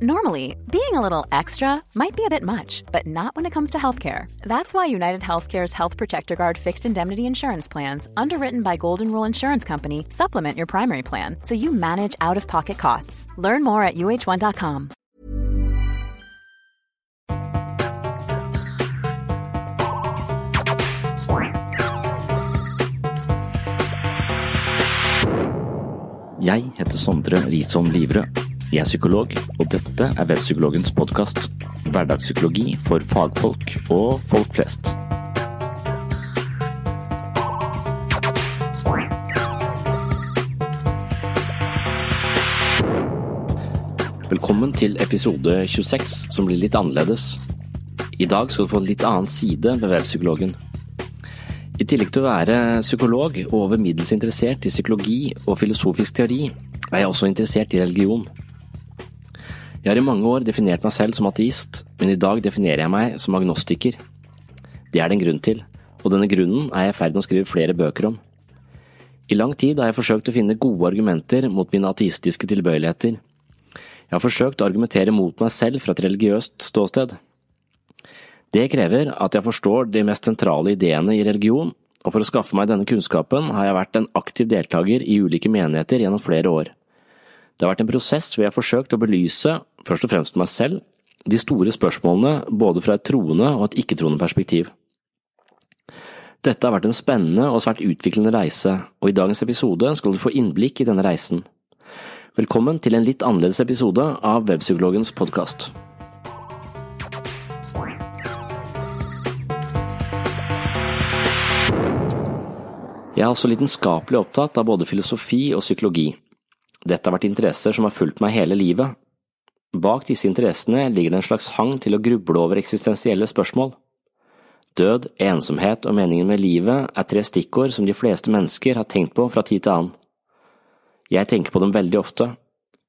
Normally, being a little extra might be a bit much, but not when it comes to healthcare. That's why United Healthcare's Health Protector Guard fixed indemnity insurance plans, underwritten by Golden Rule Insurance Company, supplement your primary plan so you manage out of pocket costs. Learn more at uh1.com. Jeg heter Sondre Risholm Livre. Jeg er psykolog, og dette er Webpsykologens podkast. Hverdagspsykologi for fagfolk og folk flest. Velkommen til episode 26, som blir litt annerledes. I dag skal du få en litt annen side ved Webpsykologen. I tillegg til å være psykolog og over middels interessert i psykologi og filosofisk teori, er jeg også interessert i religion. Jeg har i mange år definert meg selv som ateist, men i dag definerer jeg meg som agnostiker. Det er det en grunn til, og denne grunnen er jeg i ferd med å skrive flere bøker om. I lang tid har jeg forsøkt å finne gode argumenter mot mine ateistiske tilbøyeligheter. Jeg har forsøkt å argumentere mot meg selv fra et religiøst ståsted. Det krever at jeg forstår de mest sentrale ideene i religion, og for å skaffe meg denne kunnskapen har jeg vært en aktiv deltaker i ulike menigheter gjennom flere år. Det har vært en prosess hvor jeg har forsøkt å belyse, først og fremst meg selv, de store spørsmålene både fra et troende og et ikke-troende perspektiv. Dette har vært en spennende og svært utviklende reise, og i dagens episode skal du få innblikk i denne reisen. Velkommen til en litt annerledes episode av Webpsykologens podkast. Jeg er også lidenskapelig opptatt av både filosofi og psykologi. Dette har vært interesser som har fulgt meg hele livet. Bak disse interessene ligger det en slags hang til å gruble over eksistensielle spørsmål. Død, ensomhet og meningen med livet er tre stikkord som de fleste mennesker har tenkt på fra tid til annen. Jeg tenker på dem veldig ofte,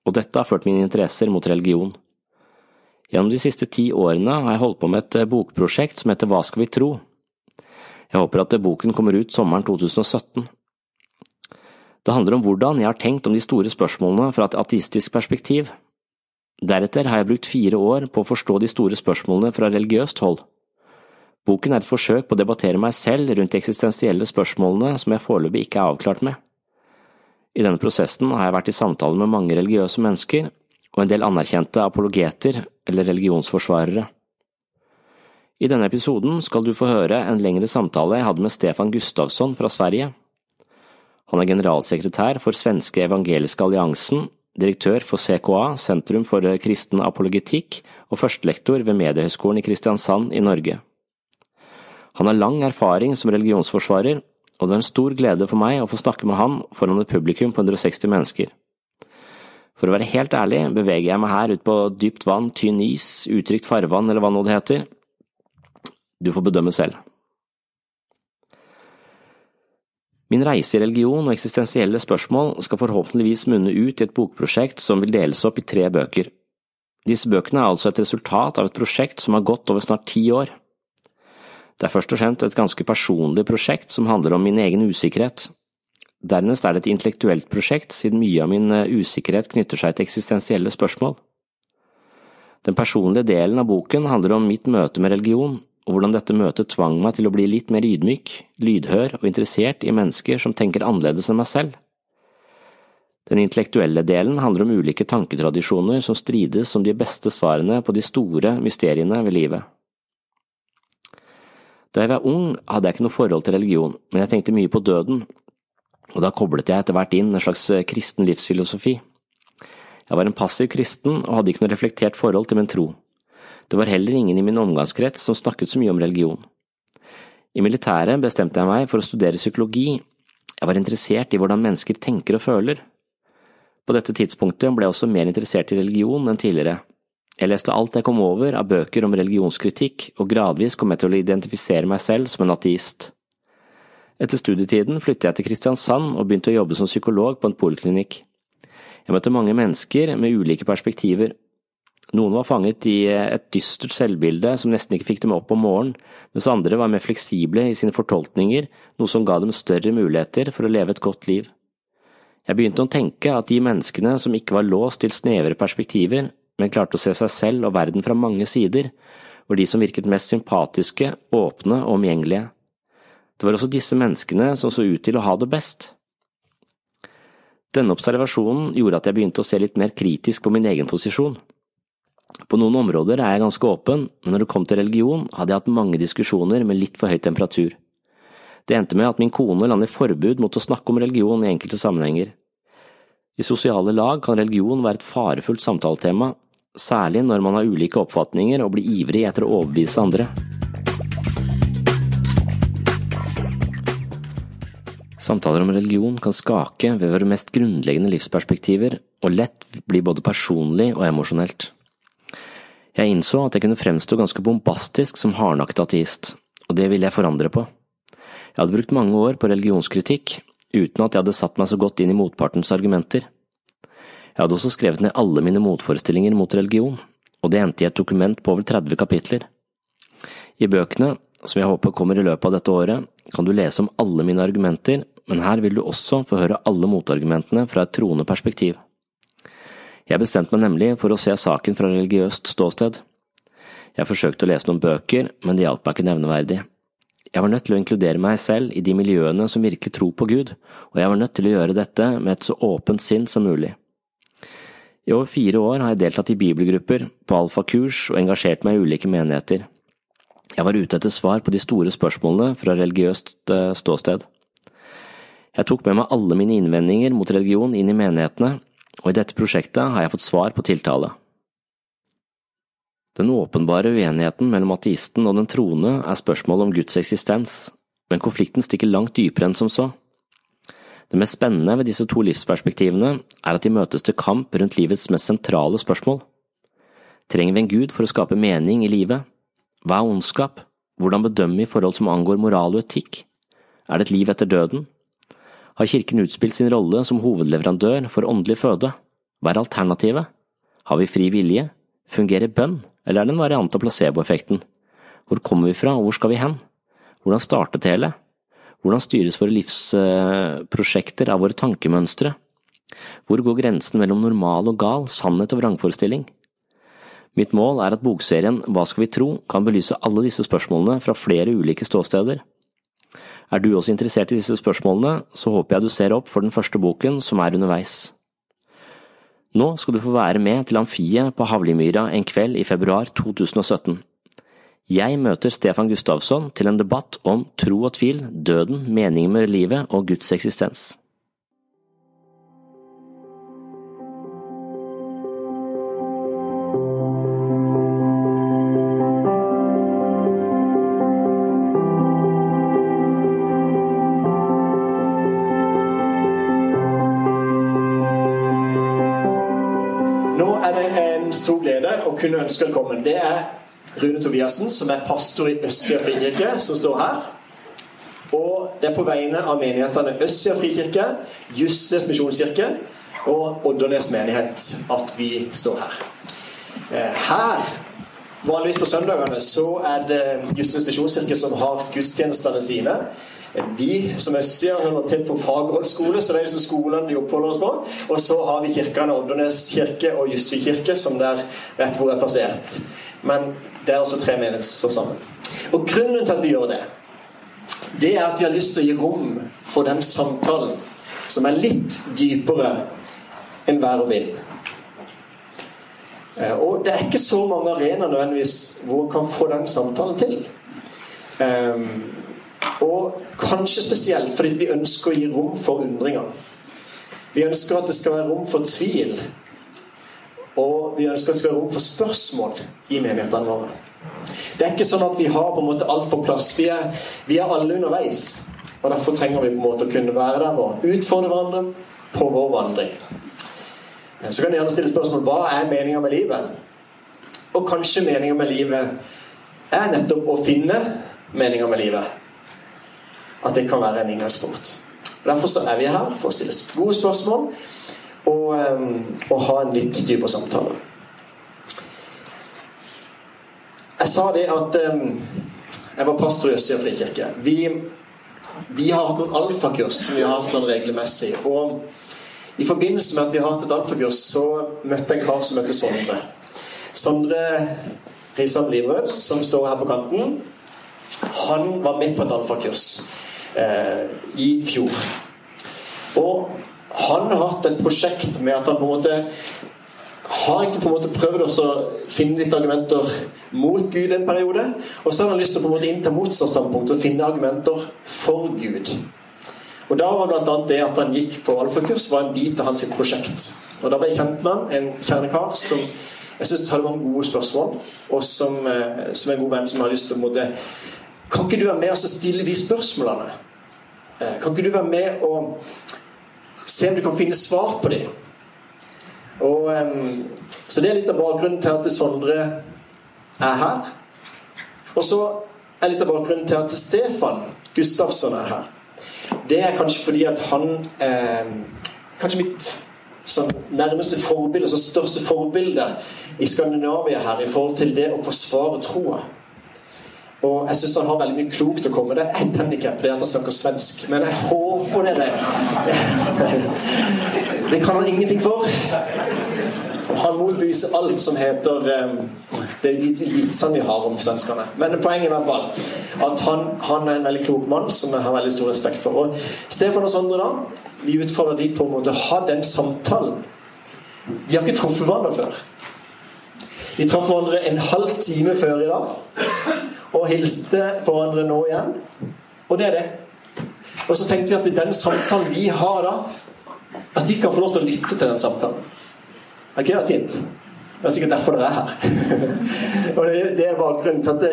og dette har ført mine interesser mot religion. Gjennom de siste ti årene har jeg holdt på med et bokprosjekt som heter Hva skal vi tro? Jeg håper at boken kommer ut sommeren 2017. Det handler om hvordan jeg har tenkt om de store spørsmålene fra et ateistisk perspektiv. Deretter har jeg brukt fire år på å forstå de store spørsmålene fra religiøst hold. Boken er et forsøk på å debattere meg selv rundt de eksistensielle spørsmålene som jeg foreløpig ikke er avklart med. I denne prosessen har jeg vært i samtale med mange religiøse mennesker og en del anerkjente apologeter eller religionsforsvarere. I denne episoden skal du få høre en lengre samtale jeg hadde med Stefan Gustavsson fra Sverige. Han er generalsekretær for Svenske evangeliske alliansen, direktør for CKA, Sentrum for kristen apologetikk, og førstelektor ved Mediehøgskolen i Kristiansand i Norge. Han har lang erfaring som religionsforsvarer, og det er en stor glede for meg å få snakke med han foran et publikum på 160 mennesker. For å være helt ærlig beveger jeg meg her ut på dypt vann, tynn is, utrygt farvann eller hva nå det heter. Du får bedømme selv. Min reise i religion og eksistensielle spørsmål skal forhåpentligvis munne ut i et bokprosjekt som vil deles opp i tre bøker. Disse bøkene er altså et resultat av et prosjekt som har gått over snart ti år. Det er først og fremst et ganske personlig prosjekt som handler om min egen usikkerhet. Dernest er det et intellektuelt prosjekt, siden mye av min usikkerhet knytter seg til eksistensielle spørsmål. Den personlige delen av boken handler om mitt møte med religion, og hvordan dette møtet tvang meg til å bli litt mer ydmyk, lydhør og interessert i mennesker som tenker annerledes enn meg selv. Den intellektuelle delen handler om ulike tanketradisjoner som strides som de beste svarene på de store mysteriene ved livet. Da jeg var ung, hadde jeg ikke noe forhold til religion, men jeg tenkte mye på døden, og da koblet jeg etter hvert inn en slags eh, kristen livsfilosofi. Jeg var en passiv kristen og hadde ikke noe reflektert forhold til min tro. Det var heller ingen i min omgangskrets som snakket så mye om religion. I militæret bestemte jeg meg for å studere psykologi. Jeg var interessert i hvordan mennesker tenker og føler. På dette tidspunktet ble jeg også mer interessert i religion enn tidligere, jeg leste alt jeg kom over av bøker om religionskritikk, og gradvis kom jeg til å identifisere meg selv som en ateist. Etter studietiden flyttet jeg til Kristiansand og begynte å jobbe som psykolog på en poliklinikk. Jeg møtte mange mennesker med ulike perspektiver. Noen var fanget i et dystert selvbilde som nesten ikke fikk dem opp om morgenen, mens andre var mer fleksible i sine fortolkninger, noe som ga dem større muligheter for å leve et godt liv. Jeg begynte å tenke at de menneskene som ikke var låst til snevre perspektiver, men klarte å se seg selv og verden fra mange sider, var de som virket mest sympatiske, åpne og omgjengelige. Det var også disse menneskene som så ut til å ha det best. Denne observasjonen gjorde at jeg begynte å se litt mer kritisk på min egen posisjon. På noen områder er jeg ganske åpen, men når det kom til religion, hadde jeg hatt mange diskusjoner med litt for høy temperatur. Det endte med at min kone landet forbud mot å snakke om religion i enkelte sammenhenger. I sosiale lag kan religion være et farefullt samtaletema, særlig når man har ulike oppfatninger og blir ivrig etter å overbevise andre. Samtaler om religion kan skake ved våre mest grunnleggende livsperspektiver, og lett bli både personlig og emosjonelt. Jeg innså at jeg kunne fremstå ganske bombastisk som hardnakket ateist, og det ville jeg forandre på. Jeg hadde brukt mange år på religionskritikk, uten at jeg hadde satt meg så godt inn i motpartens argumenter. Jeg hadde også skrevet ned alle mine motforestillinger mot religion, og det endte i et dokument på over 30 kapitler. I bøkene, som jeg håper kommer i løpet av dette året, kan du lese om alle mine argumenter, men her vil du også få høre alle motargumentene fra et troende perspektiv. Jeg bestemte meg nemlig for å se saken fra religiøst ståsted. Jeg forsøkte å lese noen bøker, men det hjalp meg ikke nevneverdig. Jeg var nødt til å inkludere meg selv i de miljøene som virkelig tror på Gud, og jeg var nødt til å gjøre dette med et så åpent sinn som mulig. I over fire år har jeg deltatt i bibelgrupper, på alfakurs og engasjert meg i ulike menigheter. Jeg var ute etter svar på de store spørsmålene fra religiøst eh, ståsted. Jeg tok med meg alle mine innvendinger mot religion inn i menighetene, og i dette prosjektet har jeg fått svar på tiltale. Den åpenbare uenigheten mellom ateisten og den troende er spørsmålet om Guds eksistens, men konflikten stikker langt dypere enn som så. Det mest spennende ved disse to livsperspektivene er at de møtes til kamp rundt livets mest sentrale spørsmål. Trenger vi en gud for å skape mening i livet? Hva er ondskap? Hvordan bedømme i forhold som angår moral og etikk? Er det et liv etter døden? Har Kirken utspilt sin rolle som hovedleverandør for åndelig føde? Hva er alternativet? Har vi fri vilje? Fungerer bønn, eller er det en variant av placeboeffekten? Hvor kommer vi fra, og hvor skal vi hen? Hvordan startet det hele? Hvordan styres våre livsprosjekter av våre tankemønstre? Hvor går grensen mellom normal og gal, sannhet og vrangforestilling? Mitt mål er at bokserien Hva skal vi tro kan belyse alle disse spørsmålene fra flere ulike ståsteder. Er du også interessert i disse spørsmålene, så håper jeg du ser opp for den første boken som er underveis. Nå skal du få være med til Amfiet på Havlimyra en kveld i februar 2017. Jeg møter Stefan Gustavsson til en debatt om tro og tvil, døden, meningen med livet og Guds eksistens. Kunne ønske velkommen. Det er Rune Tobiassen, som er pastor i Østsida frikirke, som står her. Og det er på vegne av menighetene Østsida frikirke, Justnes misjonskirke og Oddernes menighet at vi står her. Eh, her, vanligvis på søndagene, så er det Justnes misjonskirke som har gudstjenestene sine. Vi som Østsida holder til på Fagerholt skole, så det er liksom skolene vi oppholder oss på. Og så har vi kirkene Oddernes kirke og Justvik kirke, som der vet hvor er plassert. Men det er altså tre menigheter som står sammen. Og grunnen til at vi gjør det, det er at vi har lyst til å gi rom for den samtalen som er litt dypere enn vær og vind. Eh, og det er ikke så mange arenaer nødvendigvis hvor en kan få den samtalen til. Og kanskje spesielt fordi vi ønsker å gi rom for undringer. Vi ønsker at det skal være rom for tvil. Og vi ønsker at det skal være rom for spørsmål i menighetene våre. Det er ikke sånn at vi har på en måte alt på plass. Vi er, vi er alle underveis. Og Derfor trenger vi på en måte å kunne være der og utfordre hverandre på vår vandring. Så kan du gjerne stille spørsmål hva er meninga med livet. Og kanskje meninga med livet er nettopp å finne meninga med livet. At det kan være en inngangsport. Derfor så er vi her for å stille gode spørsmål og, um, og ha en litt dypere samtale. Jeg sa det at um, jeg var pastor i Østøya frikirke. Vi, vi, har hatt noen alfakurs som vi har hatt sånn regelmessig. Og i forbindelse med at vi har hatt et alfakurs, så møtte jeg en kar som heter Sondre. Sondre Risan Livrød, som står her på kanten. Han var med på et alfakurs i fjor. Og han har hatt et prosjekt med at han på en måte har ikke på en måte prøvd å finne litt argumenter mot Gud en periode. Og så har han lyst til å på en måte innta motstandsstandpunkt og finne argumenter for Gud. Og da var bl.a. det at han gikk på alfakurs, var en bit av hans prosjekt. Og da ble jeg kjent med han, en kjernekar som jeg syns hadde mange gode spørsmål, og som, eh, som en god venn som har lyst til å måte, Kan ikke du være med og stille de spørsmålene? Eh, kan ikke du være med og se om du kan finne svar på dem? Og, så det er litt av bakgrunnen til at Sondre er her. Og så er litt av bakgrunnen til at Stefan Gustafsson er her. Det er kanskje fordi at han eh, Kanskje mitt sånn, nærmeste forbilde, så største forbilde i Skandinavia her i forhold til det å forsvare troa. Og jeg syns han har veldig mye klokt å komme med. Det er ett handikap, det er at han snakker svensk. Men jeg håper dere Det kan han ingenting for. Han motbeviser alt som heter um, Det er de vitsene vi har om svenskene. Men poenget i hvert fall at han, han, er en veldig klok mann som jeg har veldig stor respekt for. Og Stefan og Sondre, da, vi utfordrer de på en måte å ha den samtalen. De har ikke truffet hverandre før. De traff hverandre en halv time før i dag og hilste på hverandre nå igjen. Og det er det. Og så tenkte vi at i den samtalen vi har da, at de kan få lov til å lytte til den samtalen. Er ikke det fint? Det er sikkert derfor dere er her. og det, det, er bakgrunnen til at det,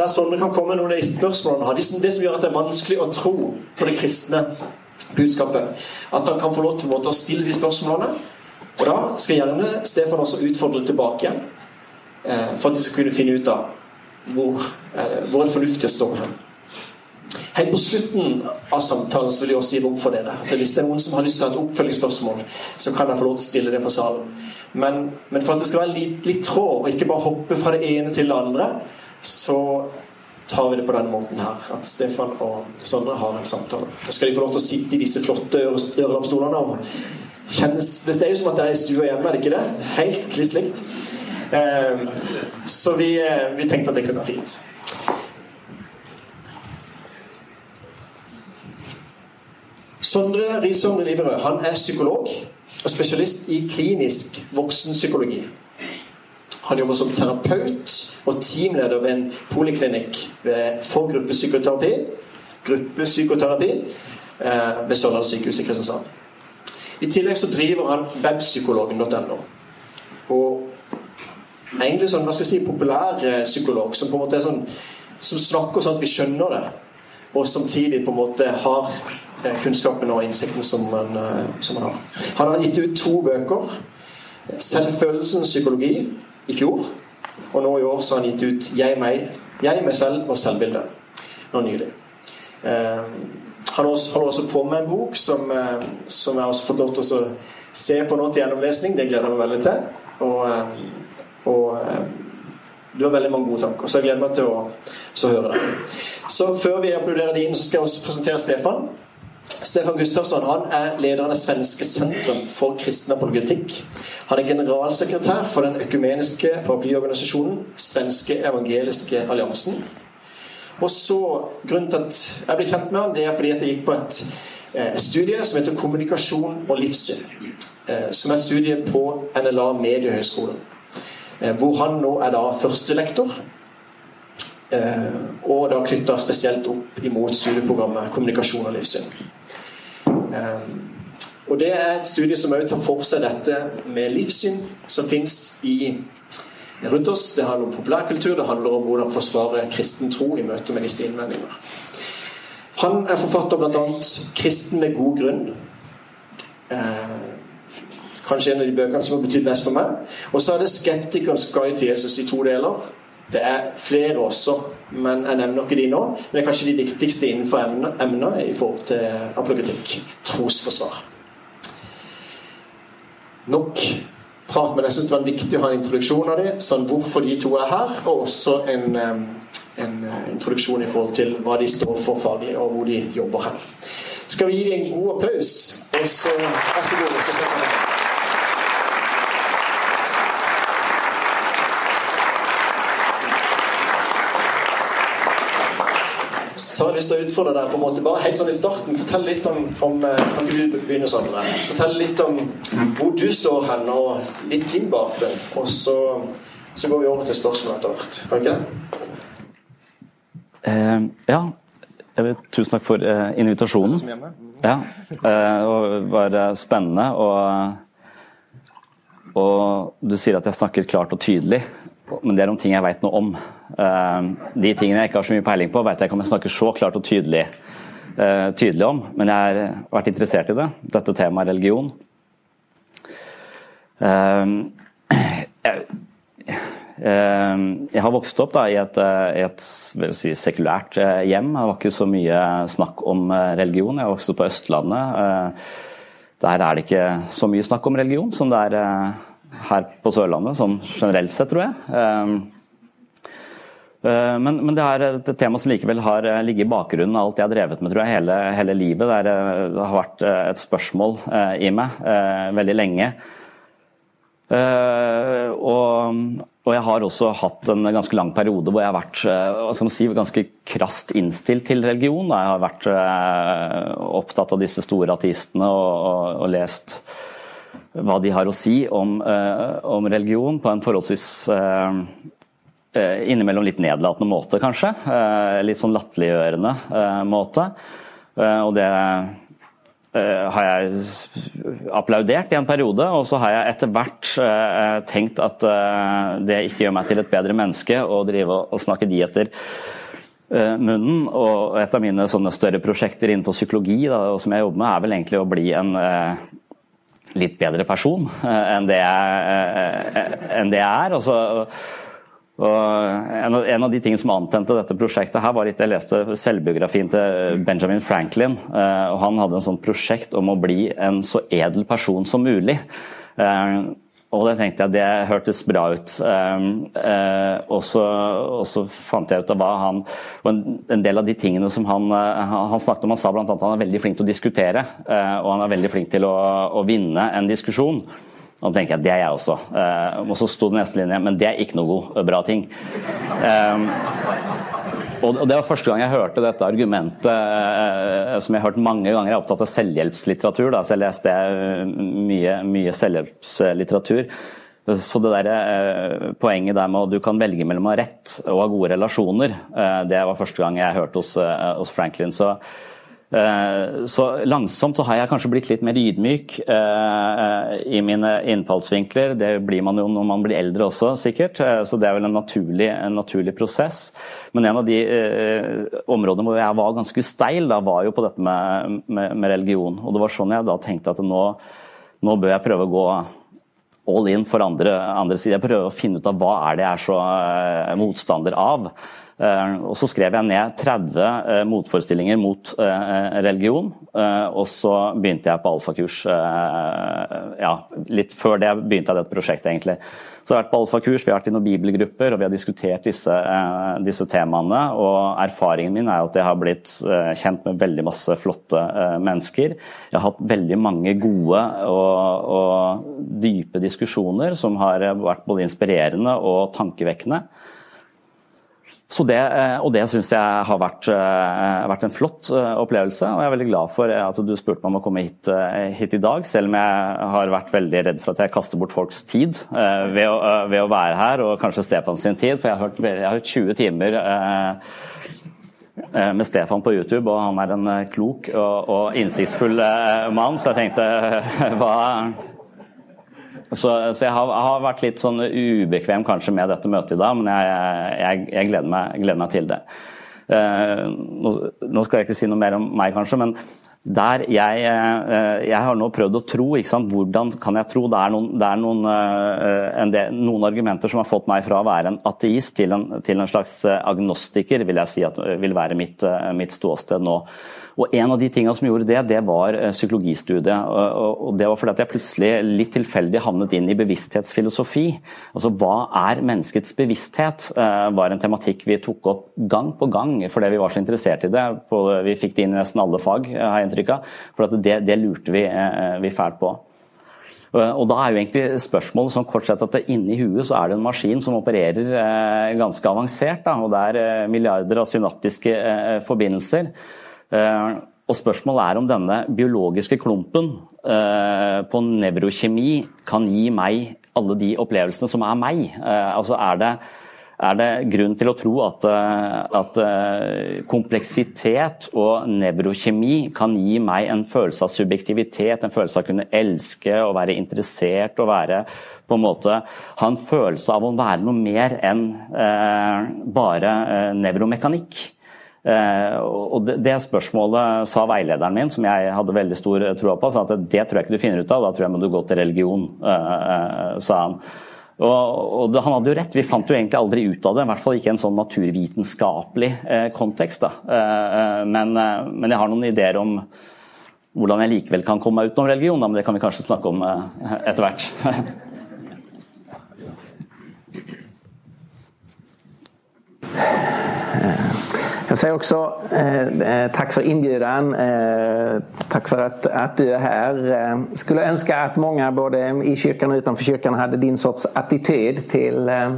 er sånn det kan komme noen av de spørsmålene det, det som gjør at det er vanskelig å tro på det kristne budskapet. At han kan få lov til å stille de spørsmålene. Og da skal gjerne Stefan også utfordre tilbake igjen. Eh, for at de skal kunne finne ut av hvor det, hvor er det fornuftig å stå. Helt på slutten av samtalen så vil jeg også gi rom for dere. At hvis det er noen som har lyst til å ha et oppfølgingsspørsmål, så kan jeg få lov til å stille det fra salen. Men, men for at det skal være litt, litt, tråd, og ikke bare hoppe fra det ene til det andre, så tar vi det på denne måten her. At Stefan og Sondre har en samtale. Så skal de få lov til å sitte i disse flotte ørelappstolene. Og det er jo som at det er i stua hjemme, er det ikke det? Helt kliss likt. Ehm, så vi, eh, vi tenkte at det kunne være fint. Sondre Risholm Liverød han er psykolog og spesialist i klinisk voksenpsykologi. Han jobber som terapeut og teamleder ved en poliklinikk for gruppepsykoterapi, gruppepsykoterapi eh, ved Sørlandet sykehus i Kristiansand. I tillegg så driver han webpsykologen.no. Og egentlig sånn, hva skal jeg si, populær eh, psykolog som på en måte er sånn som snakker sånn at vi skjønner det, og samtidig på en måte har eh, kunnskapen og innsikten som man, eh, som man har. Han har gitt ut to bøker. 'Selvfølelsens psykologi' i fjor. Og nå i år så har han gitt ut 'Jeg, meg, jeg meg selv og selvbildet' nå nylig. han holder også på med en bok som, som jeg har fått lov til å se på nå til gjennomlesning. Det gleder jeg meg veldig til. Og og eh, du har veldig mange gode tanker. Så jeg gleder meg til å høre det. Så før vi applauderer de inn, så skal også presentere Stefan. Stefan Gustavsson han er leder av det svenske sentrum for kristen apologetikk. Han er generalsekretær for den økumeniske paraplyorganisasjonen Svenske evangeliske alliansen. Og så, Grunnen til at jeg ble kjent med han, det er fordi at jeg gikk på et eh, studie som heter 'Kommunikasjon og livssyn'. Eh, som er et studie på NLA Mediehøgskolen. Eh, hvor han nå er da førstelektor. Eh, og da knytta spesielt opp imot studieprogrammet 'Kommunikasjon og livssyn'. Eh, og Det er et studie som også tar for seg dette med livssyn som fins rundt oss. Det handler om populærkultur, det handler om hvordan forsvare kristen tro i møte med disse innvendingene. Han er forfatter bl.a. 'Kristen med god grunn'. Kanskje en av de bøkene som har betydd mest for meg. Og så er det 'Skeptikerens guide til Jesus' i to deler. Det er flere også, men jeg nevner ikke de nå. Men det er kanskje de viktigste innenfor emner i forhold til apologetikk. Trosforsvar nok prat, men jeg syns det var viktig å ha en introduksjon av dem, sånn hvorfor de to er her, og også en, en eh, introduksjon i forhold til hva de står for faglig, og hvor de jobber her. Skal vi gi dem en god applaus? Og så Vær så god. så setter vi så har jeg lyst til å utfordre deg på en måte bare helt sånn i starten. Fortell litt om, om eh, Kan ikke du begynne sånn? Fortell litt om hvor du står hen, og litt din bakgrunn. Og så, så går vi over til spørsmål etter hvert. Kan ikke det? Eh, ja. Vil, tusen takk for eh, invitasjonen. Ja, Eh, det var spennende. Og, og du sier at jeg snakker klart og tydelig men det er om ting jeg vet noe om. Eh, de tingene jeg ikke har så mye peiling på, vet jeg ikke om jeg snakker så klart og tydelig, eh, tydelig om, men jeg har vært interessert i det. Dette temaet religion. Eh, jeg har vokst opp da, i et, et si, sekulært hjem. Det var ikke så mye snakk om religion. Jeg vokste opp på Østlandet. Der er det ikke så mye snakk om religion som det er her på Sørlandet, sånn generelt sett, tror jeg. Eh, men, men, det er et tema som likevel har eh, ligget i bakgrunnen av alt jeg har drevet med tror jeg, hele, hele livet. Det, er, eh, det, har vært et spørsmål i meg veldig lenge. Og, og, jeg har også hatt en ganske lang periode hvor jeg har vært si, ganske krast innstilt til religion. Jeg har vært opptatt av disse store ateistene og, og, og lest hva de har å si om, om religion på en forholdsvis innimellom litt nedlatende måte, kanskje. Litt sånn latterliggjørende måte. Og det har jeg applaudert i en periode, og så har jeg etter hvert tenkt at det ikke gjør meg til et bedre menneske å drive og snakke de munnen. Og et av mine større prosjekter innenfor psykologi da, som jeg jobber med, er vel egentlig å bli en litt bedre person eh, enn det jeg, eh, enn det jeg er. Og så, en, av, en, av, de tingene som antente dette prosjektet, her var litt jeg leste selvbiografien til Benjamin Franklin. Eh, og Han hadde en sånn prosjekt om å bli en så edel person som mulig. Og det tenkte jeg det hørtes bra ut. Og, så, og, så, fant jeg ut av hva han og en, en del av de tingene som han, han snakket om, han sa bl.a. at han er veldig flink til å diskutere. Og han er veldig flink til å, å vinne en diskusjon. Og da tenker jeg det er jeg også. og så sto det neste linje, men det er ikke noe god, bra ting. Um, og Det var første gang jeg hørte dette argumentet, eh, som jeg har hørt mange ganger. Jeg er opptatt av selvhjelpslitteratur, da, så jeg leste eh, mye, mye selvhjelpslitteratur. Så det der eh, poenget der med at du kan velge mellom å ha rett og ha gode relasjoner, det var første gang jeg hørte hos, hos Franklin. Så Eh, så langsomt så har jeg kanskje blitt litt mer ydmyk eh, i mine innfallsvinkler. Det blir man jo når man blir eldre også, sikkert. Eh, så det er vel en naturlig, en naturlig prosess. Men en av de områdene hvor jeg var ganske steil, da var jo på dette med, med, med religion. Og det var sånn jeg da tenkte at nå, nå bør jeg prøve å gå all in for andre, andre side. Jeg prøver å finne ut av hva er det jeg er så motstander av. Eh, og Så skrev jeg ned 30 eh, motforestillinger mot eh, religion, og så begynte jeg på alfakurs. Ja, litt før det begynte jeg dette prosjektet, egentlig. Så jeg har vært på alfakurs, vi har vært i noen bibelgrupper og vi har diskutert disse, disse, temaene. og Erfaringen min er at jeg har blitt kjent med veldig masse flotte mennesker. Jeg har hatt veldig mange gode og, og dype diskusjoner som har vært både inspirerende og tankevekkende. Det, eh, og det syns jeg har vært, eh, vært, en flott eh, opplevelse. Og jeg er veldig glad for at du spurte meg om å komme hit, hit, i dag, selv om jeg har vært veldig redd for at jeg kaster bort folks tid ved å, ved å være her, og kanskje Stefan sin tid. For jeg har hørt, jeg har hørt 20 timer med Stefan på YouTube, og han er en klok og, og innsiktsfull mann, så jeg tenkte hva så, så jeg, har, jeg, har, vært litt sånn ubekvem kanskje med dette møtet i dag, men jeg, jeg, jeg gleder, meg, gleder, meg, til det. Uh, nå, skal jeg ikke si noe mer om meg, kanskje, men der jeg, uh, jeg har nå prøvd å tro. Hvordan kan jeg tro? Det er, noen, det er noen, uh, del, noen, argumenter som har fått meg fra å være en ateist til en, til en slags agnostiker, vil jeg si at vil være mitt, mitt ståsted nå. Og En av de tingene som gjorde det, det var eh, psykologistudiet. og Det var fordi at jeg plutselig litt tilfeldig havnet inn i bevissthetsfilosofi. Altså Hva er menneskets bevissthet? Eh, var en tematikk vi tok opp gang på gang fordi vi var så interessert i det. Vi fikk det inn i nesten alle fag, eh, har jeg inntrykk av. For det, det, lurte vi, vi fælt på. Og Da er jo egentlig spørsmålet sånn kort sett at inni huet så er det en maskin som opererer ganske avansert. Da, og Det er milliarder av synaptiske forbindelser. Eh, og Spørsmålet er om denne biologiske klumpen eh, på nevrokjemi kan gi meg alle de opplevelsene som er meg. Eh, altså er det, er det grunn til å tro at, at, kompleksitet og nevrokjemi kan gi meg en følelse av subjektivitet, en følelse av å kunne elske og være interessert og være på en måte ha en følelse av å være noe mer enn bare nevromekanikk? Eh, og det spørsmålet sa veilederen min, som jeg hadde veldig stor tro på, sa at det tror jeg ikke du finner ut av, da tror jeg må du gå til religion, eh, eh, sa han. Og, han hadde jo rett, vi fant jo egentlig aldri ut av det, i hvert fall ikke en sånn naturvitenskapelig kontekst. Men, men, jeg har noen ideer om hvordan jeg likevel kan komme meg utenom religion, men det kan vi kanskje snakke om etter hvert. Jag säger också eh, eh, tack för inbjudan. Eh, tack för att, att du är här. Eh, skulle önska att många både i kyrkan och utanför kyrkan hade din sorts attityd till, eh,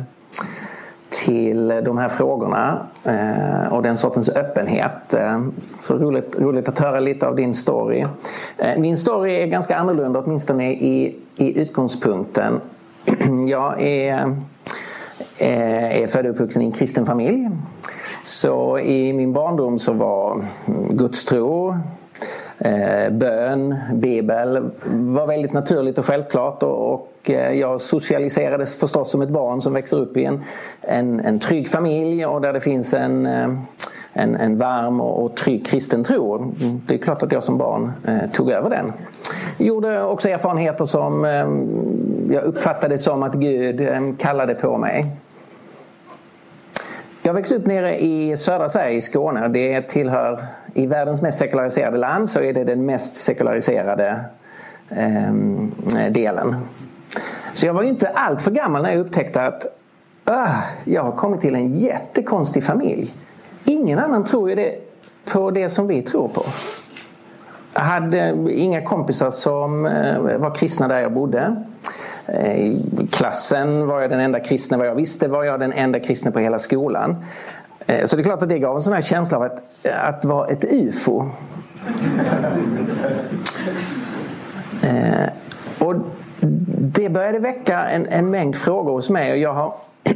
till de här frågorna eh, och den sortens öppenhet. Så roligt, roligt höra lite av din story. Min story är ganska annorlunda åtminstone i, i utgångspunkten. Jag är, är född och uppvuxen i en kristen familj. Så i min barndom så var gudstro, eh, bön, bibel var väldigt naturligt och självklart och eh, jag socialiserades förstås som ett barn som växer upp i en, en, en trygg familj och där det finns en, eh, en, en varm och trygg kristen tro. Det är klart att jag som barn eh, tog över den. Jag gjorde också erfarenheter som eh, jag uppfattade som att Gud eh, kallade på mig. Jag växte upp nere i södra Sverige, i Skåne. Det tillhör, I världens mest sekulariserade land så är det den mest sekulariserade eh, delen. Så jag var ju inte allt för gammal när jag upptäckte att jag har kommit till en jättekonstig familj. Ingen annan tror ju det på det som vi tror på. Jag hade inga kompisar som eh, var kristna där jag bodde. Eh, klassen var jag den enda kristne. vad jag visste var jag den enda kristne på hela skolan. Eh, så det är klart att det gav en sån här känsla av att, att vara ett UFO. Eh, och det började väcka en, en mängd frågor hos mig och jag har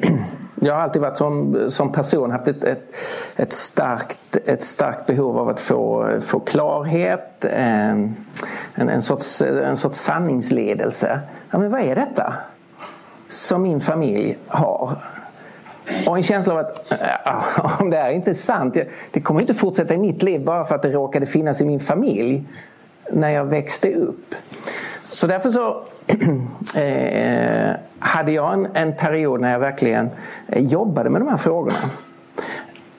jag har alltid varit som, som person haft ett, ett, ett, starkt, ett starkt behov av att få, få klarhet, en, en, sorts, en sorts sanningsledelse. Ja, men vad är detta som min familj har? Och en känsla av att äh, om det här inte sant, det kommer inte fortsätta i mitt liv bara för att det råkade finnas i min familj när jag växte upp. Så därför så eh, hade jag en, en, period när jag verkligen eh, jobbade med de här frågorna.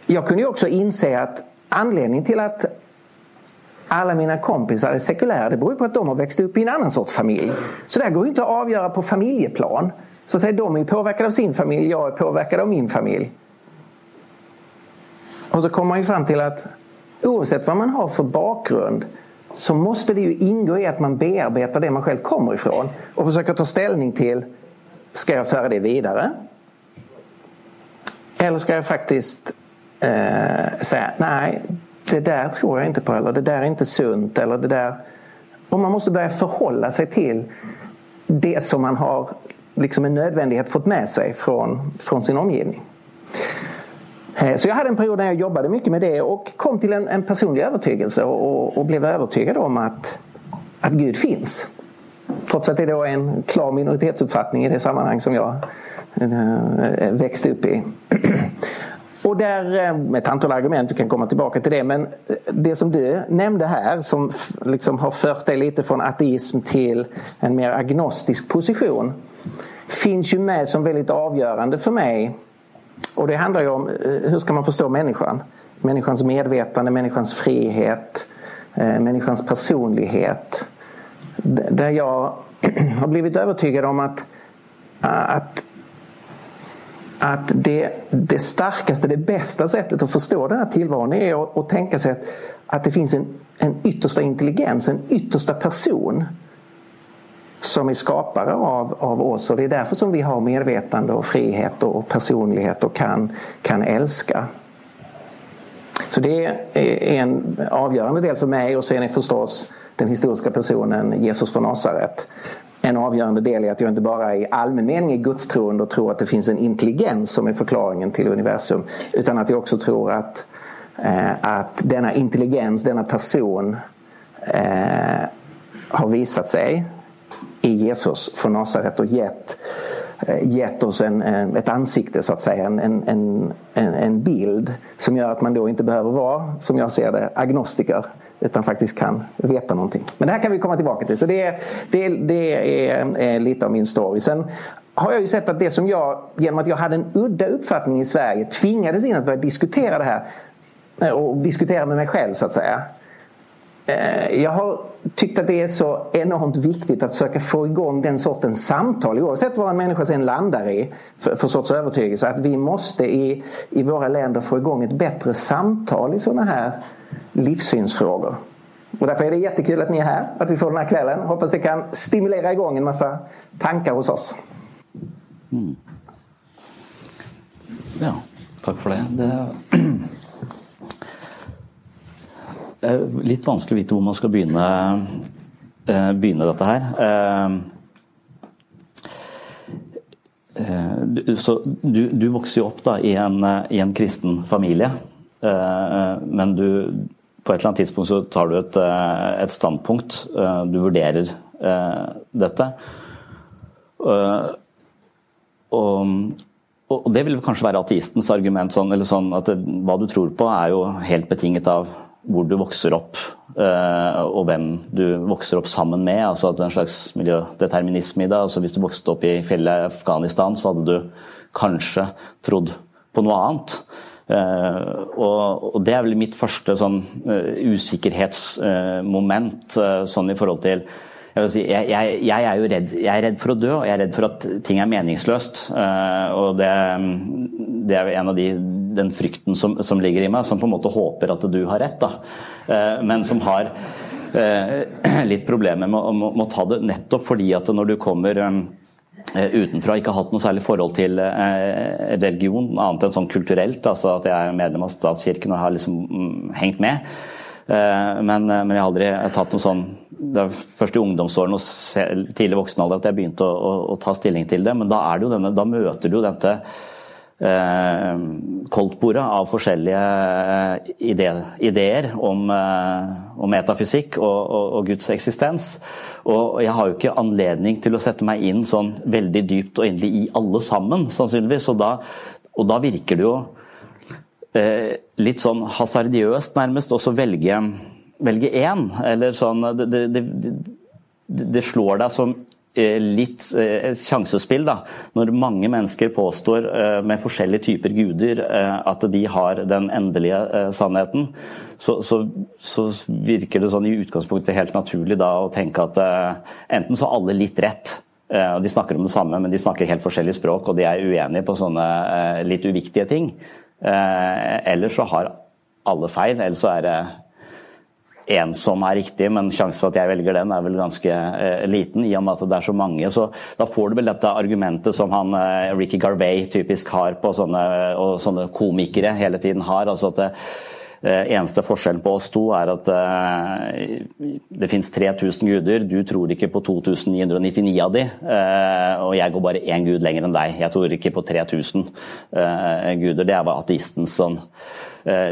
Jag kunde också inse att anledningen till att alla mina kompisar är sekulära det beror på att de har växt upp i en annan sorts familj. Så det går jo inte att avgöra på familjeplan. Så att de är påverkade av sin familj, jag är påverkad av min familj. Och så kommer man ju fram till att oavsett vad man har för bakgrund så måste det ju ingå i att man bearbetar det man själv kommer ifrån och försöker ta ställning till Ska jag föra det vidare? Eller ska jag faktiskt eh, säga nej, det där tror jag inte på eller det där är inte sunt eller det där. Och man måste börja förhålla sig till det som man har liksom en nödvändighet fått med sig från, från sin omgivning. Eh, så jag hade en period när jag jobbade mycket med det och kom till en, en personlig övertygelse och, och, blev övertygad om att, att Gud finns. Trots att det då är en klar minoritetsuppfattning i det sammanhang som jag eh, växte upp i. Och där, eh, med ett antal argument, vi kan komma tillbaka till det, men det som du nämnde här som liksom har fört dig lite från ateism till en mer agnostisk position finns ju med som väldigt avgörande för mig. Och det handlar ju om hur ska man förstå människan? Människans medvetande, människans frihet, människans personlighet där jag har blivit övertygad om att, att, att det, det starkaste, det bästa sättet att förstå den här tillvaron är att, att tänka sig att, det finns en, en yttersta intelligens, en yttersta person som är skapare av, av oss och det är därför som vi har medvetande och frihet och personlighet och kan, kan älska. Så det är en avgörande del för mig och sen är förstås den historiska personen Jesus från Nasaret. En avgörande del är att jag inte bara i allmän mening är gudstroende och tror att det finns en intelligens som är förklaringen till universum. Utan att jag också tror att, eh, att denna intelligens, denna person eh, har visat sig i Jesus från Nasaret och gett, gett oss en, ett ansikte så att säga, en, en, en, bild som gör att man då inte behöver vara, som jag ser det, agnostiker utan faktiskt kan veta någonting. Men det här kan vi komma tillbaka till. Så det, det, det är lite av min story. Sen har jag ju sett att det som jag, genom att jag hade en udda uppfattning i Sverige, tvingades in att börja diskutera det här eh, och diskutera med mig själv så att säga. Eh, jag har tyckt att det är så enormt viktigt att försöka få igång den sortens samtal oavsett vad en människa sen landar i för, för sorts övertygelse. Att vi måste i, i våra länder få igång ett bättre samtal i sådana här livssynsfrågor. Och därför är det jättekul att ni är här, att vi får den här kvällen. Hoppas det kan stimulera igång en massa tankar hos oss. Mm. Ja, tack för det. det er litt vanskelig å vite hvor man skal begynne, eh, begynne dette her. Eh, eh, så du, du vokser jo opp da, i, en, i, en, kristen familie, men du, på et eller annet tidspunkt så tar du et, et standpunkt. Du vurderer dette. Og, og, det vil kanskje være ateistens argument, sånn, sånn at hva du tror på er jo helt betinget av hvor du vokser opp eh, og hvem du vokser opp sammen med. altså at En slags miljødeterminisme i det. altså Hvis du vokste opp i fjellet Afghanistan, så hadde du kanskje trodd på noe annet. Eh, og, Det er vel mitt første sånn eh, usikkerhetsmoment sånn i forhold til jeg, si, jeg, jeg, jeg, er jo redd, jeg er redd for å dø, og jeg er redd for at ting er meningsløst. og det, det er en av de den frykten som, som, ligger i meg, som på en måte håper at du har rett, da. Eh, men som har eh, litt problemer med å ta det nettopp fordi at når du kommer eh, utenfra ikke har hatt noe særlig forhold til religion, annet enn sånn kulturelt. altså At jeg er medlem av statskirken og har liksom mm, hengt med. Men, men, jeg har aldri tatt noe sånn Det er først i ungdomsårene og tidlig voksen alder at jeg begynte å, å, å, ta stilling til det. Men da, er det jo denne, da møter du jo dette koldtbordet av forskjellige eh, ideer om, eh, metafysikk og, Guds eksistens. Og jeg har jo ikke anledning til å sette meg inn sånn veldig dypt og inderlig i alle sammen, sannsynligvis. Og da, og da virker det jo eh, litt sånn hasardiøst, nærmest, å velge, velge én. Eller sånn det, det, det, det slår deg som Eh, litt eh, sjansespill. da, Når mange mennesker påstår eh, med forskjellige typer guder at de har den endelige sannheten, så, så, så virker det sånn i utgangspunktet helt naturlig da å tenke at enten så har alle litt rett, og de snakker om det samme, men de snakker helt forskjellige språk, og de er uenige på sånne litt uviktige ting. Eller så har alle feil, eller så er det en som er riktig, men sjansen for at jeg velger den er vel ganske eh, liten, i og med at det er så mange. Så da får du vel dette argumentet som han eh, Ricky Garvey typisk har på sånne, og sånne komikere hele tiden har. altså at det, eh, Eneste forskjellen på oss to er at uh, det finnes 3000 guder. Du tror ikke på 2999 av de, uh, og jeg går bare én gud lenger enn deg. Jeg tror ikke på 3000 uh, guder. Det er ateistens sånn Eh,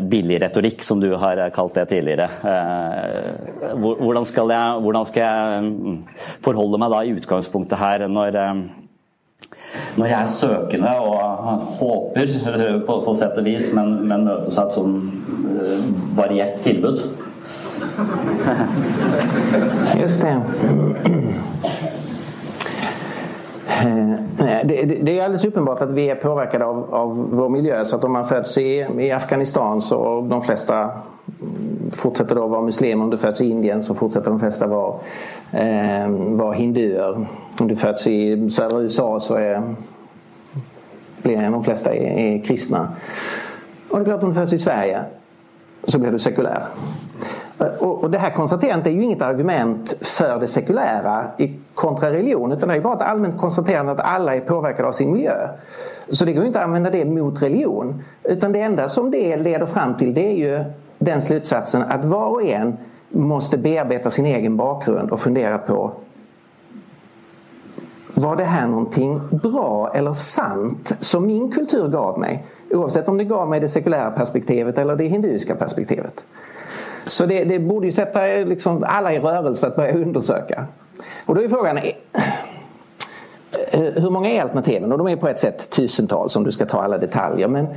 billig retorikk, som du har kalt det tidligere. Eh, hvordan skal jeg, hvordan skal jeg mm, forholde meg da i utgangspunktet her når, eh, når jeg er søkende og håper, på, på sett og vis, men, men møtes av et sånn variert tilbud? Just det. Eh, det, det, är alldeles uppenbart att vi är påverkade av, av vår miljö. Så att om man föds i, i Afghanistan så de flesta fortsätter då vara muslimer. Om du föds i Indien så fortsätter de flesta vara, eh, vara hinduer. Om du föds i södra USA så är, blir de flesta är, är kristna. Och det är klart om du föds i Sverige så blir du sekulär. Och det här konstaterandet är ju inget argument för det sekulära kontra religion utan det är bara ett allmänt konstaterande att alla är påverkade av sin miljö. Så det går inte att använda det mot religion. Utan det enda som det leder fram till det är ju den slutsatsen att var och en måste bearbeta sin egen bakgrund och fundera på var det här någonting bra eller sant som min kultur gav mig? Oavsett om det gav mig det sekulära perspektivet eller det hinduiska perspektivet. Så det, det borde ju sätta liksom alla i rörelse att börja undersöka. Och då är frågan eh, hur många är alternativen? Och de är på ett sätt tusentals om du ska ta alla detaljer. Men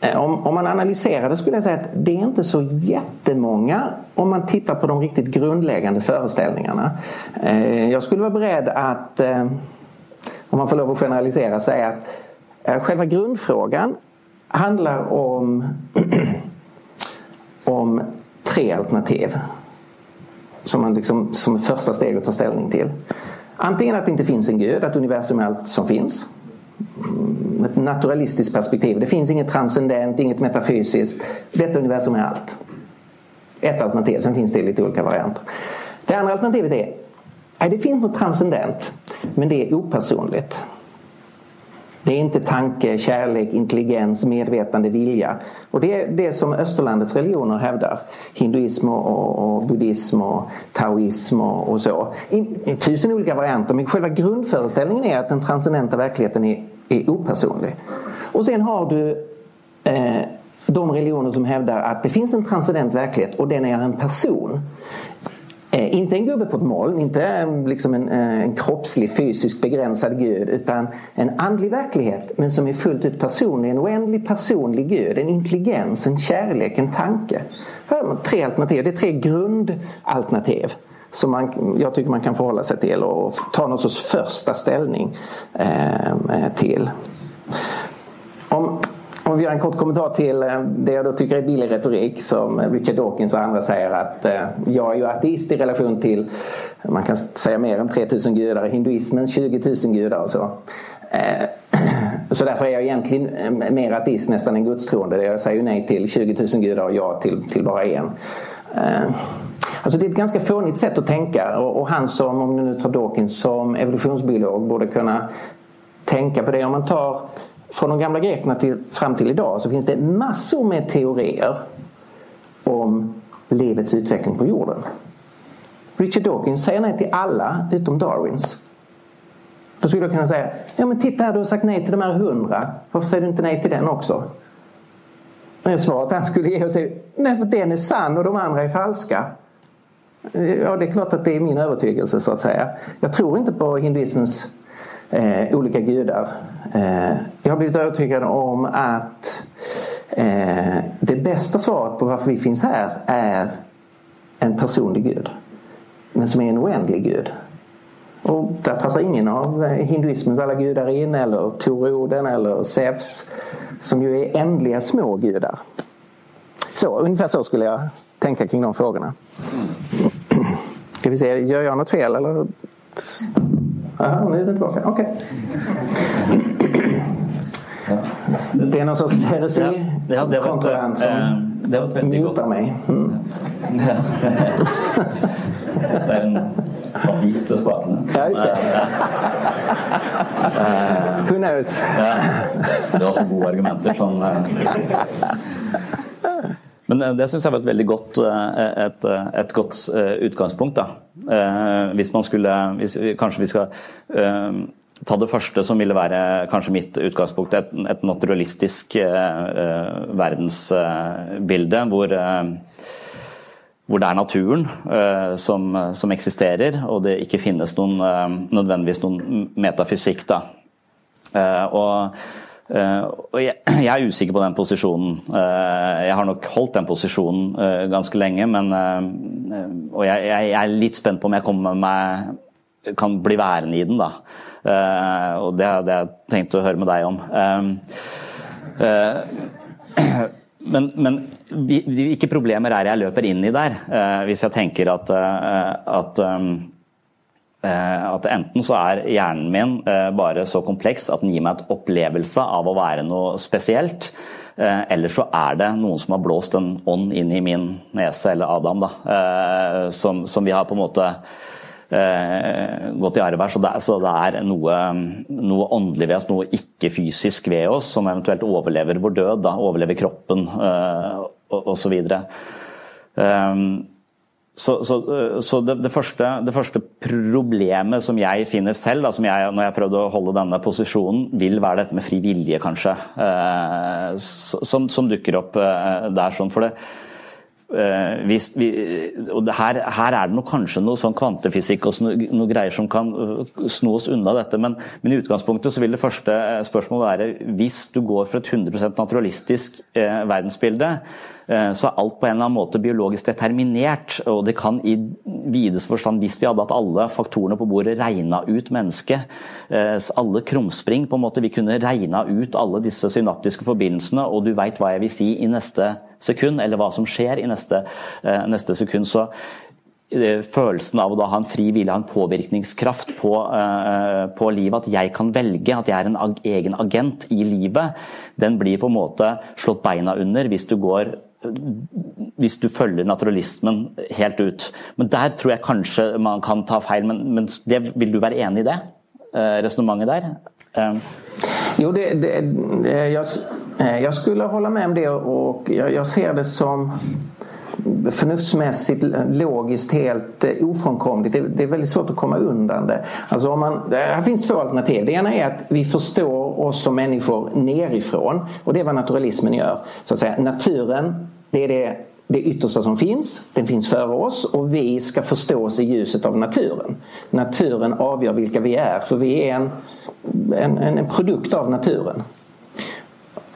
eh, om, om man analyserar det skulle jag säga att det är inte så jättemånga om man tittar på de riktigt grundläggande föreställningarna. Eh, jag skulle vara beredd att, om man får lov att generalisera, säga att själva grundfrågan handlar om, om tre alternativ som man liksom, som första steg att ta ställning till. Antingen att det inte finns en gud, att universum är allt som finns. Mm, ett naturalistiskt perspektiv. Det finns inget transcendent, inget metafysiskt. Detta universum är allt. Ett alternativ, sen finns det lite olika varianter. Det andra alternativet är att det finns något transcendent, men det är opersonligt. Det är inte tanke, kärlek, intelligens, medvetande, vilja. Och det är det som österlandets religioner hävdar. Hinduism och, och buddhism och taoism och så. I, tusen olika varianter men själva grundföreställningen är att den transcendenta verkligheten är, är opersonlig. Och sen har du eh, de religioner som hävdar att det finns en transcendent verklighet och den är en person. Eh, inte en gubbe på ett moln, inte liksom en, eh, en kroppslig fysisk begränsad gud utan en andlig verklighet men som är fullt ut personlig. En oändlig personlig gud, en intelligens, en kärlek, en tanke. Tre alternativ, det är tre grundalternativ som man, jag tycker man kan förhålla sig till och ta någon sorts första ställning eh, till. Om vi gör en kort kommentar till eh, det jag då tycker är billig retorik som Richard Dawkins och andra säger att jeg jag är ju ateist i relation till, man kan säga mer än 3000 gudar, hinduismens 20 000 gudar och så. Eh, så därför är jag egentligen mer ateist nästan än gudstroende. Jag säger jo nej till 20 000 gudar och ja till, till bara en. Alltså det är ett ganska fånigt sätt att tänka och han som, om du nu tar Dawkins som evolutionsbiolog, borde kunna tänka på det. Om man tar från de gamla grekerna till, fram till idag så finns det massor med teorier om livets utveckling på jorden. Richard Dawkins säger nej till alla utom Darwins. Då skulle jag kunna säga, ja men titta här du har sagt nej till de här hundra. Varför säger du inte nej till den också? Men svaret han skulle ge oss är, nej för den är sann och de andra är falska. Ja, det är klart att det är min övertygelse så att säga. Jag tror inte på hinduismens eh, olika gudar. Eh, jag har blivit övertygad om att eh, det bästa svaret på varför vi finns här är en personlig gud. Men som är en oändlig gud. Och där passar ingen av hinduismens alla gudar in eller Toroden eller Zeus som ju är ändliga små gudar. Så, ungefär så skulle jag tänka kring de frågorna. Ska vi se, gör jag något fel eller? Jaha, nu är den tillbaka. Okej. Okay. Det är någon sorts heresi ja, ja, det var kontra en som... Eh, det var et veldig Muta mig. Mm. Det er en avis til spakene. Ja, just det. Who knows? Det var for gode argumenter. Sånn, eh. Men eh, det syns jeg var et veldig godt, eh, et, et godt eh, utgangspunkt. Da. Eh, Hvis man skulle hvis, vi- Kanskje vi skal eh, ta det første som ville være kanskje mitt utgangspunkt. Et, et naturalistisk eh, eh, verdensbilde hvor eh, hvor det er naturen eh, som, som eksisterer, og det ikke finnes noen, eh, nødvendigvis noen metafysikk. Da. Eh, og eh, og jeg, jeg er usikker på den posisjonen. Eh, jeg har nok holdt den posisjonen eh, ganske lenge, men eh, Og jeg, jeg, jeg er litt spent på om jeg kommer meg kan bli værende i den, da. Uh, og det hadde jeg tenkt å høre med deg om. Uh, uh, men, men hvilke problemer er det jeg løper inn i der, eh, hvis jeg tenker at, eh, at um, eh, at enten så er hjernen min eh, bare så kompleks at den gir meg et opplevelse av å være noe spesielt, eh, eller så er det noen som har blåst en ånd inn i min nese, eller Adam, da, eh, som, som vi har på en måte eh, gått i arv her. Så det, så det er noe, noe åndelig ved oss, noe ikke-fysisk ved oss, som eventuelt overlever vår død, da, overlever kroppen eh, og osv. Um, så, så, så det, det, første, det første problemet som jeg finner selv, da, som jeg, når jeg prøvde å holde denne posisjonen, vil være dette med fri vilje, kanskje. Eh, som, som dukker opp eh, der. sånn, for det Eh, hvis vi, og her, her er det noe, kanskje noe sånn kvantefysikk og noe, noe greier som kan øh, sno oss unna dette, men, men i utgangspunktet så vil det første eh, spørsmålet være hvis du går for et 100 naturalistisk eh, verdensbilde, eh, så er alt på en eller annen måte biologisk determinert. Og det kan i videste forstand, hvis vi hadde hatt alle faktorene på bordet, regna ut mennesket, eh, alle krumspring på en måte, Vi kunne regna ut alle disse synaptiske forbindelsene, og du veit hva jeg vil si i neste sekund, eller hva som skjer i neste, eh, neste sekund. Så eh, følelsen av å da ha en fri vilje, ha en påvirkningskraft på, eh, på livet, at jeg kan velge, at jeg er en egen agent i livet, den blir på en måte slått beina under hvis du går hvis du følger naturalismen helt ut. Men der tror jeg kanskje man kan ta feil, men, men det, vil du være enig i det? Eh, Resonnementet der? Eh, Jo, det, det, jeg, jag, eh, skulle holde med om det og jeg, jeg ser det som förnuftsmässigt, logiskt helt eh, ofrånkomligt. Det, det är väldigt svårt att komma undan det. Alltså om man, här finns två alternativ. Det ena är att vi förstår oss som människor nerifrån och det är vad naturalismen gör. Så att säga, naturen, det är det det yttersta som finns, den finns före oss och vi ska oss i ljuset av naturen. Naturen avgör vilka vi är för vi är en, en, en produkt av naturen.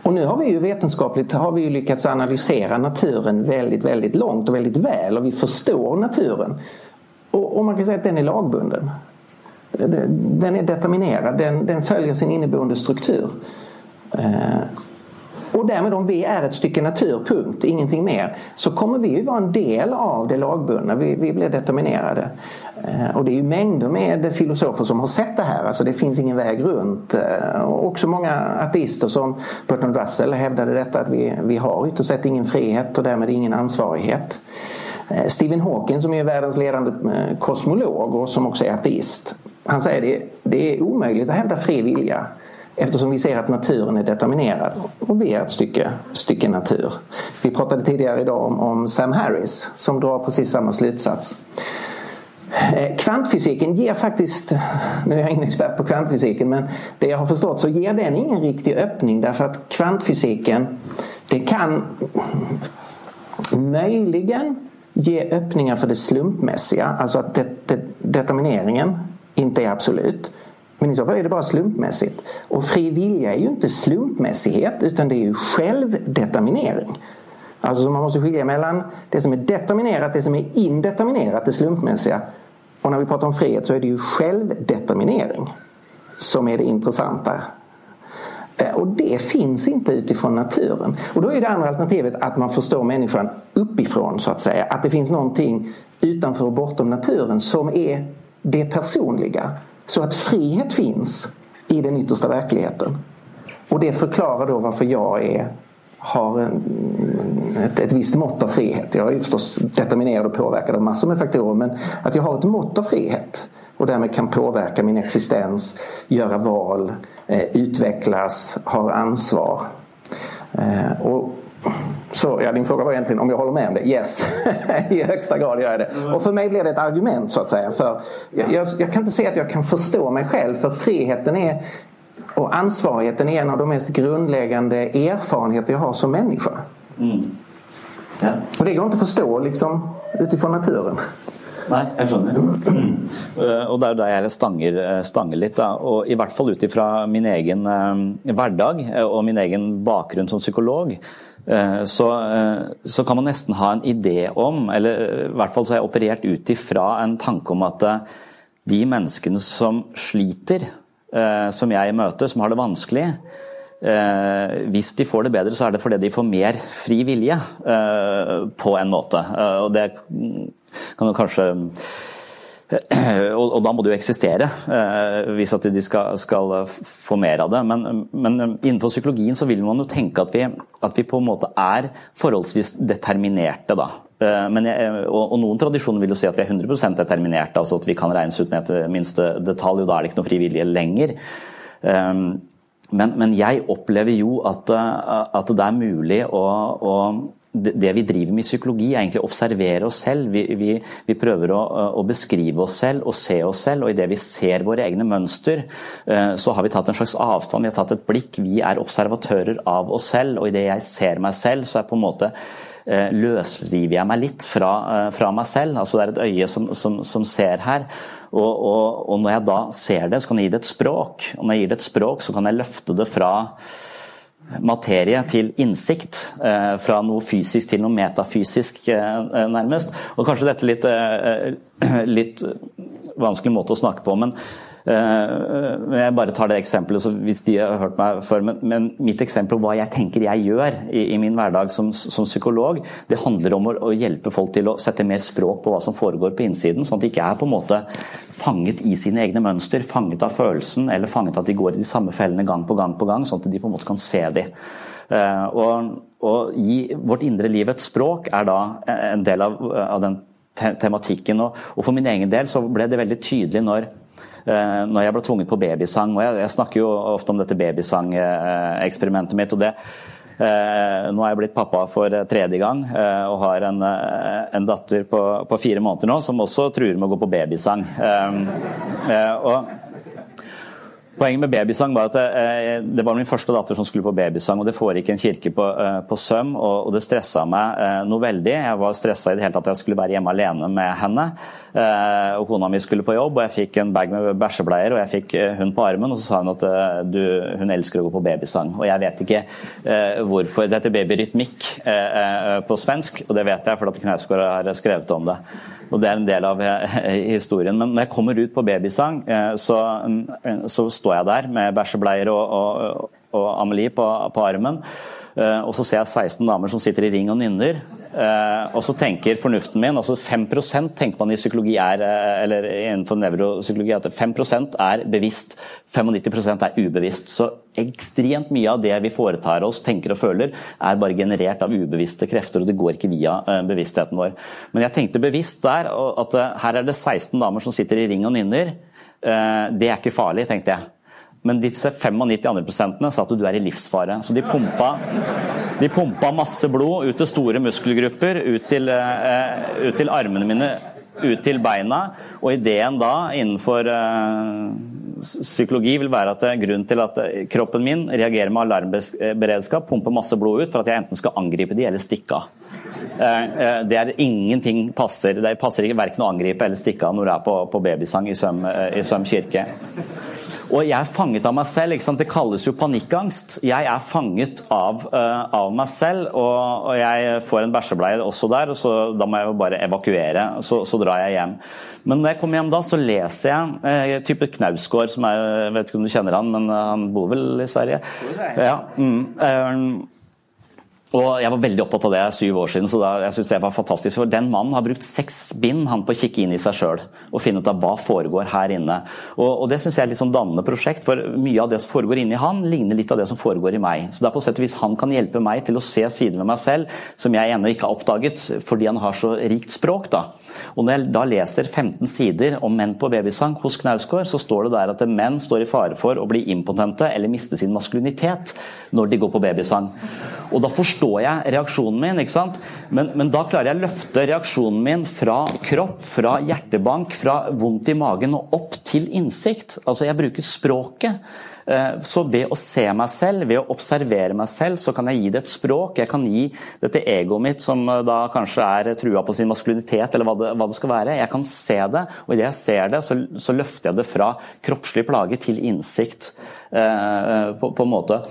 Och nu har vi ju vetenskapligt har vi ju lyckats analysera naturen väldigt, väldigt långt och väldigt väl och vi förstår naturen. Och, och man kan säga att den är lagbunden. Den är determinerad, den, den följer sin inneboende struktur. Och därmed om vi är ett stycke natur, punkt, ingenting mer, så kommer vi ju vara en del av det lagbundna. Vi, vi blir determinerade. Eh, och det är ju mängder med filosofer som har sett det här. Alltså det finns ingen väg runt. Eh, och också många ateister som Bertrand Russell hävdade detta att vi, vi har ytterst sett ingen frihet och därmed ingen ansvarighet. Eh, Stephen Hawking som är världens ledande kosmolog och som också är ateist. Han säger det, det är omöjligt att hävda fri vilja. Eftersom vi ser att naturen är determinerad och vi är ett stycke, stycke natur. Vi pratade tidigare idag om, om Sam Harris som drar precis samma slutsats. Eh, Kvantfysiken ger faktiskt, nu är jag ingen expert på kvantfysiken, men det jag har förstått så ger den ingen riktig öppning därför att kvantfysiken det kan möjligen ge öppningar för det slumpmässiga, alltså att det, det, determineringen inte är absolut. Men i så fall är det bara slumpmässigt. Och fri vilja är ju inte slumpmässighet utan det är ju självdeterminering. Alltså man måste skilja mellan det som är determinerat, det som är indeterminerat, det slumpmässiga. Och när vi pratar om frihet så är det ju självdeterminering som är det intressanta. Eh, Och det finns inte utifrån naturen. Och då är det andra alternativet att man förstår människan uppifrån så att säga. Att det finns någonting utanför och bortom naturen som är det personliga. Så att frihet finns i den yttersta verkligheten. Och det förklarar då varför jag är har en, ett, ett visst mått av frihet. Jag är förstås determinerad och påverkad av massor med faktorer men att jag har ett mått av frihet och därmed kan påverka min existens, göra val, eh, utvecklas, har ansvar. Og och så ja, din fråga var egentligen om jag håller med om det. Yes, i högsta grad gör jag det. Och för mig blir det ett argument så att säga. För jag, jag, jag kan inte säga att jag kan förstå mig själv för friheten är och ansvarigheten är en av de mest grundläggande erfarenheter jag har som människa. Mm. Ja. Och det går inte att förstå liksom, utifrån naturen. Nei, jeg skjønner. Eh, og det er jo der jeg stanger, eh, stanger litt. Da. Og I hvert fall ut ifra min egen eh, hverdag og min egen bakgrunn som psykolog, så, så, kan man nesten ha en idé om, eller i hvert fall så har jeg operert ut ifra en tanke om at de menneskene som sliter, som jeg møter, som har det vanskelig, hvis de får det bedre, så er det fordi de får mer fri vilje, på en måte. Og det kan jo kanskje og, da må det jo eksistere, eh, hvis at de skal, skal, få mer av det. Men, men, innenfor psykologien så vil man jo tenke at vi, at vi på en måte er forholdsvis determinerte. da. Eh, jeg, og, Noen tradisjoner vil jo si at vi er 100 determinerte, altså at vi kan regnes ut ned til minste detalj, og da er det ikke noe frivillige lenger. Eh, men, men jeg opplever jo at, at, det er mulig å, å det vi driver med i psykologi, er egentlig å observere oss selv. Vi, vi, vi prøver å, å, beskrive oss selv og se oss selv, og idet vi ser våre egne mønster, eh, så har vi tatt en slags avstand, vi har tatt et blikk. Vi er observatører av oss selv, og idet jeg ser meg selv, så er på en måte eh, løsriver jeg meg litt fra, eh, fra, meg selv. Altså Det er et øye som, som, som ser her. Og, og, og, når jeg da ser det, så kan jeg gi det et språk. Og når jeg gir det et språk, så kan jeg løfte det fra materie til innsikt. Eh, fra noe fysisk til noe metafysisk, eh, nærmest. Og kanskje dette litt, eh, litt vanskelig måte å snakke på, men jeg bare tar det eksempelet hvis de har hørt meg før. Men, men mitt eksempel hva jeg tenker jeg gjør i, i min hverdag som, som, psykolog, det handler om å, å, hjelpe folk til å sette mer språk på hva som foregår på innsiden. Sånn at de ikke er på en måte fanget i sine egne mønster, fanget av følelsen eller fanget at de går i de samme fellene gang på gang på gang, sånn at de på en måte kan se de. Eh, og, og gi vårt indre liv et språk er da en del av, av den tematikken. Og, og, for min egen del så ble det veldig tydelig når eh, når jeg ble tvunget på babysang, og jeg, jeg snakker jo ofte om dette babysangeeksperimentet mitt. og det Eh, nå er jeg blitt pappa for tredje gang eh, og har en, eh, en datter på, på, fire måneder nå som også truer med å gå på babysang. Og Poenget med babysang var at eh, det var min første datter som skulle på babysang, og det foregikk i en kirke på, eh, på Søm, og, det stressa meg eh, noe veldig. Jeg var stressa i det hele tatt at jeg skulle være hjemme alene med henne. Og kona mi skulle på jobb, og jeg fikk en bag med bæsjebleier, og jeg fikk hun på armen, og så sa hun at du, hun elsker å gå på babysang. Og jeg vet ikke hvorfor. Det heter babyrytmikk på svensk, og det vet jeg fordi Knausgård har skrevet om det. Og Det er en del av historien. Men når jeg kommer ut på babysang, så, så står jeg der med bæsjebleier og, og, og Amelie på, på armen. Eh, og så ser jeg 16 damer som sitter i ring og nynner. Eh, og så tenker fornuften min altså 5% tenker man i psykologi er, eh, eller innenfor nevropsykologi at 5% er bevisst, 95% er ubevisst. Så ekstremt mye av det vi foretar oss, tenker og føler, er bare generert av ubevisste krefter, og det går ikke via bevisstheten vår. Men jeg tenkte bevisst der at her er det 16 damer som sitter i ring og nynner. Det er ikke farlig, tenkte jeg. Men disse 95 andre prosentene sa at du er i livsfare. Så de pumpa, de pumpa masse blod ut til store muskelgrupper, ut til, uh, ut til, armene mine, ut til beina. Og ideen da innenfor uh, psykologi vil være at grunnen til at kroppen min reagerer med alarmberedskap, pumper masse blod ut for at jeg enten skal angripe de eller stikke av. Det er ingenting passer. Det passer ikke verken å angripe eller stikke av når du er på, på babysang i Søm, i Søm kirke. Og jeg er fanget av meg selv. Det kalles jo panikkangst. Jeg er fanget av, uh, av meg selv, og, og, jeg får en bæsjebleie også der, og så, da må jeg jo bare evakuere. Så, så, drar jeg hjem. Men når jeg kommer hjem da, så leser jeg uh, type Knausgård, som er, jeg vet ikke om du kjenner han, men uh, han bor vel i Sverige? Ja, mm, Og Jeg var veldig opptatt av det syv år siden, så da, jeg synes det var fantastisk. For Den mannen har brukt seks bind han på å kikke inn i seg sjøl og finne ut av hva foregår her inne. Og, og Det syns jeg er et litt sånn dannende prosjekt, for mye av det som foregår inni han, ligner litt av det som foregår i meg. Så det er på sett og vis Han kan hjelpe meg til å se sider ved meg selv som jeg ennå ikke har oppdaget, fordi han har så rikt språk. da. Og Når jeg da leser 15 sider om menn på babysang hos Knausgård, så står det der at menn står i fare for å bli impotente eller miste sin maskulinitet når de går på babysang. Og da forstår jeg reaksjonen min, ikke sant? Men, men, da klarer jeg å løfte reaksjonen min fra kropp, fra hjertebank, fra vondt i magen og opp til innsikt. Altså, jeg bruker språket. Eh, så ved å se meg selv, ved å observere meg selv, så kan jeg gi det et språk. Jeg kan gi dette egoet mitt, som eh, da kanskje er trua på sin maskulinitet, eller hva det, hva det skal være. Jeg kan se det, og idet jeg ser det, så, så, løfter jeg det fra kroppslig plage til innsikt, eh, på, på en måte.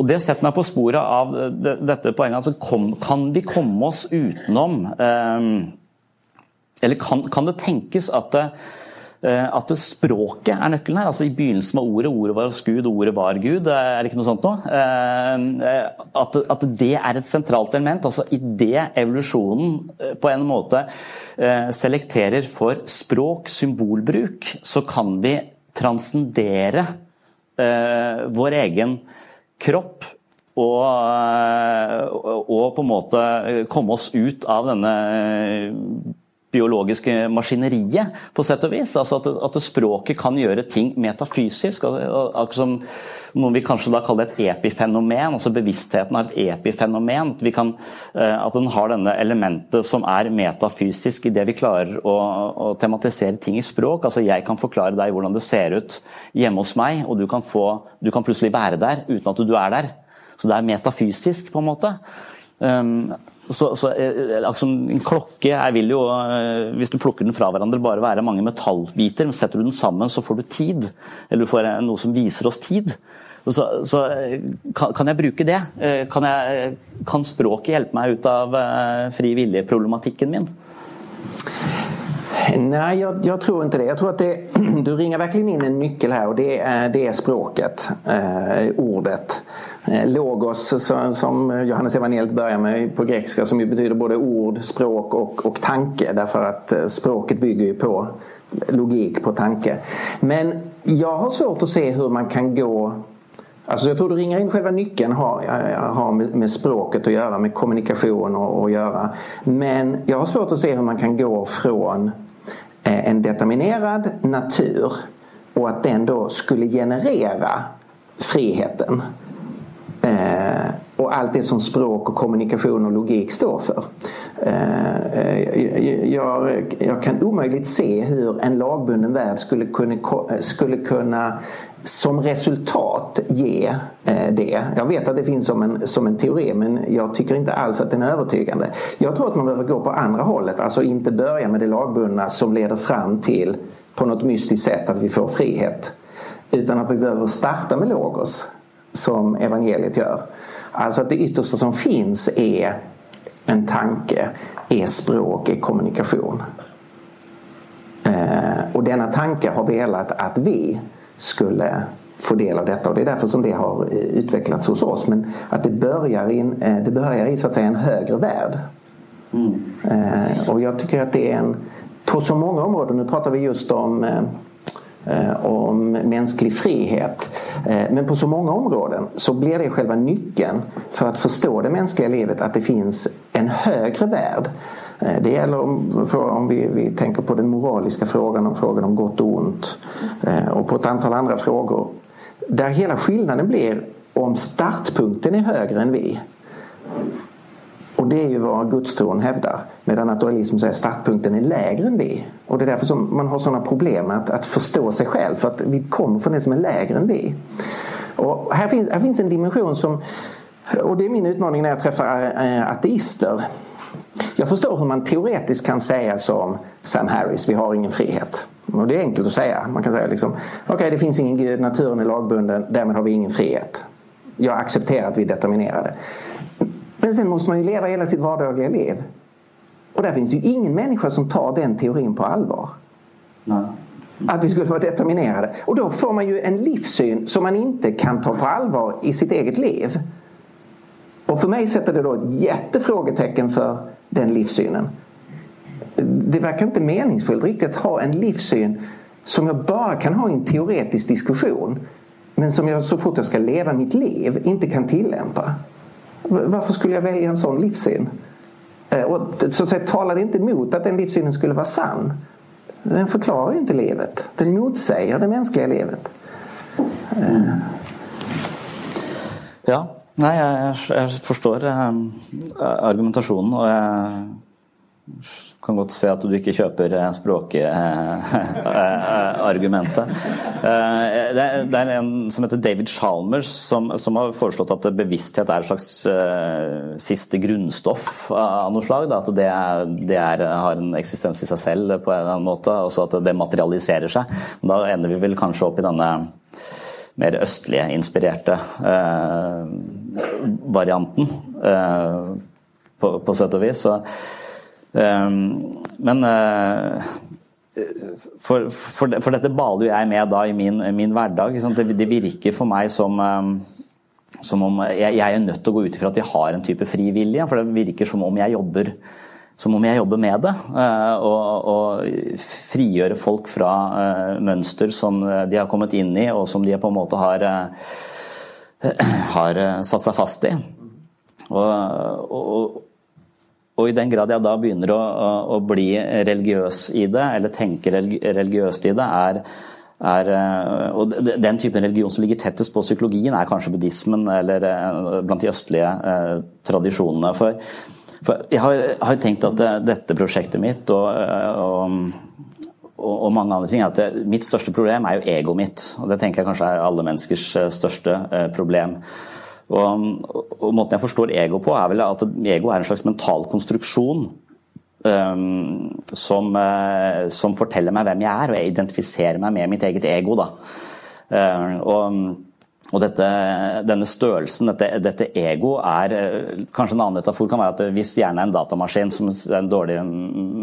Og Det setter meg på sporet av dette poenget. Altså, kan vi komme oss utenom eh, Eller kan, kan det tenkes at eh, at språket er nøkkelen her. altså I begynnelsen var ordet, ordet var hos Gud, ordet var Gud. Er det ikke noe sånt nå? Eh, at, det er et sentralt element. altså Idet evolusjonen på en måte selekterer for språk, symbolbruk, så kan vi transcendere vår egen kropp og, og, på en måte komme oss ut av denne biologiske maskineriet, på sett og vis. Altså at, at språket kan gjøre ting metafysisk. Som noe vi kanskje da kaller et epifenomen. altså Bevisstheten har et epifenomen. At, kan, eh, at den har denne elementet som er metafysisk i det vi klarer å, å, tematisere ting i språk. altså Jeg kan forklare deg hvordan det ser ut hjemme hos meg, og du kan, få, du kan plutselig være der uten at du er der. Så det er metafysisk, på en måte. Um, så, så liksom, En klokke jeg vil jo, eh, hvis du plukker den fra hverandre, bare være mange metallbiter. men Setter du den sammen, så får du tid. Eller du får noe som viser oss tid. Så, så kan, kan, jeg bruke det? Kan, jeg, kan, språket hjelpe meg ut av fri vilje-problematikken min? Nej, jag, jag, tror inte det. Jag tror att det, du ringer verkligen in en nyckel här och det är, det är språket, eh, ordet. Eh, logos som Johannes evangeliet börjar med på grekiska som betyder både ord, språk och, och tanke därför att eh, språket bygger ju på logik, på tanke. Men jag har svårt att se hur man kan gå Alltså jag tror du ringer in själva nyckeln har, har med, med, språket att göra, med kommunikation att göra. Men jag har svårt att se hur man kan gå från eh, en determinerad natur och att den då skulle generera friheten. Eh, och allt det som språk och kommunikation och logik står för. Jeg jag, jag, kan omöjligt se hur en lagbunden värld skulle kunna, skulle kunna som resultat ge eh, det. Jag vet att det finns som en, som en teori men jag tycker inte alls att den är övertygande. Jag tror att man behöver gå på andra hållet, alltså inte börja med det lagbundna som leder fram till på något mystiskt sätt att vi får frihet. Utan att vi behöver starta med logos som evangeliet gör. Alltså att det yttersta som finns är en tanke, är språk, är kommunikation. Eh, och denna tanke har velat att vi skulle få del av detta och det är därför som det har utvecklats hos oss. Men att det börjar, in, eh, det börjar i så att säga en högre värld. Mm. Eh, och jag tycker att det är en, på så många områden, nu pratar vi just om Eh, om mänsklig frihet. Eh, men på så många områden så blir det själva nyckeln för att förstå det mänskliga livet att det finns en högre värld. Eh, det gäller om, om vi, vi, tänker på den moraliska frågan, om frågan om gott och ont och på ett antal andra frågor. Där hela skillnaden blir om startpunkten är högre än vi och det är ju vad gudstron hävdar. Medan naturalism säger startpunkten är lägre än vi. Och det är därför som man har sådana problem med att, att förstå sig själv. För att vi kommer från det som är lägre än vi. Och här finns, här finns en dimension som, och det är min utmaning när jag träffar äh, ateister. Jag förstår hur man teoretiskt kan säga som Sam Harris, vi har ingen frihet. Och det är enkelt att säga. Man kan säga liksom, okej okay, det finns ingen gud, naturen är lagbunden, därmed har vi ingen frihet. Jag accepterar att vi är determinerade. Men sen måste man ju leva hela sitt vardagliga liv. Och där finns det ju ingen människa som tar den teorin på allvar. Nej. Att vi skulle vara determinerade. Och då får man ju en livssyn som man inte kan ta på allvar i sitt eget liv. Och för mig sätter det då ett jättefrågetecken för den livssynen. Det verkar inte meningsfullt riktigt att ha en livssyn som jag bara kan ha i en teoretisk diskussion men som jag så fort jag ska leva mitt liv inte kan tillämpa. Varför skulle jag välja en sån livssyn? Eh, och så att säga, talar det inte emot att den livssynen skulle vara sann. Den förklarar inte livet. Den motsäger det mänskliga livet. Ja, nei, jeg, jeg forstår eh, argumentasjonen, og jeg kan godt se at du ikke kjøper eh, språkargumentet. Eh, det er en som heter David Chalmers som, har foreslått at bevissthet er et slags siste grunnstoff av noe slag. At det, er, det er, har en eksistens i seg selv på en eller annen måte, og så at det materialiserer seg. Da ender vi vel kanskje opp i denne mer østlige inspirerte varianten, på, på sett og vis. Så men eh, for, for, for, dette baler jo jeg med da i min, min hverdag. Det, det, virker for meg som, ehm, som om jeg, jeg, er nødt til å gå ut ifra at vi har en type frivillige. For det virker som om jeg jobber, som om jeg jobber med det. Eh, og, frigjøre folk fra uh, mønster som de har kommet inn i, og som de på en måte har, har satt seg fast i. Og, og, og i den grad jeg da begynner å, å, bli religiøs i det, eller tenke religiøst i det, er, er eh, og Den typen religion som ligger tettest på psykologien, er kanskje buddhismen eller eh, blant de østlige eh, tradisjonene. For, for jeg har, har, tenkt at det, dette prosjektet mitt og, og, og, mange andre ting, at det, mitt største problem er jo egoet mitt. og Det tenker jeg kanskje er alle menneskers største problem. Og, og, Måten jeg forstår ego på, er vel at ego er en slags mental konstruksjon um, som, uh, som, forteller meg hvem jeg er, og jeg identifiserer meg med mitt eget ego. Da. Uh, og og dette, denne størrelsen, dette, dette, ego, er eh, Kanskje en annen metafor kan være at hvis hjernen er en datamaskin, som er en dårlig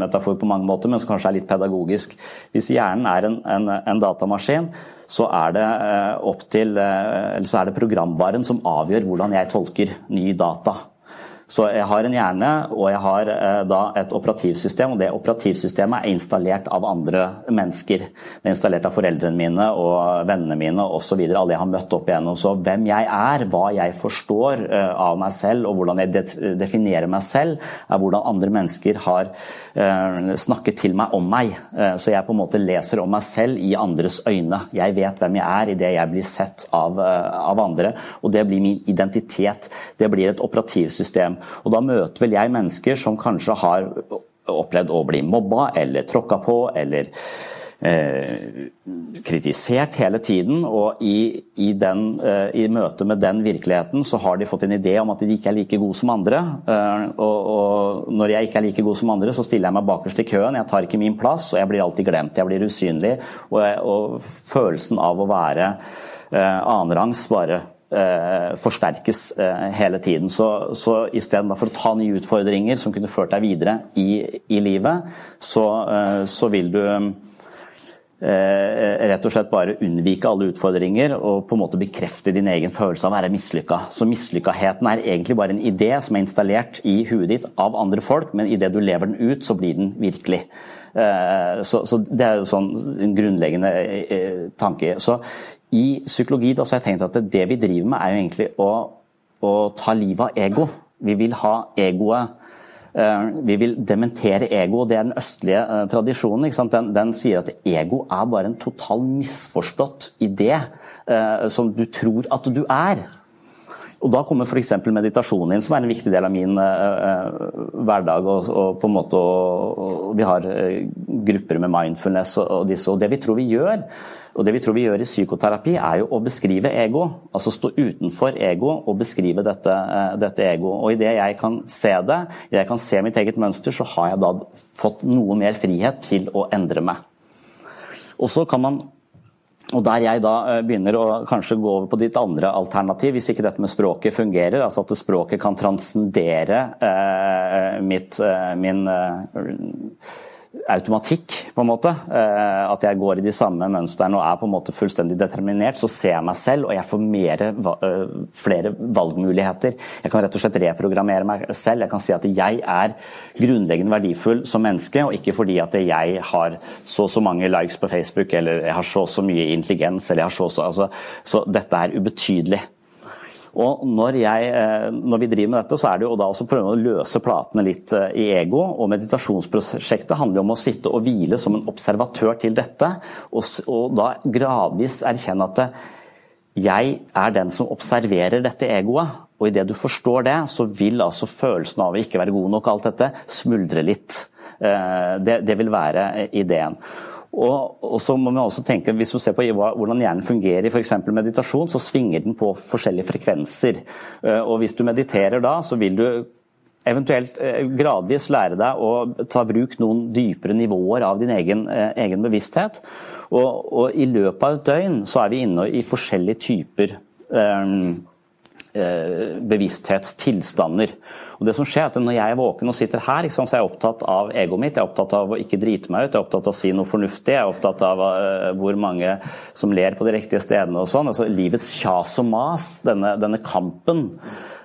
metafor på mange måter, men som kanskje er litt pedagogisk Hvis hjernen er en, en, en datamaskin, så er, det eh, opp til, Eller så er det programvaren som avgjør hvordan jeg tolker ny data. Så jeg har en hjerne og jeg har eh, da et operativsystem, og det operativsystemet er installert av andre mennesker. Det er installert av foreldrene mine og vennene mine osv. Alle jeg har møtt opp igjennom. Så hvem jeg er, hva jeg forstår eh, av meg selv og hvordan jeg definerer meg selv, er hvordan andre mennesker har eh, snakket til meg om meg. Så jeg på en måte leser om meg selv i andres øyne. Jeg vet hvem jeg er idet jeg blir sett av, av andre, og det blir min identitet. Det blir et operativsystem og da møter vel jeg mennesker som kanskje har opplevd å bli mobba eller tråkka på eller eh, kritisert hele tiden. Og i, i, den, eh, i, møte med den virkeligheten så har de fått en idé om at de ikke er like gode som andre. Eh, og, og, når jeg ikke er like god som andre, så stiller jeg meg bakerst i køen. Jeg tar ikke min plass, og jeg blir alltid glemt. Jeg blir usynlig. Og, og følelsen av å være eh, annenrangs bare forsterkes eh, hele tiden. Så, så istedenfor å ta nye utfordringer som kunne ført deg videre i, i livet, så, eh, så, vil du eh, rett og slett bare unnvike alle utfordringer og på en måte bekrefte din egen følelse av å være mislykka. Så mislykkaheten er egentlig bare en idé som er installert i huet ditt av andre folk, men idet du lever den ut, så blir den virkelig. Eh, så, så, Det er jo sånn en grunnleggende eh, tanke. Så i psykologi da, så har jeg tenkt at det vi driver med, er jo egentlig å, å ta livet av ego. Vi vil ha egoet eh, vi vil dementere ego, og det er den østlige uh, tradisjonen. Den, den, sier at ego er bare en total misforstått idé uh, som du tror at du er. Og Da kommer f.eks. meditasjonen inn, som er en viktig del av min hverdag. Og, og på en måte, og, Vi har grupper med mindfulness og, disse. og Det vi tror vi gjør, og Det vi tror vi gjør i psykoterapi, er jo å beskrive ego. Altså stå utenfor ego og beskrive dette, eh, dette ego. Og Idet jeg kan se det, jeg kan se mitt eget mønster, så har jeg da fått noe mer frihet til å endre meg. Og så kan man og Der jeg da eh, begynner å kanskje gå over på ditt andre alternativ, hvis ikke dette med språket fungerer, altså at språket kan transcendere eh, mitt, eh, min eh, automatikk, på en måte. Eh, at jeg går i de samme mønstrene og er på en måte fullstendig determinert. Så ser jeg meg selv, og jeg får mer, eh, flere valgmuligheter. Jeg kan rett og slett reprogrammere meg selv. Jeg kan si at jeg er grunnleggende verdifull som menneske, og ikke fordi at jeg har så og så mange likes på Facebook, eller jeg har så og så mye intelligens, eller jeg har så og så altså, Så dette er ubetydelig. Og når, jeg, eh, når, vi driver med dette, så er det jo da også prøve å løse platene litt eh, i ego. Og meditasjonsprosjektet handler om å sitte og hvile som en observatør til dette, og, og da gradvis erkjenne at jeg er den som observerer dette egoet. Og idet du forstår det, så vil altså følelsen av å ikke være god nok, alt dette, smuldre litt. Eh, det, det vil være ideen. Og, og, så må vi også tenke, Hvis du ser på hvordan hjernen fungerer i f.eks. meditasjon, så svinger den på forskjellige frekvenser. Eh, og Hvis du mediterer da, så vil du eventuelt eh, gradvis lære deg å ta bruk noen dypere nivåer av din egen, eh, egen bevissthet. Og, og, I løpet av et døgn så er vi inne i forskjellige typer um, bevissthetstilstander. Og det som skjer er at Når jeg er våken og sitter her, så er jeg opptatt av egoet mitt. Jeg er opptatt av å ikke drite meg ut, jeg er opptatt av å si noe fornuftig. Jeg er opptatt av uh, hvor mange som ler på de riktige stedene og sånn. Altså Livets kjas og mas, denne, denne kampen.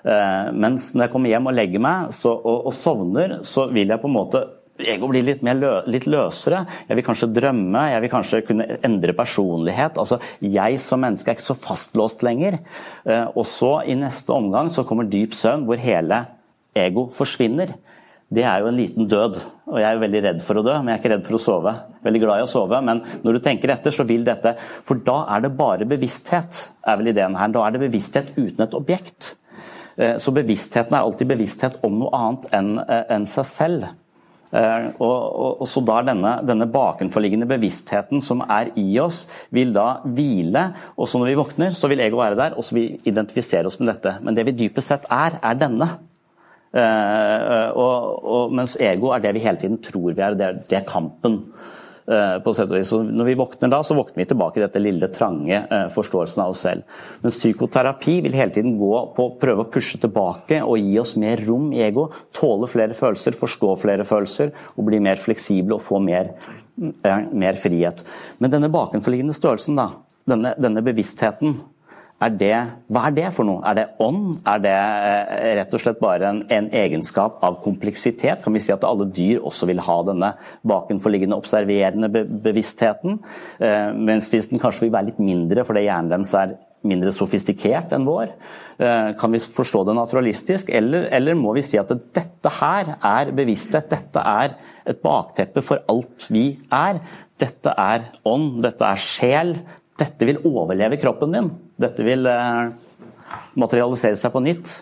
Uh, mens når jeg kommer hjem og legger meg så, og, og sovner, så vil jeg på en måte ego blir litt, lø, litt løsere. Jeg vil kanskje drømme, jeg vil kanskje kunne endre personlighet. Altså, Jeg som menneske er ikke så fastlåst lenger. Eh, og så i neste omgang så kommer dyp søvn, hvor hele ego forsvinner. Det er jo en liten død, og jeg er jo veldig redd for å dø, men jeg er ikke redd for å sove. Veldig glad i å sove, men når du tenker etter, så vil dette For da er det bare bevissthet, er vel ideen her. Da er det bevissthet uten et objekt. Eh, så bevisstheten er alltid bevissthet om noe annet enn eh, seg selv. Eh, og, og, og, så da denne, denne, bakenforliggende bevisstheten som er i oss, vil da hvile. Og så når vi våkner, så vil ego være der, og så vil vi identifisere oss med dette. Men det vi dypest sett er, er denne. Uh, og, og, mens ego er det vi hele tiden tror vi er, det det er kampen. Eh, på sett og vis. når vi våkner da, så våkner vi tilbake i dette lille, trange eh, forståelsen av oss selv. Men psykoterapi vil hele tiden gå på å prøve å pushe tilbake og gi oss mer rom i ego. Tåle flere følelser, forstå flere følelser og bli mer fleksible og få mer, eh, mer frihet. Men denne bakenforliggende størrelsen, da, denne, denne bevisstheten, er det, hva er det for noe? Er det ånd? Er det eh, rett og slett bare en, en, egenskap av kompleksitet? Kan vi si at alle dyr også vil ha denne bakenforliggende observerende be bevisstheten? Eh, mens hvis den kanskje vil være litt mindre fordi hjernen deres er mindre sofistikert enn vår? Eh, kan vi forstå det naturalistisk, eller, eller må vi si at dette her er bevissthet? Dette er et bakteppe for alt vi er. Dette er ånd, dette er sjel, dette vil overleve kroppen din. Dette vil eh, materialisere seg på nytt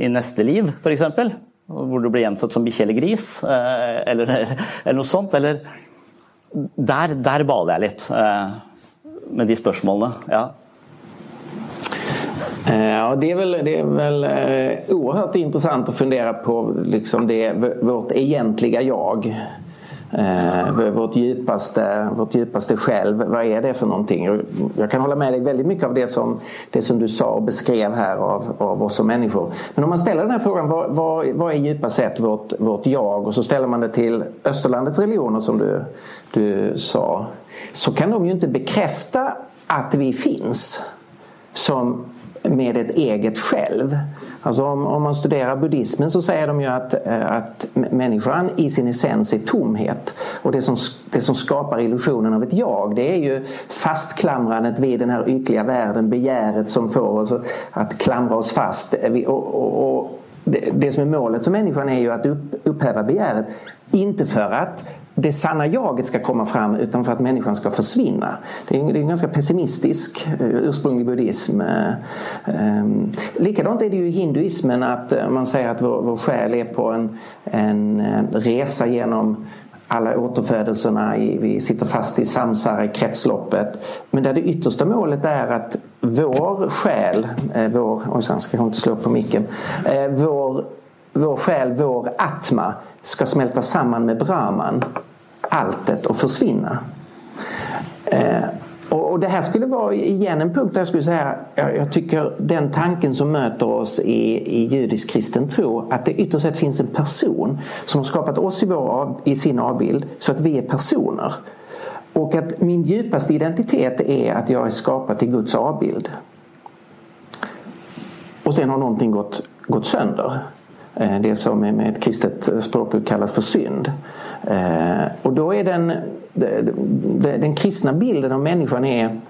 i neste liv, f.eks. Hvor du blir gjenfødt som bikkje eller gris, eh, eller, eller, noe sånt. Eller Der, der baler jeg litt eh, med de spørsmålene. ja. Ja, det är väl, det är väl oerhört intressant på liksom det, vårt egentliga jag. Eh, vårt, djupaste, vårt djupaste själv, vad är det för någonting? Jag kan hålla med dig väldigt mycket av det som, det som du sa och beskrev här av, av oss som människor. Men om man ställer den här frågan, vad, vad, vad är djupast sett vårt, vårt jag? Och så ställer man det till Österlandets religioner som du, du sa. Så kan de ju inte bekräfta att vi finns som med ett eget själv. Alltså om, om, man studerar buddhismen så säger de ju att, eh, att människan i sin essens är tomhet. Och det som, det som skapar illusionen av ett jag det är ju fastklamrandet vid den här ytliga världen, begäret som får oss att klamra oss fast. Och, och, och det, det som är målet för människan är ju att upp, upphäva begäret. Inte för att det sanna jaget ska komma fram utan för att människan ska försvinna. Det är en, det är en ganska pessimistisk eh, ursprunglig buddhism. Eh, ehm, likadant är det ju i hinduismen att eh, man säger att vår, vår själ är på en, en resa genom alla återfödelserna, vi sitter fast i samsara, i kretsloppet. Men där det yttersta målet är att vår själ, vår, oj, jag ska inte slå på micken, vår, vår själ, vår atma ska smälta samman med Brahman, alltet och försvinna. Eh, och, det här skulle vara igen en punkt där jag skulle säga jag, jag tycker den tanken som möter oss i, i judisk kristen tro att det ytterst sett finns en person som har skapat oss i, vår, i sin avbild så att vi är personer. Och att min djupaste identitet är att jag är skapad till Guds avbild. Och sen har någonting gått, gått sönder. Eh, det som med ett kristet språkbruk kallas för synd. Eh, och då är den, den kristna bilden av människan är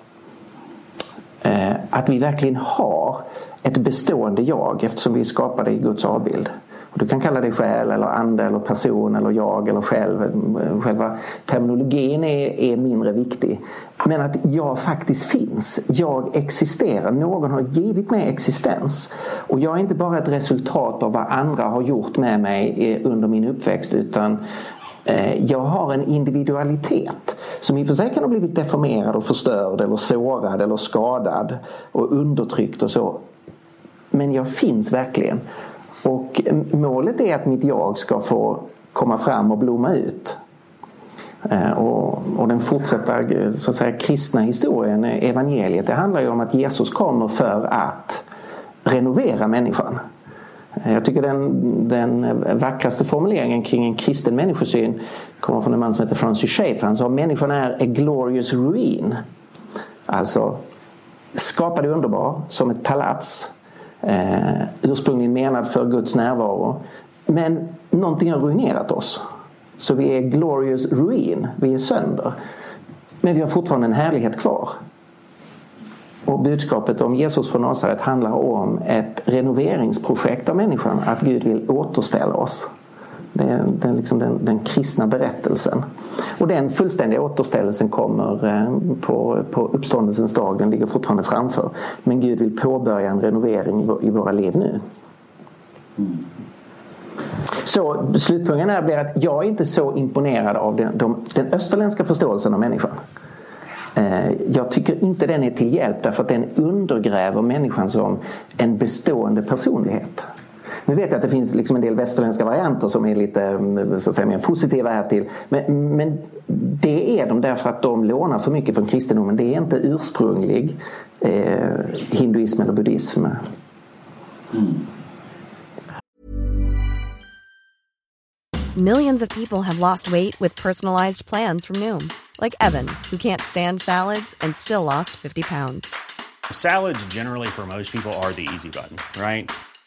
eh, att vi verkligen har ett bestående jag eftersom vi är skapade i Guds avbild. Du kan kalla det själ eller ande eller person eller jag eller själv. Själva terminologin är, är mindre viktig. Men att jag faktiskt finns. Jag existerar. Någon har givit mig existens. Och jag är inte bara ett resultat av vad andra har gjort med mig under min uppväxt utan eh, jag har en individualitet som i och för sig kan ha blivit deformerad och förstörd eller sårad eller skadad och undertryckt och så. Men jag finns verkligen. Och målet är att mitt jag ska få komma fram och blomma ut. Eh, och, och, den fortsatta så att säga, kristna historien, evangeliet, det handlar ju om att Jesus kommer för att renovera människan. Eh, jag tycker den, den vackraste formuleringen kring en kristen människosyn kommer från en man som heter Francis Schaeffer. Han sa människan är a glorious ruin. Alltså skapad underbar som ett palats eh, ursprungligen menad för Guds närvaro. Men någonting har ruinerat oss. Så vi är glorious ruin, vi är sönder. Men vi har fortfarande en härlighet kvar. Och budskapet om Jesus från Nasaret handlar om ett renoveringsprojekt av människan. Att Gud vill återställa oss. Det är den, liksom den, den kristna berättelsen. Och den fullständiga återställelsen kommer eh, på, på uppståndelsens dag. Den ligger fortfarande framför. Men Gud vill påbörja en renovering i våra liv nu. Så slutpunkten här blir att jag är inte så imponerad av den, de, den österländska förståelsen av människan. Eh, jag tycker inte den är till hjälp därför att den undergräver människan som en bestående personlighet. Nu vet jag att det finns liksom en del västerländska varianter som är lite mm, så att säga, mer positiva här till. Men, men det är de därför att de lånar för mycket från kristendomen. Det är inte ursprunglig eh, hinduism eller buddhism. Mm. Millions of people have lost weight with personalized plans from Noom. Like Evan, who can't stand salads and still lost 50 pounds. Salads generally for most people are the easy button, right?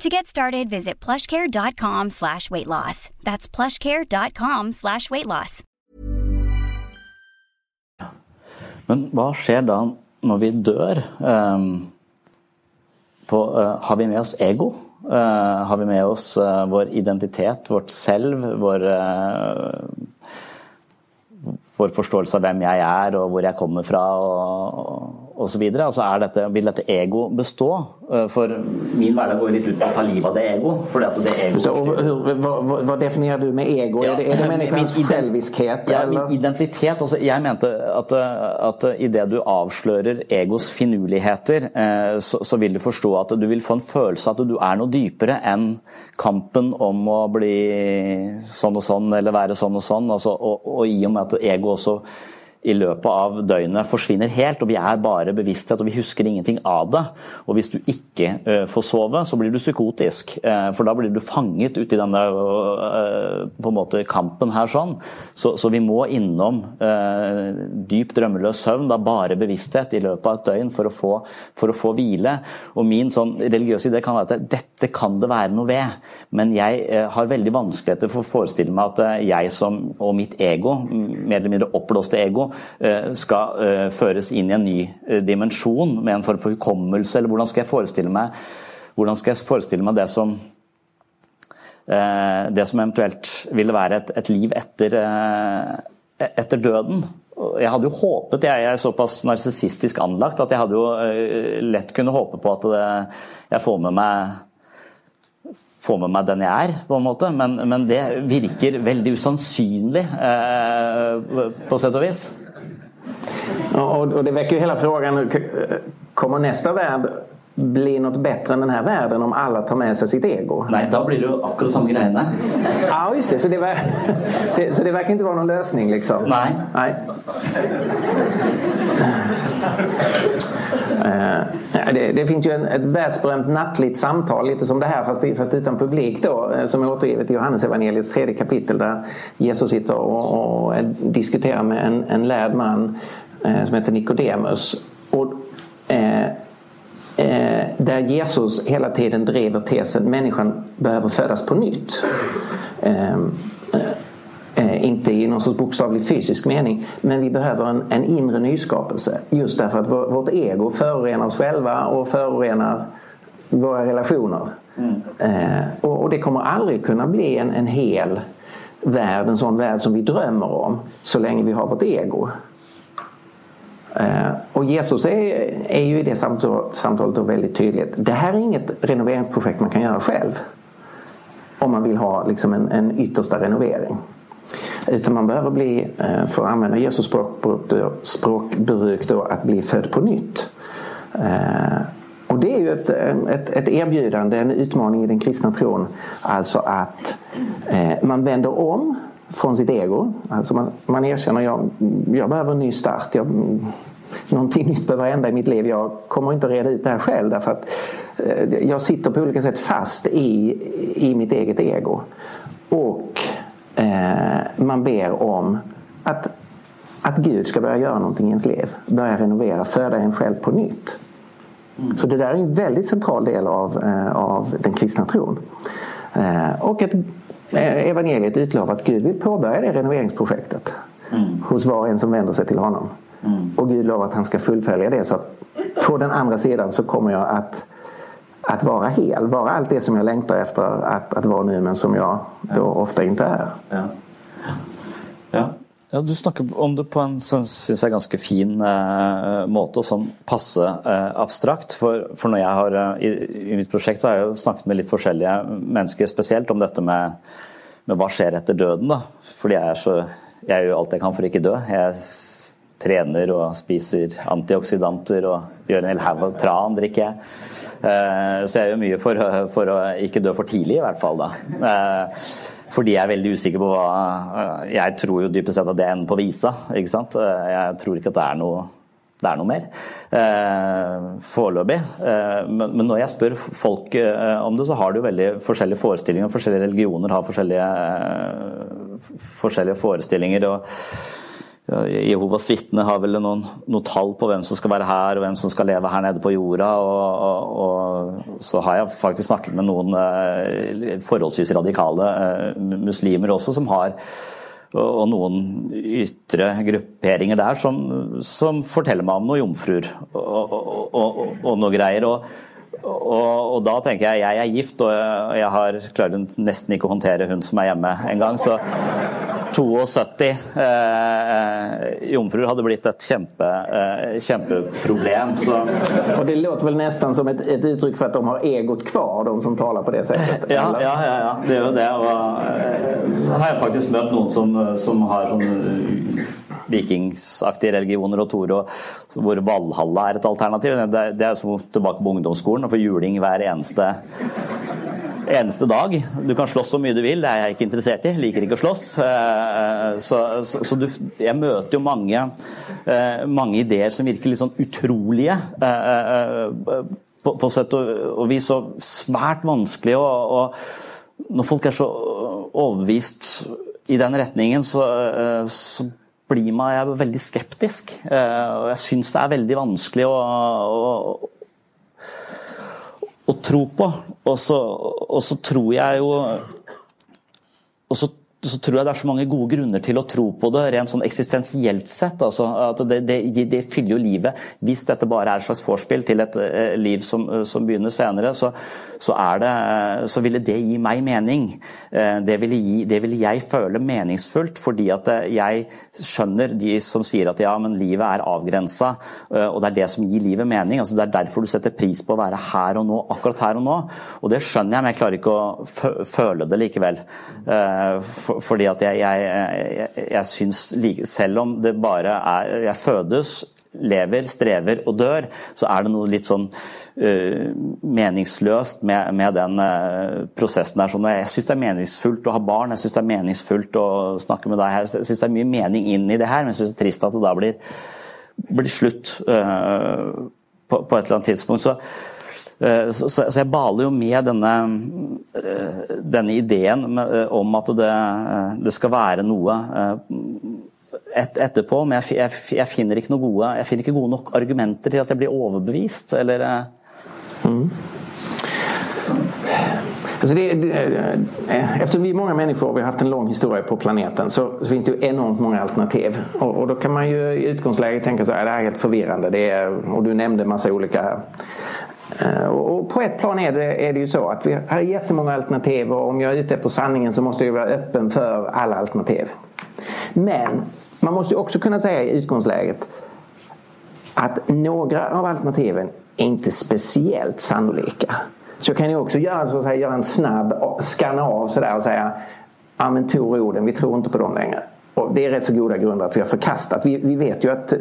To get started, visit plushcare.com slash weight loss. That's plushcare.com slash weight loss. Men hva skjer da når vi dør? Um, på, uh, har vi med oss ego? Uh, har vi med oss uh, vår identitet, vårt selv, vår, vår, forståelse av hvem jeg er og hvor jeg kommer fra? og, osv. Altså vil dette ego bestå? Eh, for min hverdag går litt ut på å ta livet av det ego. Fordi det ego Så, og, hva, hva, definerer du med ego? Ja, er det, er det menneskens selviskhet? Ja, min identitet. Altså, jeg mente at, at idet du avslører egos finurligheter, eh, så, så, vil du forstå at du vil få en følelse av at du er noe dypere enn kampen om å bli sånn og sånn eller være sånn og sånn. Altså, og, og i og med at ego også i løpet av døgnet forsvinner helt, og vi er bare bevissthet og vi husker ingenting av det. Og hvis du ikke uh, får sove, så blir du psykotisk, uh, for da blir du fanget ut i denne uh, på en måte kampen her sånn. Så, så vi må innom dyp drømmeløs søvn, da bare bevissthet i løpet av et døgn for å få, for å få hvile. Og min sånn religiøse idé kan være at dette kan det være noe ved, men jeg har veldig vanskeligheter for å forestille meg at jeg som, og mitt ego, mer eller mindre oppblåste ego, Eh, skal eh, føres inn i en ny eh, dimensjon med en form for hukommelse, eller hvordan skal jeg forestille meg, jeg forestille meg det som det som eventuelt ville være et, et liv etter, etter, døden. Jeg hadde jo håpet, jeg er såpass narsissistisk anlagt at jeg hadde jo lett kunne håpe på at det, jeg får med meg få med meg den jeg er, på en måte. Men, men det virker veldig usannsynlig, eh, på sett og vis. Og, og det vekker jo hele frågan, kommer neste verden bli noe bedre enn denne verden om alle tar med seg sitt ego? Nei, da blir det jo akkurat samme greiene. Ja, just det. Så det, det, så det verkar ikke være noen løsning, liksom? Nei. Nei. Uh, det, det finns ju en, ett världsberömt nattligt samtal, lite som det här fast, fast utan publik då, eh, som är återgivet i Johannes evangeliets tredje kapitel där Jesus sitter och, och diskuterar med en, en lärd man Eh, som heter Nikodemus. Och, eh, eh, där Jesus hela tiden driver tesen människan behöver födas på nytt. Eh, inte i någon sorts bokstavlig fysisk mening, men vi behöver en, en inre nyskapelse. Just därför att vårt ego förorenar oss själva och förorenar våra relationer. Mm. Eh, och, och, det kommer aldrig kunna bli en, en hel värld, en sån värld som vi drömmer om, så länge vi har vårt ego. Eh, och Jesus är, är ju i det samtalet då väldigt tydligt. Det här är inget renoveringsprojekt man kan göra själv. Om man vill ha liksom en, en yttersta renovering. Utan man behöver bli, eh, för att använda Jesus språkbruk, då, att bli född på nytt. Eh, och det är ju ett, ett, ett, erbjudande, en utmaning i den kristna tron. Alltså att man vänder om från sitt ego. Alltså man, man erkänner jag, jag behöver en ny start. Jag, någonting nytt behöver hända i mitt liv. Jag kommer inte reda ut det här själv därför att eh, jag sitter på olika sätt fast i, i mitt eget ego. Och eh, man ber om att, att Gud ska börja göra någonting i ens liv. Börja renovera, föda en själv på nytt. Mm. Så det där är en väldigt central del av, eh, av den kristna tron. Eh, och ett Eh, evangeliet utlovar att Gud vill påbörja det renoveringsprojektet mm. hos var och en som vänder sig till honom. Mm. Och Gud lovar att han ska fullfölja det. Så på den andra sidan så kommer jag att, att vara hel, vara allt det som jag längtar efter att, att vara nu men som jag då ofta inte är. Ja. ja. Ja, Du snakker om det på en synes jeg, ganske fin eh, måte, og sånn passe eh, abstrakt. For, for, når jeg har, eh, i, i, mitt prosjekt så har jeg jo snakket med litt forskjellige mennesker spesielt om dette med, med hva skjer etter døden. da. Fordi jeg, så, jeg gjør alt jeg kan for ikke dø. Jeg trener og spiser antioksidanter og gjør en hel haug av tran, drikker jeg. Eh, så jeg gjør mye for, for, å ikke dø for tidlig, i hvert fall. da. Eh, fordi jeg er veldig usikker på hva eh, Jeg tror jo dypest sett at det ender på visa. ikke sant? Jeg tror ikke at det er noe, det er noe mer foreløpig. Men, når jeg spør folk om det, så har de jo veldig forskjellige forestillinger. Forskjellige religioner har forskjellige, forskjellige forestillinger. og Jehovas vitner har vel noen, noen, tall på hvem som skal være her og hvem som skal leve her nede på jorda. Og, og, og så har jeg faktisk snakket med noen eh, forholdsvis radikale eh, muslimer også, som har og noen ytre grupperinger der som, som forteller meg om noen jomfruer og, og, noe greier. Og, og, da tenker jeg jeg er gift, og jeg, jeg har klarer nesten ikke å håndtere hun som er hjemme engang. Så 72 eh, jomfruer hadde blitt et kjempe, eh, kjempeproblem. Så. Og det låter vel nesten som et, et uttrykk for at de har egot kvar, de som taler på det settet? Ja, ja, ja, ja, det er jo det. Og eh, har jeg faktisk møtt noen som, som har sånn vikingsaktige religioner og toro, hvor Valhalla er et alternativ. Det, er som tilbake på ungdomsskolen og få juling hver eneste eneste dag. Du kan slåss så mye du vil, det er jeg ikke interessert i. Liker ikke å slåss. Eh, så, så, så du, jeg møter jo mange, eh, mange, ideer som virker litt sånn utrolige. Eh, på, på sett og vis så svært vanskelig å Når folk er så overbevist i den retningen, så, så blir meg jeg veldig skeptisk. Og jeg syns det er veldig vanskelig å, å å tro på. Og så, og så tror jeg jo og så så tror jeg det er så mange gode grunner til å tro på det, rent sånn eksistensielt sett. Altså, at det, det, det, fyller jo livet. Hvis dette bare er et slags vorspiel til et uh, liv som, uh, som, begynner senere, så, så, det, uh, så, ville det gi meg mening. Det ville, gi, det, ville jeg føle meningsfullt, fordi at jeg skjønner de som sier at ja, men livet er avgrensa, og det er det som gir livet mening. Altså, det er derfor du setter pris på å være her og nå, akkurat her og nå. Og det skjønner jeg, men jeg klarer ikke å føle det likevel. For for, fordi at jeg, jeg, jeg, jeg syns Selv om det bare er Jeg fødes, lever, strever og dør, så er det noe litt sånn uh, meningsløst med, med den uh, prosessen der. Sånn, jeg syns det er meningsfullt å ha barn, jeg syns det er meningsfullt å snakke med deg her. Jeg syns det er mye mening inn i det her, men jeg syns det er trist at det da blir, blir slutt uh, på, på, et eller annet tidspunkt. Så Eh, så, jeg baler jo med denne, eh, denne ideen eh, om at det, det, skal være noe et, etterpå, men jeg, jeg, jeg, finner ikke noe gode, jeg finner ikke gode nok argumenter til at jeg blir overbevist. Eller mm. Alltså det, det, eftersom vi är många människor och vi har haft en lång historia på planeten så, så finns det ju enormt många alternativ. Och, och, då kan man ju i utgångsläget tänka så det är helt förvirrande. Det är, och du nämnde massa olika och på ett plan är det, är det ju så att vi har jättemånga alternativ och om jag är ute efter sanningen så måste jag vara öppen för alla alternativ. Men man måste också kunna säga i utgångsläget att några av alternativen är inte speciellt sannolika. Så jag kan ju också göra, så att säga, göra en snabb skanna av sådär och säga ja Tor orden, vi tror inte på dem längre. Och det är rätt så goda grunder att vi har förkastat. Vi, vi vet ju att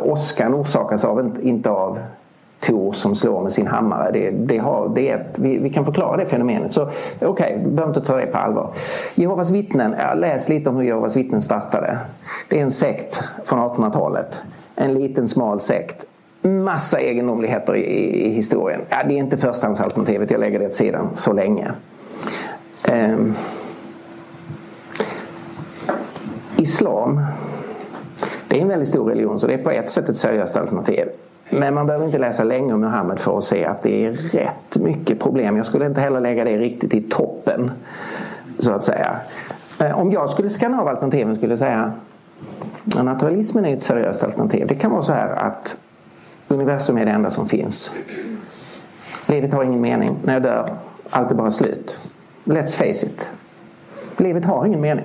åskan orsakas av, inte av Tor som slår med sin hammare. Det, det har, det ett, vi, vi, kan förklara det fenomenet. Så okej, okay, vi behöver inte ta det på allvar. Jehovas vittnen, jag läst lite om hur Jehovas vittnen startade. Det är en sekt från 1800-talet. En liten smal sekt. Massa egendomligheter i, i, historien. Ja, det är inte förstahandsalternativet, jag lägger det åt sidan så länge. Um, islam, det är en väldigt stor religion så det är på ett sätt ett seriöst alternativ. Men man behöver inte läsa länge om Muhammed för att se att det är rätt mycket problem. Jag skulle inte heller lägga det riktigt i toppen. Så att säga. Eh, om jag skulle skanna av alternativen skulle jag säga naturalismen är ett seriöst alternativ. Det kan vara så här att universum är det enda som finns. Livet har ingen mening. När jag dör, allt är bara slut. Let's face it. Livet har ingen mening.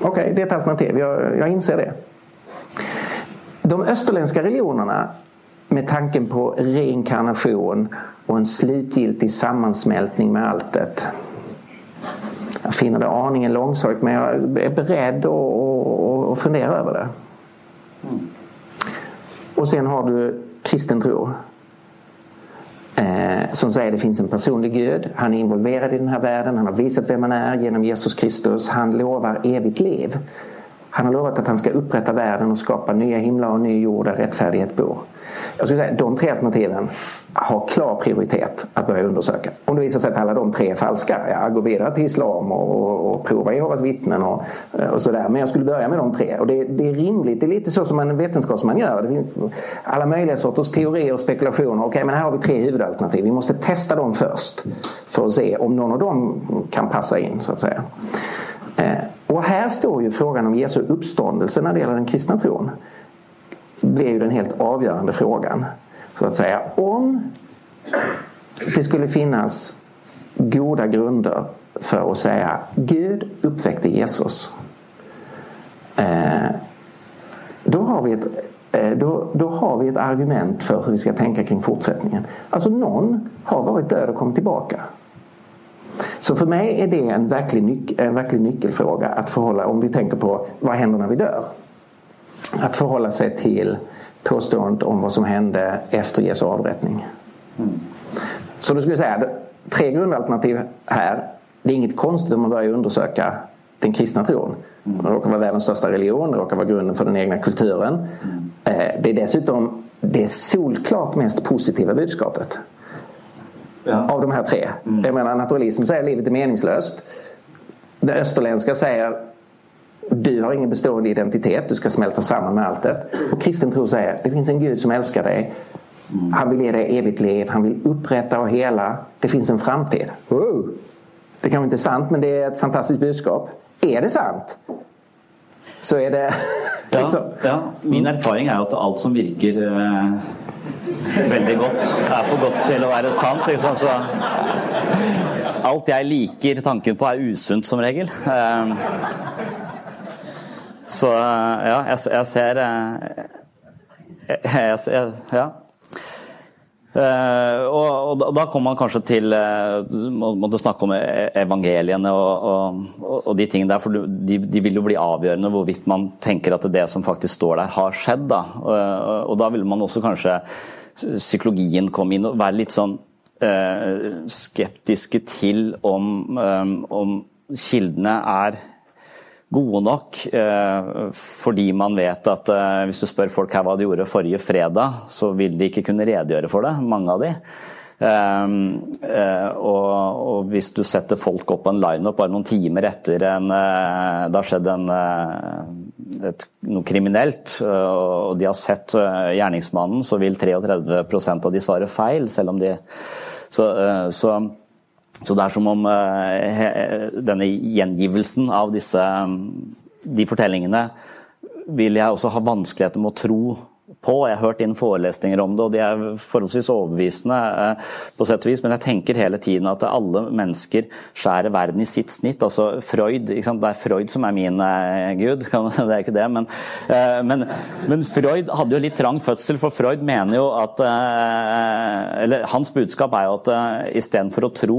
Okej, okay, det är ett alternativ. Jag, jag inser det. De österländska religionerna med tanken på reinkarnation och en slutgiltig sammansmältning med alltet. Jag finner det aningen långsökt men jag är beredd att fundera över det. Och sen har du kristen tro. Eh, som säger att det finns en personlig Gud. Han är involverad i den här världen. Han har visat vem han är genom Jesus Kristus. Han lovar evigt liv. Han har lovat att han ska upprätta världen och skapa nya himlar och ny jord där rättfärdighet bor. Jag skulle säga de tre alternativen har klar prioritet att börja undersöka. Om det visar sig att alla de tre är falska, ja, gå vidare till islam och, och, och prova Jehovas vittnen och, och sådär. Men jag skulle börja med de tre. Och det, det, är rimligt, det är lite så som en vetenskapsman gör. Det finns alla möjliga sorters teorier och spekulationer. Okej, okay, men här har vi tre huvudalternativ. Vi måste testa dem först för att se om någon av dem kan passa in så att säga. Eh, och här står ju frågan om Jesu uppståndelse när det gäller den kristna tron. blir ju den helt avgörande frågan. Så att säga. Om det skulle finnas goda grunder för att säga Gud uppväckte Jesus. Eh, då har vi ett eh, har vi ett argument för hur vi ska tänka kring fortsättningen. Alltså någon har varit död och kommit tillbaka. Så för mig är det en verklig, nyc en verklig nyckelfråga att förhålla, om vi tänker på vad händer när vi dör? Att förhålla sig till påståendet om vad som hände efter Jesu avrättning. Mm. Så då skulle jag säga tre grundalternativ här. Det är inget konstigt om man börjar undersöka den kristna tron. Det råkar vara världens största religion, det råkar vara grunden för den egna kulturen. Eh, det är dessutom det solklart mest positiva budskapet. Ja. Av de här tre. Mm. Jag menar naturalism säger livet är meningslöst. Det österländska säger du har ingen bestående identitet, du ska smälta samman med alltet. Och kristen tro säger det finns en Gud som älskar dig. Mm. Han vill ge dig evigt liv, han vill upprätta och hela. Det finns en framtid. Wow. Det kanske inte är sant men det är ett fantastiskt budskap. Är det sant? Så er det liksom. ja, ja, Min erfaring er at alt som virker eh, veldig godt, Det er for godt til å være sant. Liksom. Så alt jeg liker tanken på, er usunt som regel. Eh, så ja, jeg, jeg ser eh, jeg, jeg, Ja. Uh, og, og, da kommer man kanskje til uh, måtte snakke om e-, evangeliene og, og, og, de tingene der. For de, de, vil jo bli avgjørende hvorvidt man tenker at det som faktisk står der, har skjedd. Da. Og da vil man også kanskje psykologien kom inn og være litt sånn skeptiske til om, om kildene er gode nok. Eh, fordi man vet at eh, hvis du spør folk her hva de gjorde forrige fredag, så vil de ikke kunne redegjøre for det, mange av de. Um, uh, og, og, hvis du setter folk opp på en lineup bare noen timer etter en, uh, det har skjedd en, uh, et, noe kriminelt, og de har sett gjerningsmannen, så vil 33% av de svare feil, selv om de Så, så så det er som om denne gjengivelsen av disse de fortellingene vil jeg også ha vanskeligheter med å tro på. Jeg har hørt inn forelesninger om det, og de er forholdsvis overbevisende eh, på sett og vis, men jeg tenker hele tiden at alle mennesker skjærer verden i sitt snitt. Altså Freud, Det er Freud som er min eh, gud, det er ikke det, men, eh, men, men, Freud hadde jo litt trang fødsel, for Freud mener jo at Eller hans budskap er jo at istedenfor å tro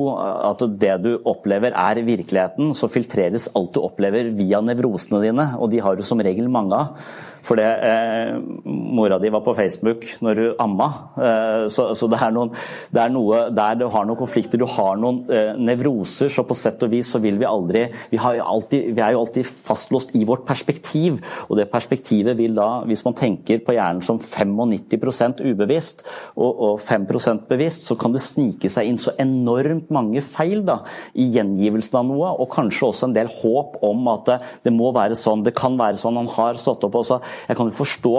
at det du opplever er virkeligheten, så filtreres alt du opplever via nevrosene dine, og de har du som regel mange av. For det, eh, mora di var på Facebook når du amma. Eh, så, så det, er noen, det, er noe der du har noen konflikter, du har noen eh, nevroser. Så på sett og vis så vil vi aldri vi, alltid, vi, er jo alltid fastlåst i vårt perspektiv. Og det perspektivet vil da, hvis man tenker på hjernen som 95 ubevisst og, og 5% bevisst, så kan det snike seg inn så enormt mange feil da, i gjengivelsen av noe, og kanskje også en del håp om at det, det må være sånn, det kan være sånn. Han har stått opp og sagt jeg kan jo forstå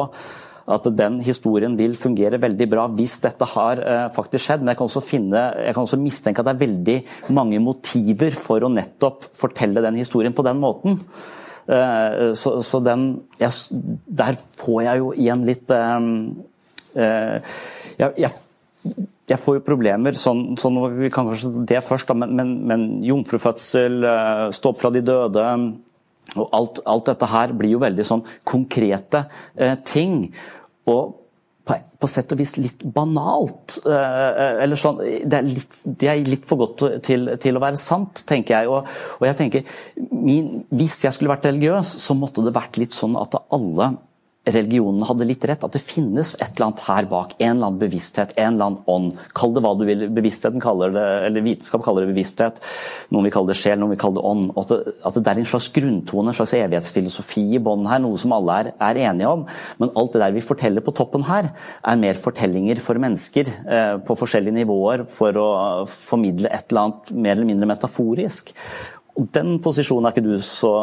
at den historien vil fungere veldig bra hvis dette har uh, faktisk skjedd. Men jeg kan, også finne, jeg kan også mistenke at det er veldig mange motiver for å nettopp fortelle den historien på den måten. Uh, så, så den jeg, Der får jeg jo igjen litt um, uh, jeg, jeg, får jo problemer, sånn, sånn vi kan kanskje det først, da, men, men, men jomfrufødsel, stå opp fra de døde og alt, alt, dette her blir jo veldig sånn konkrete eh, ting. Og på, på, sett og vis litt banalt. Eh, eller sånn, det er, litt, det er litt for godt til, til, å være sant, tenker jeg. Og, og jeg tenker, min, Hvis jeg skulle vært religiøs, så måtte det vært litt sånn at alle religionen hadde litt rett, at det finnes et eller annet her bak. En eller annen bevissthet, en eller annen ånd. Kall det hva du vil. Bevisstheten kaller det, eller Vitenskap kaller det bevissthet. Noen vil kalle det sjel, noen vil kalle det ånd. At det, at det er en slags grunntone, en slags evighetsfilosofi i bånden her. Noe som alle er, er, enige om. Men alt det der vi forteller på toppen her, er mer fortellinger for mennesker eh, på forskjellige nivåer for å formidle et eller annet mer eller mindre metaforisk. Og Den posisjonen er ikke du så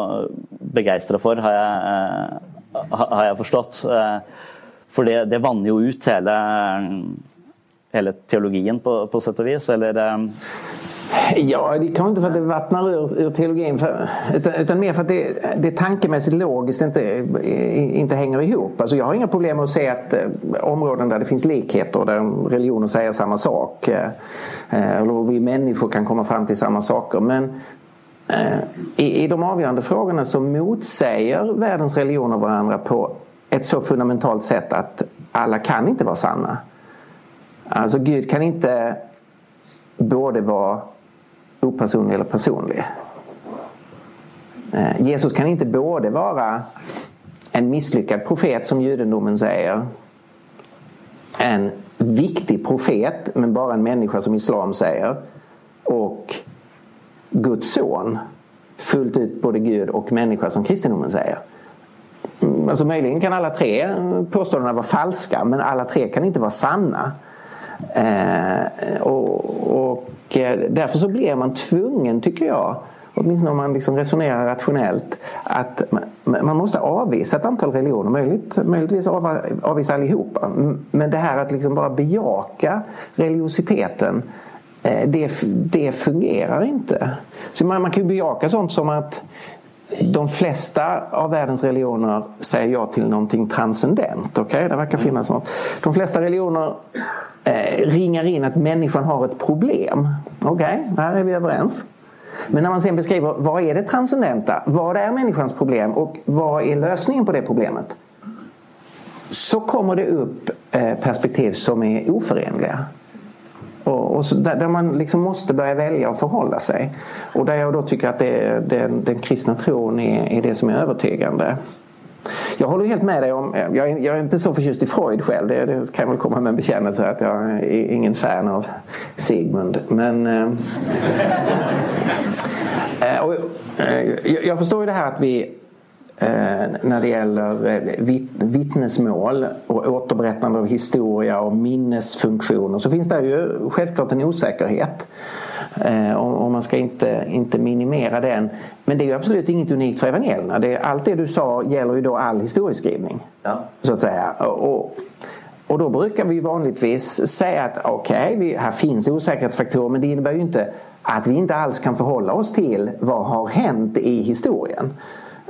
begeistra for, har jeg eh, har jeg forstått. Eh, for det, det vanner jo ut hele, hele teologien på, på sett og vis, eller? Eh? Ja, det kan inte för att det vattnar ur, ur teologin för, utan, mer för att det, det tankemässigt logiskt inte, inte hänger ihop. Alltså jag har inga problem med att se eh, områden där det finns likheter, där religioner säger samma sak, eller eller vi människor kan komma fram till samma saker. Men i, i de avgörande frågorna så motsäger världens religioner varandra på ett så fundamentalt sätt att alla kan inte vara sanna. Alltså Gud kan inte både vara opersonlig eller personlig. Eh, Jesus kan inte både vara en misslyckad profet som judendomen säger. En viktig profet men bara en människa som islam säger. Och Guds son. Fullt ut både Gud och människa som kristendomen säger. Mm, alltså möjligen kan alla tre påståendena vara falska men alla tre kan inte vara sanna. Eh, och, och, eh, därför så blir man tvungen, tycker jag, åtminstone om man liksom resonerar rationellt, att man måste avvisa ett antal religioner, möjligt, möjligtvis avvisa allihopa. Men det här att liksom bara bejaka religiositeten, eh, det, det fungerar inte. Så man, man kan ju bejaka sånt som att de flesta av världens religioner säger ja till någonting transcendent. Okay? Det verkar finnas något. De flesta religioner eh, ringar in att människan har ett problem. Okej, okay, här är vi överens. Men när man sen beskriver vad är det transcendenta, vad är människans problem och vad är lösningen på det problemet? Så kommer det upp eh, perspektiv som är oförenliga. Och, och där, där, man liksom måste börja välja och förhålla sig. Och där jag då tycker att det, det, den kristna tron är, är det som är övertygande. Jag håller helt med dig om, jag är, jag är inte så förtjust i Freud själv, det, det, kan väl komma med en bekännelse att jag är ingen fan av Sigmund. Men eh, eh och, eh, jag förstår ju det här att vi eh, när det gäller vittnesmål och återberättande av historia och minnesfunktioner så finns det ju självklart en osäkerhet. Eh, och man ska inte, inte minimera den. Men det är ju absolut inget unikt för evangelierna. Det, allt det du sa gäller ju då all historieskrivning. Ja. Så att säga. Och, och då brukar vi vanligtvis säga att okej, okay, här finns osäkerhetsfaktorer men det innebär ju inte att vi inte alls kan förhålla oss till vad har hänt i historien.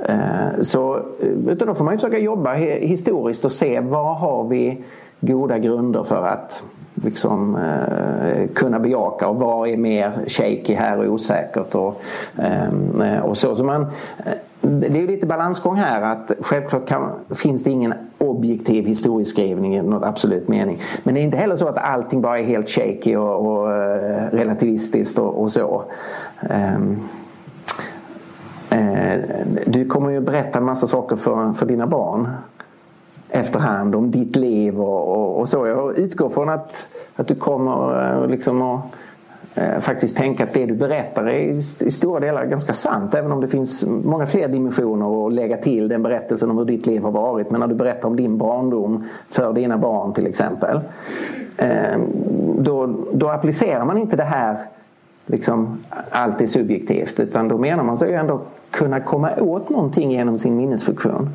Eh, så, utan då får man försöka jobba historiskt och se vad har vi goda grunder för att liksom, eh, kunna bejaka och vad är mer shaky här och osäkert och, eh, och så. så eh, det är lite balansgång här att självklart kan, finns det ingen objektiv historieskrivning i något absolut mening. Men det är inte heller så att allting bara är helt shaky och, och eh, relativistiskt och, och så. Um, du kommer ju berätta en massa saker för, för dina barn efterhand om ditt liv och, och, och, så. Jag utgår från att, att du kommer eh, liksom att eh, faktiskt tänka att det du berättar är i, stora delar ganska sant. Även om det finns många fler dimensioner att lägga till den berättelsen om hur ditt liv har varit. Men när du berättar om din barndom för dina barn till exempel. Eh, då, då man inte det här liksom, allt är subjektivt utan då menar man sig ju ändå kunna komma åt någonting genom sin minnesfunktion.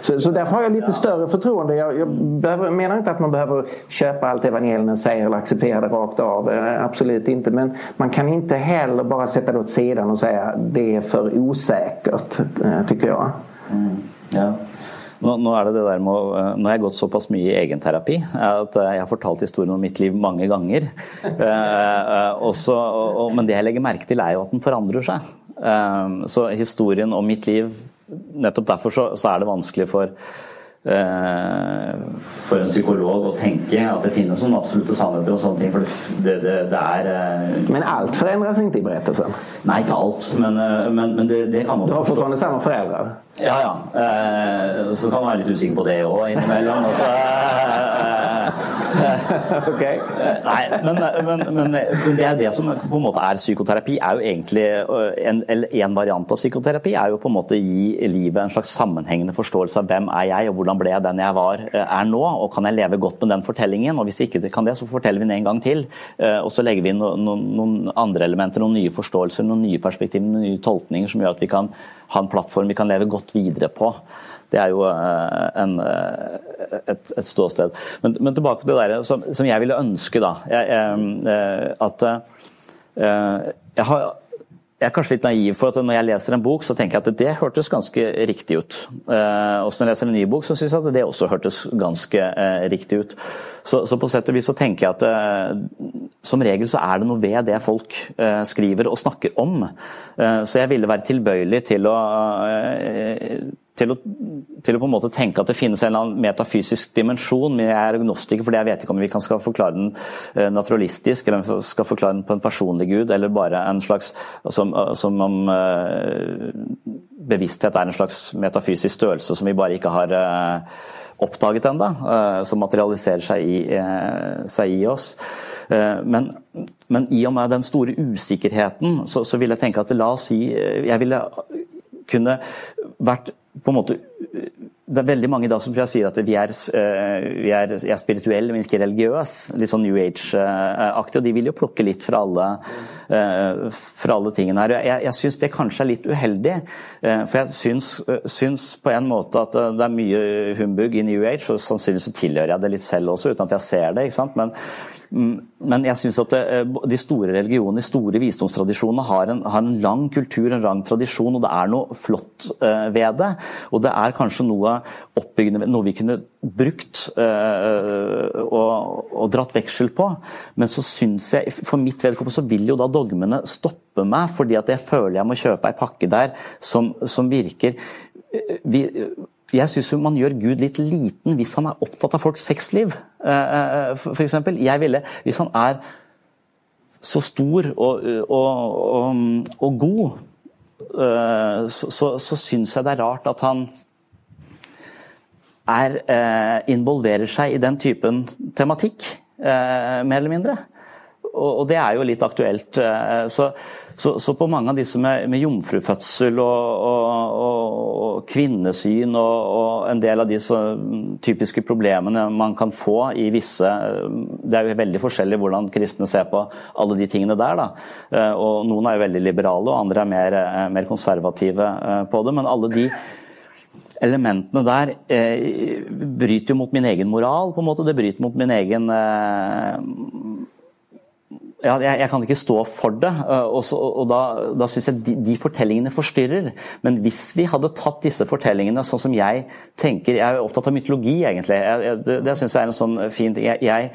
Så, så därför har jag lite större förtroende. Jag, jag behöver, menar inte att man behöver köpa allt evangelierna säger eller acceptera det rakt av. Eh, absolut inte. Men man kan inte heller bara sätta det åt sidan och säga det är för osäkert, eh, tycker jag. Mm. Ja. Nå, nå, er det det der med å, eh, nå har jeg gått såpass mye i egenterapi at jeg har fortalt historien om mitt liv mange ganger. Eh, også, og, men det jeg legger merke til, er jo at den forandrer seg. Eh, så historien om mitt liv Nettopp derfor så, så er det vanskelig for Eh, for en psykolog å tenke at det finnes noen absolutte sannheter og sånne ting. For det, det, det er eh, Men alt forandrer seg ikke i berettelsen? Nei, ikke alt. Men, eh, men, men det, det, kan man Du har fortfarande samme foreldre? Ja, ja. Så kan man være litt usikker på det òg innimellom. Også, okay. Nei, men, men, men, det er det som på en måte er psykoterapi. er jo egentlig en, en, variant av psykoterapi er jo på en måte gi livet en slags sammenhengende forståelse av hvem er jeg, og hvordan ble jeg den jeg var, er nå. Og kan jeg leve godt med den fortellingen? Og hvis ikke kan det, så forteller vi den en gang til. Og så legger vi inn noen, noen andre elementer, noen nye forståelser, noen nye perspektiver, noen nye tolkninger som gjør at vi kan ha en plattform vi kan leve godt videre på. Det er jo eh, en, eh, et, et, ståsted. Men, men, tilbake til det der som, som jeg ville ønske, da. Jeg, jeg, eh, at jeg har jeg er kanskje litt naiv, for at når jeg leser en bok, så tenker jeg at det hørtes ganske riktig ut. Eh, og når jeg leser en ny bok, så syns jeg at det også hørtes ganske eh, riktig ut. Så, så, på sett og vis så tenker jeg at eh, som regel så er det noe ved det folk skriver og snakker om. Så jeg ville være tilbøyelig til å til å, til å, på en måte tenke at det finnes en eller annen metafysisk dimensjon. Men jeg er agnostiker, fordi jeg vet ikke om vi kan skal forklare den eh, naturalistisk, eller om vi skal forklare den på en personlig gud, eller bare en slags Som, som om uh, bevissthet er en slags metafysisk størrelse som vi bare ikke har oppdaget uh, som materialiserer seg i, seg i oss. Men, men, i og med den store usikkerheten, så, så vil jeg tenke at la oss si Jeg ville kunne vært på en måte det er veldig mange da som sier at vi er, eh, vi er, er spirituelle, men ikke religiøse. Litt sånn New Age-aktig. Og de vil jo plukke litt fra alle, eh, fra alle tingene her. Jeg, jeg syns det kanskje er litt uheldig. Eh, for jeg syns, syns, på en måte at det er mye humbug i New Age, og sannsynligvis tilhører jeg det litt selv også, uten at jeg ser det. ikke sant? Men Mm, men jeg syns at eh, de store religionene, de store visdomstradisjonene, har en, har en, lang kultur, en lang tradisjon, og det er noe flott eh, ved det. Og det er kanskje noe oppbyggende noe vi kunne brukt uh, og, og, dratt veksel på. Men så syns jeg, for mitt vedkommende så vil jo da dogmene stoppe meg, fordi at jeg føler jeg må kjøpe ei pakke der som, som virker vi, jeg syns man gjør Gud litt liten hvis han er opptatt av folks sexliv, eh, eh, f.eks. Jeg ville, hvis han er så stor og, og, og, god, eh, så, så, så syns jeg det er rart at han er, involverer seg i den typen tematikk, mer eller mindre. Og, det er jo litt aktuelt. Så, så, så, på mange av disse med, med jomfrufødsel og, og, og kvinnesyn og, og, en del av de typiske problemene man kan få i visse Det er jo veldig forskjellig hvordan kristne ser på alle de tingene der. Da. Eh, og Noen er jo veldig liberale, og andre er mer, eh, mer konservative eh, på det. Men alle de elementene der eh, bryter jo mot min egen moral, på en måte. Det bryter mot min egen eh, ja, jeg, jeg, kan ikke stå for det. Eh, og, så, og Da, da syns jeg de, de, fortellingene forstyrrer. Men hvis vi hadde tatt disse fortellingene sånn som jeg tenker Jeg er opptatt av mytologi, egentlig. Jeg, jeg, det det syns jeg er en sånn fin jeg, jeg,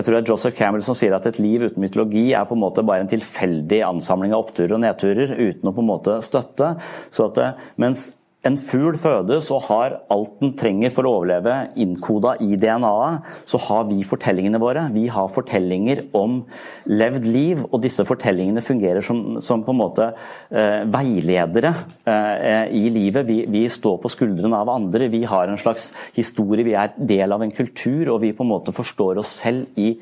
tror det er Joseph Campbell som sier at et liv uten mytologi er på en måte bare en tilfeldig ansamling av oppturer og nedturer uten å på en måte støtte. Så at, eh, mens en fugl fødes og har alt den trenger for å overleve innkoda i DNA-et, så har vi fortellingene våre. Vi har fortellinger om levd liv, og disse fortellingene fungerer som, som på en måte eh, veiledere eh, i livet. Vi, vi, står på skuldrene av andre, vi har en slags historie, vi er del av en kultur, og vi på en måte forstår oss selv i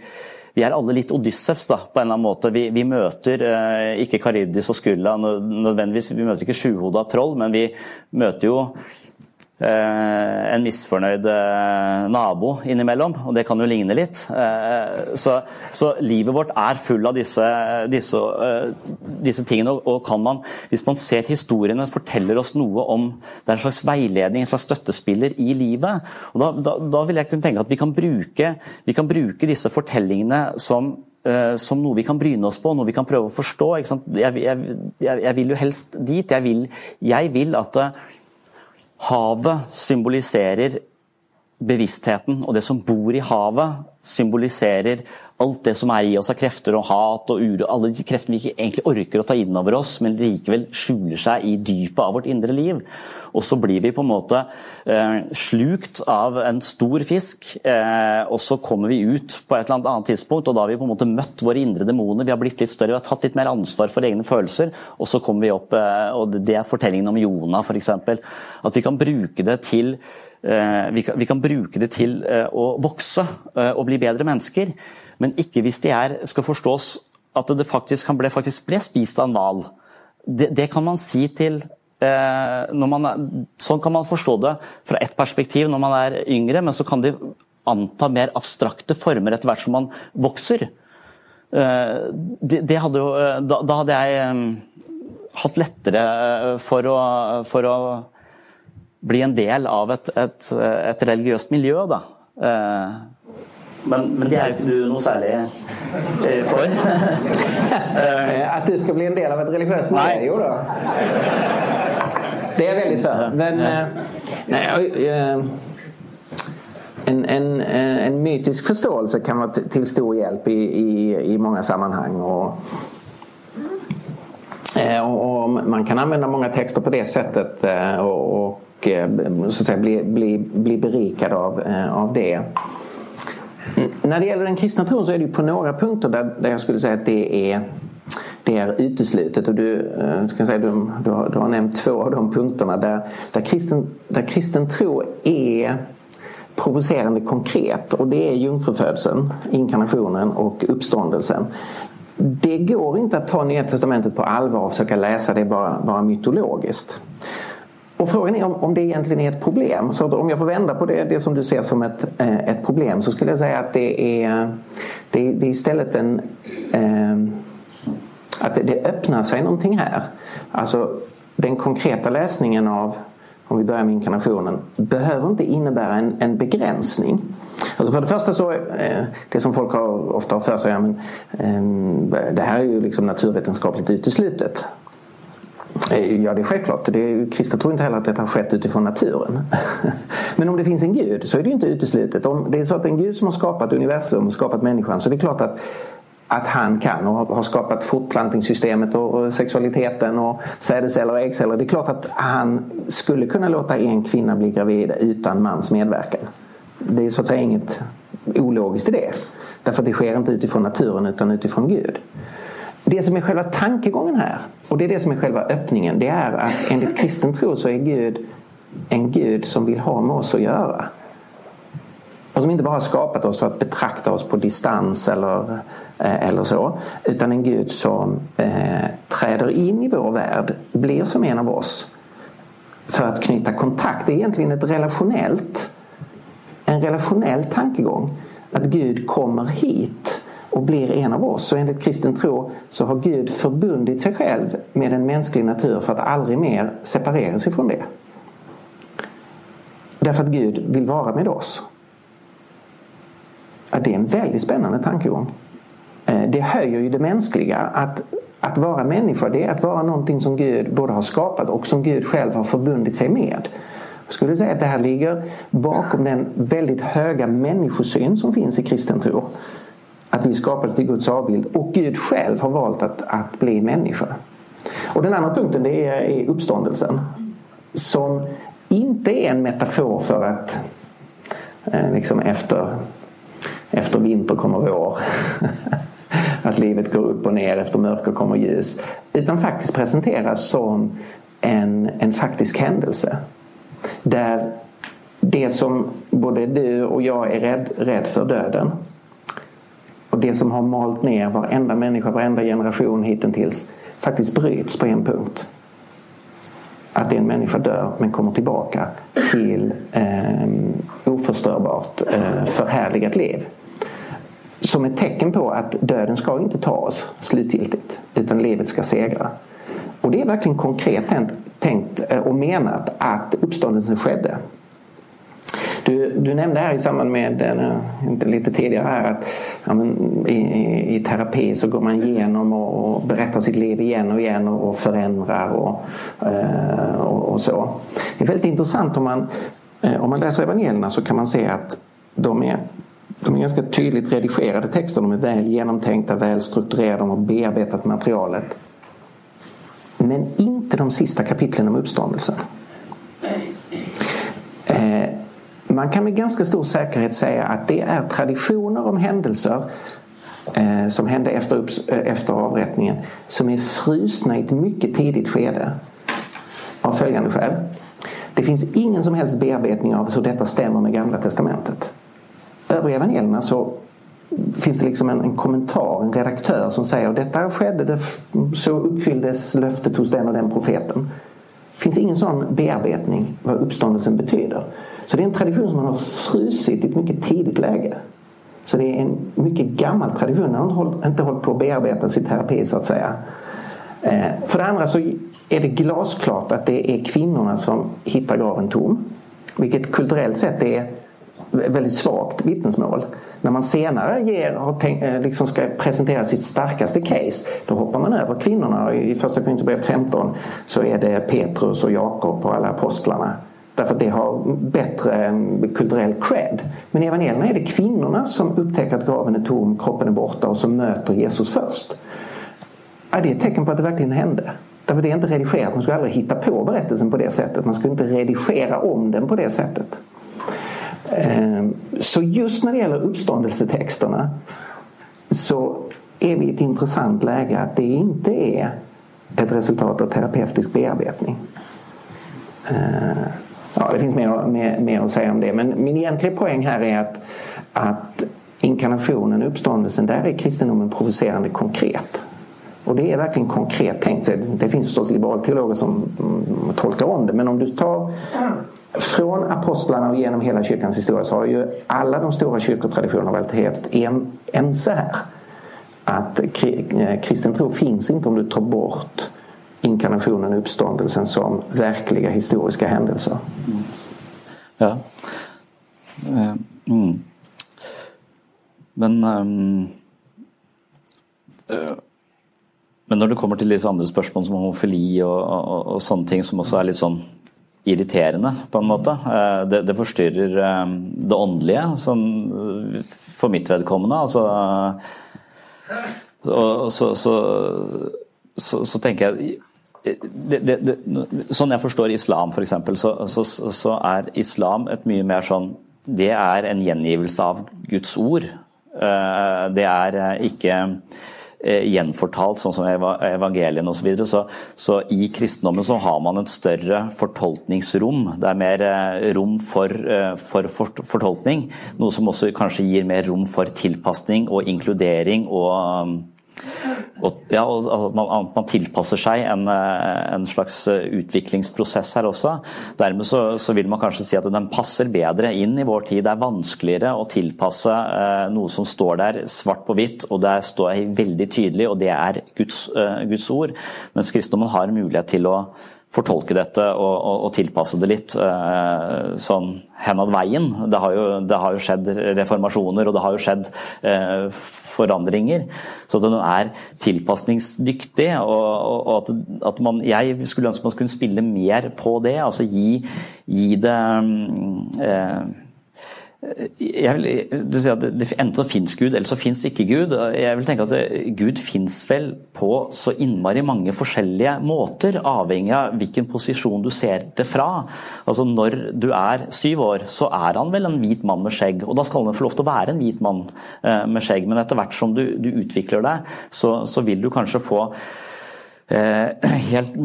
vi er alle litt Odyssevs, da, på en eller annen måte. Vi, vi møter eh, ikke Karibdis og Skulla nødvendigvis, vi møter ikke sjuhoda troll, men vi møter jo en misfornøyd eh, nabo innimellom, og det kan jo ligne litt. Eh, så, så livet vårt er full av disse, disse, disse tingene. Og kan man, hvis man ser historiene, forteller oss noe om Det er en slags veiledning, en slags støttespiller i livet. og Da, da, da vil jeg kunne tenke at vi kan bruke, vi kan bruke disse fortellingene som som noe vi kan bryne oss på, noe vi kan prøve å forstå. Jeg, jeg, jeg, vil jo helst dit. Jeg vil, jeg vil at Havet symboliserer bevisstheten, og det som bor i havet, symboliserer alt det som er i oss av krefter og hat og uro. Alle de kreftene vi ikke egentlig orker å ta inn over oss, men likevel skjuler seg i dypet av vårt indre liv. Og så blir vi på en måte eh, slukt av en stor fisk, eh, og så kommer vi ut på et eller annet tidspunkt, og da har vi på en måte møtt våre indre demoner. Vi har blitt litt større, vi har tatt litt mer ansvar for egne følelser, og så kommer vi opp eh, og Det er fortellingen om Jonah, f.eks. At vi kan bruke det til vi kan, vi kan, bruke det til eh, å vokse eh, og bli bedre mennesker, men ikke hvis de er, skal forstås at det faktisk, kan ble, faktisk ble spist av en hval. Det, det, kan man si til man, Sånn kan man forstå det fra ett perspektiv når man er yngre, men så kan de anta mer abstrakte former etter hvert som man vokser. Det, det hadde jo, da, da, hadde jeg hatt lettere for å, for å bli en del av et, et, et religiøst miljø. Da. Eh, Men, men, det er jo ikke du noe særlig eh, for. At du skal bli en del av et religiøst miljø, jo da. Det er veldig for. Men nej, en, en, en mytisk forståelse kan være til stor hjelp i, i, i mange sammenheng. Og, og, og, man kan anvende mange texter på det settet. og, och så att säga, bli, bli, bli berikad av, av det. När det gäller den kristna tron så är det på några punkter där, där jag skulle säga att det är det är uteslutet. Och du, ska säga, du, du, har, du har nämnt två av de punkterna där, där, kristen, där kristen tro är provocerande konkret och det är jungfrufödseln, inkarnationen och uppståndelsen. Det går inte att ta Nya Testamentet på allvar och försöka läsa det bara, bara mytologiskt. Och frågan är om, om det egentligen är ett problem. Så om jag får vända på det, det som du ser som ett, eh, ett problem så skulle jag säga att det är, det, det är istället en... Eh, att det, det öppnar sig någonting här. Alltså den konkreta läsningen av om vi börjar med inkarnationen, behöver inte innebära en, en begränsning. Alltså för det första så, eh, det som folk har, ofta har för sig, ja, men, eh, det här är ju liksom naturvetenskapligt uteslutet. Eh, ja, det är självklart. Det kristna tror inte heller att detta har skett utifrån naturen. Men om det finns en gud så är det ju inte uteslutet. Om det är så att det en gud som har skapat universum skapat människan så det är klart att att han kan och har skapat fortplantningssystemet och sexualiteten och sädesceller och äggceller. Det är klart att han skulle kunna låta en kvinna bli gravid utan mans medverkan. Det är så att säga inget ologiskt i det. Därför att det sker inte utifrån naturen utan utifrån Gud. Det som är själva tankegången här och det är det som är själva öppningen. Det är att enligt kristen tro så är Gud en Gud som vill ha med oss att göra. Och som inte bara har skapat oss för att betrakta oss på distans eller, eh, eller så. Utan en Gud som eh, träder in i vår värld, blir som en av oss. För att knyta kontakt. Det är egentligen ett relationellt, en relationell tankegång. Att Gud kommer hit och blir en av oss. Och enligt kristen tro så har Gud förbundit sig själv med en mänsklig natur för att aldrig mer separera sig från det. Därför att Gud vill vara med oss. Ja, det är en väldigt spännande tankegång. Eh, det höjer ju det mänskliga. Att, att vara människa det är att vara någonting som Gud både har skapat och som Gud själv har förbundit sig med. Jag skulle säga att det här ligger bakom den väldigt höga människosyn som finns i kristen tro. Att vi skapade till Guds avbild och Gud själv har valt att, att bli människa. Och den andra punkten det är, är uppståndelsen. Som inte är en metafor för att eh, liksom efter efter vinter kommer vår. att livet går upp och ner, efter mörker kommer ljus. Utan faktiskt presenteras som en, en faktisk händelse. Där det som både du och jag är rädd, rädd för, döden, och det som har malt ner varenda människa, varenda generation hittills faktiskt bryts på en punkt. Att en människa dör men kommer tillbaka till eh, oförstörbart, eh, förhärligat liv som ett tecken på att döden ska inte ta oss slutgiltigt utan livet ska segra. Och det är verkligen konkret tänkt eh, och menat att uppståndelsen skedde. Du, du nämnde här i samband med, eh, inte lite tidigare här, att ja, men, i, i, terapi så går man igenom och, och berättar sitt liv igen och igen och, och förändrar och, eh, och, och, så. Det är väldigt intressant om man, om man läser evangelierna så kan man se att de är de är ganska tydligt redigerade texter. De är väl genomtänkta, väl strukturerade, de har bearbetat materialet. Men inte de sista kapitlen om uppståndelsen. Eh, man kan med ganska stor säkerhet säga att det är traditioner om händelser eh, som hände efter, eh, efter avrättningen som är frusna i ett mycket tidigt skede. Av följande skäl. Det finns ingen som helst bearbetning av hur detta stämmer med Gamla Testamentet övriga evangelierna så finns det liksom en, en, kommentar, en redaktör som säger detta skedde, det, så uppfylldes löftet hos den och den profeten. Finns ingen sån bearbetning vad uppståndelsen betyder. Så det är en tradition som man har frusit i ett mycket tidigt läge. Så det är en mycket gammal tradition. Man har inte hållit på att bearbeta sin terapi så att säga. Eh, för det andra så är det glasklart att det är kvinnorna som hittar graven tom. Vilket kulturellt sett är väldigt svagt vittnesmål. När man senare ger, tänkt, eh, liksom ska presentera sitt starkaste case då hoppar man över kvinnorna. I första Korinthierbrevet 15 så är det Petrus och Jakob och alla apostlarna. Därför att det har bättre kulturell cred. Men i evangelierna är det kvinnorna som upptäcker att graven är tom, kroppen är borta och som möter Jesus först. Ja, det är ett tecken på att det verkligen hände. Därför det är inte redigerat. Man skulle aldrig hitta på berättelsen på det sättet. Man skulle inte redigera om den på det sättet. Ehm, så just när det gäller uppståndelsetexterna så är vi i ett intressant läge att det inte är ett resultat av terapeutisk bearbetning. Ehm, ja, det finns mer, mer, mer att säga om det men min egentliga poäng här är att, att inkarnationen, uppståndelsen, där är kristendomen provocerande konkret. Och det är verkligen konkret tänkt. Det finns förstås liberalteologer som tolker tolkar om det men om du tar från apostlarna och genom hela kyrkans historia så har ju alla de stora kyrkotraditionerna varit helt en, ense här. Att eh, kristen tro finns inte om du tar bort inkarnationen och uppståndelsen som verkliga historiska händelser. Mm. Ja. Eh, mm. Men um, uh, Men når det kommer til disse andre spørsmålene som homofili og, og, og sånne ting som også er litt sånn irriterende, på en måte. Eh, det, det forstyrrer eh, det åndelige, sånn, for mitt vedkommende. Altså, så, så, så, så, tenker jeg det, det, det, Sånn jeg forstår islam, f.eks., så, så, så er islam et mye mer sånn Det er en gjengivelse av Guds ord. Eh, det er ikke gjenfortalt, sånn som evangelien osv. Så, videre. så Så i kristendommen så har man et større fortolkningsrom. Det er mer eh, rom for, eh, for fortolkning. Noe som også kanskje gir mer rom for tilpasning og inkludering og og, ja, og man, man, tilpasser seg en, eh, en, slags eh, utviklingsprosess her også. Dermed så, så, vil man kanskje si at den passer bedre inn i vår tid. Det er vanskeligere å tilpasse eh, noe som står der svart på hvitt, og det står veldig tydelig, og det er Guds, eh, Guds ord. Mens kristendommen har mulighet til å fortolke dette og, og, og tilpasse det litt eh, sånn henad veien. Det har, jo, det har, jo, skjedd reformasjoner og det har jo skjedd eh, forandringer. Så den er tilpasningsdyktig. og, og at, at, man, Jeg skulle ønske man kunne spille mer på det. altså Gi, gi det eh, jeg vil, du sier at det, Enten så fins Gud, eller så fins ikke Gud. Jeg vil tenke at det, Gud fins vel på så innmari mange forskjellige måter, avhengig av hvilken posisjon du ser det fra. Altså Når du er syv år, så er han vel en hvit mann med skjegg. Og da skal han få lov til å være en hvit mann eh, med skjegg, men etter hvert som du, du utvikler deg, så, så vil du kanskje få eh, helt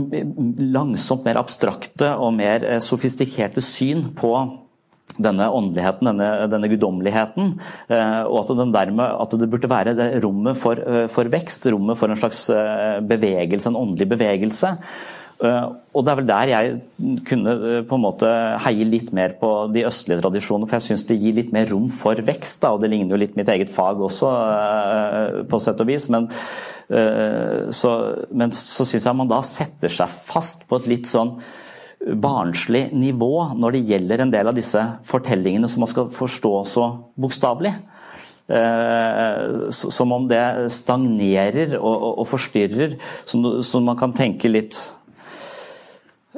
langsomt mer abstrakte og mer eh, sofistikerte syn på denne åndeligheten, denne, denne guddommeligheten. Eh, og at, dermed, at, det burde være det rommet for, eh, for, vekst, rommet for en slags eh, bevegelse, en åndelig bevegelse. Og det er vel der jeg kunne på en måte heie litt mer på de østlige tradisjonene, for jeg syns det gir litt mer rom for vekst. Da, og det ligner jo litt mitt eget fag også, på sett og vis. Men så, men så syns jeg man da setter seg fast på et litt sånn barnslig nivå når det gjelder en del av disse fortellingene som man skal forstå så bokstavelig. Eh, som om det stagnerer og, forstyrrer, så man kan tenke litt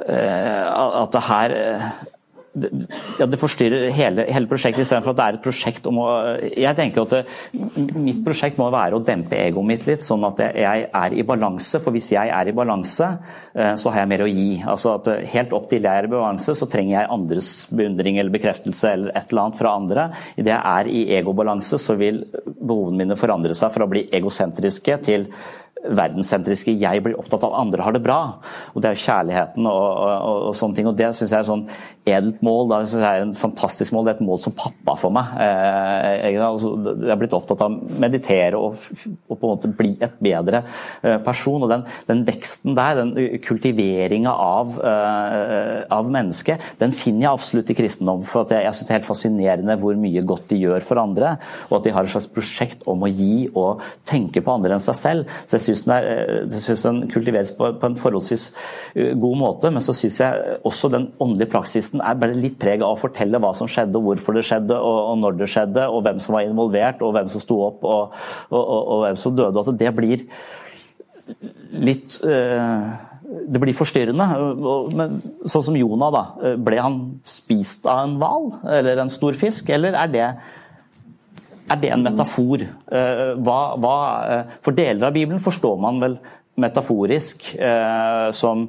eh, at det her ja, det forstyrrer hele, hele prosjektet, istedenfor at det er et prosjekt om å Jeg tenker at det, mitt prosjekt må være å dempe egoet mitt litt, sånn at jeg er i balanse. For hvis jeg er i balanse, eh, så har jeg mer å gi. Altså at Helt opp til jeg er i balanse, så trenger jeg andres beundring eller bekreftelse eller et eller annet fra andre. Idet jeg er i egobalanse, så vil behovene mine forandre seg fra å bli egosentriske til verdenssentriske 'jeg blir opptatt av andre har det bra'. Og Det er jo kjærligheten og, og, og sånne ting. og Det syns jeg er sånn edelt mål. Det synes jeg er en fantastisk mål. Det er et mål som pappa for meg. Eh, jeg har blitt opptatt av å meditere og, og, på en måte bli et bedre eh, person. og Den, den veksten der, den kultiveringa av, uh, av mennesket, den finner jeg absolutt i kristendom. for Jeg, jeg synes det er helt fascinerende hvor mye godt de gjør for andre, og at de har et slags prosjekt om å gi og tenke på andre enn seg selv. Så jeg synes syns den, den, kultiveres på, på, en forholdsvis god måte. Men så syns jeg også den åndelige praksisen er bare litt preg av å fortelle hva som skjedde, og hvorfor det skjedde, og, og når det skjedde, og hvem som var involvert, og hvem som sto opp, og, og, og hvem som døde. At det blir litt det blir forstyrrende. Men sånn som Jonah, da. Ble han spist av en hval eller en stor fisk, eller er det, er det en metafor? Eh, hva, hva, eh, for deler av Bibelen forstår man vel metaforisk eh, som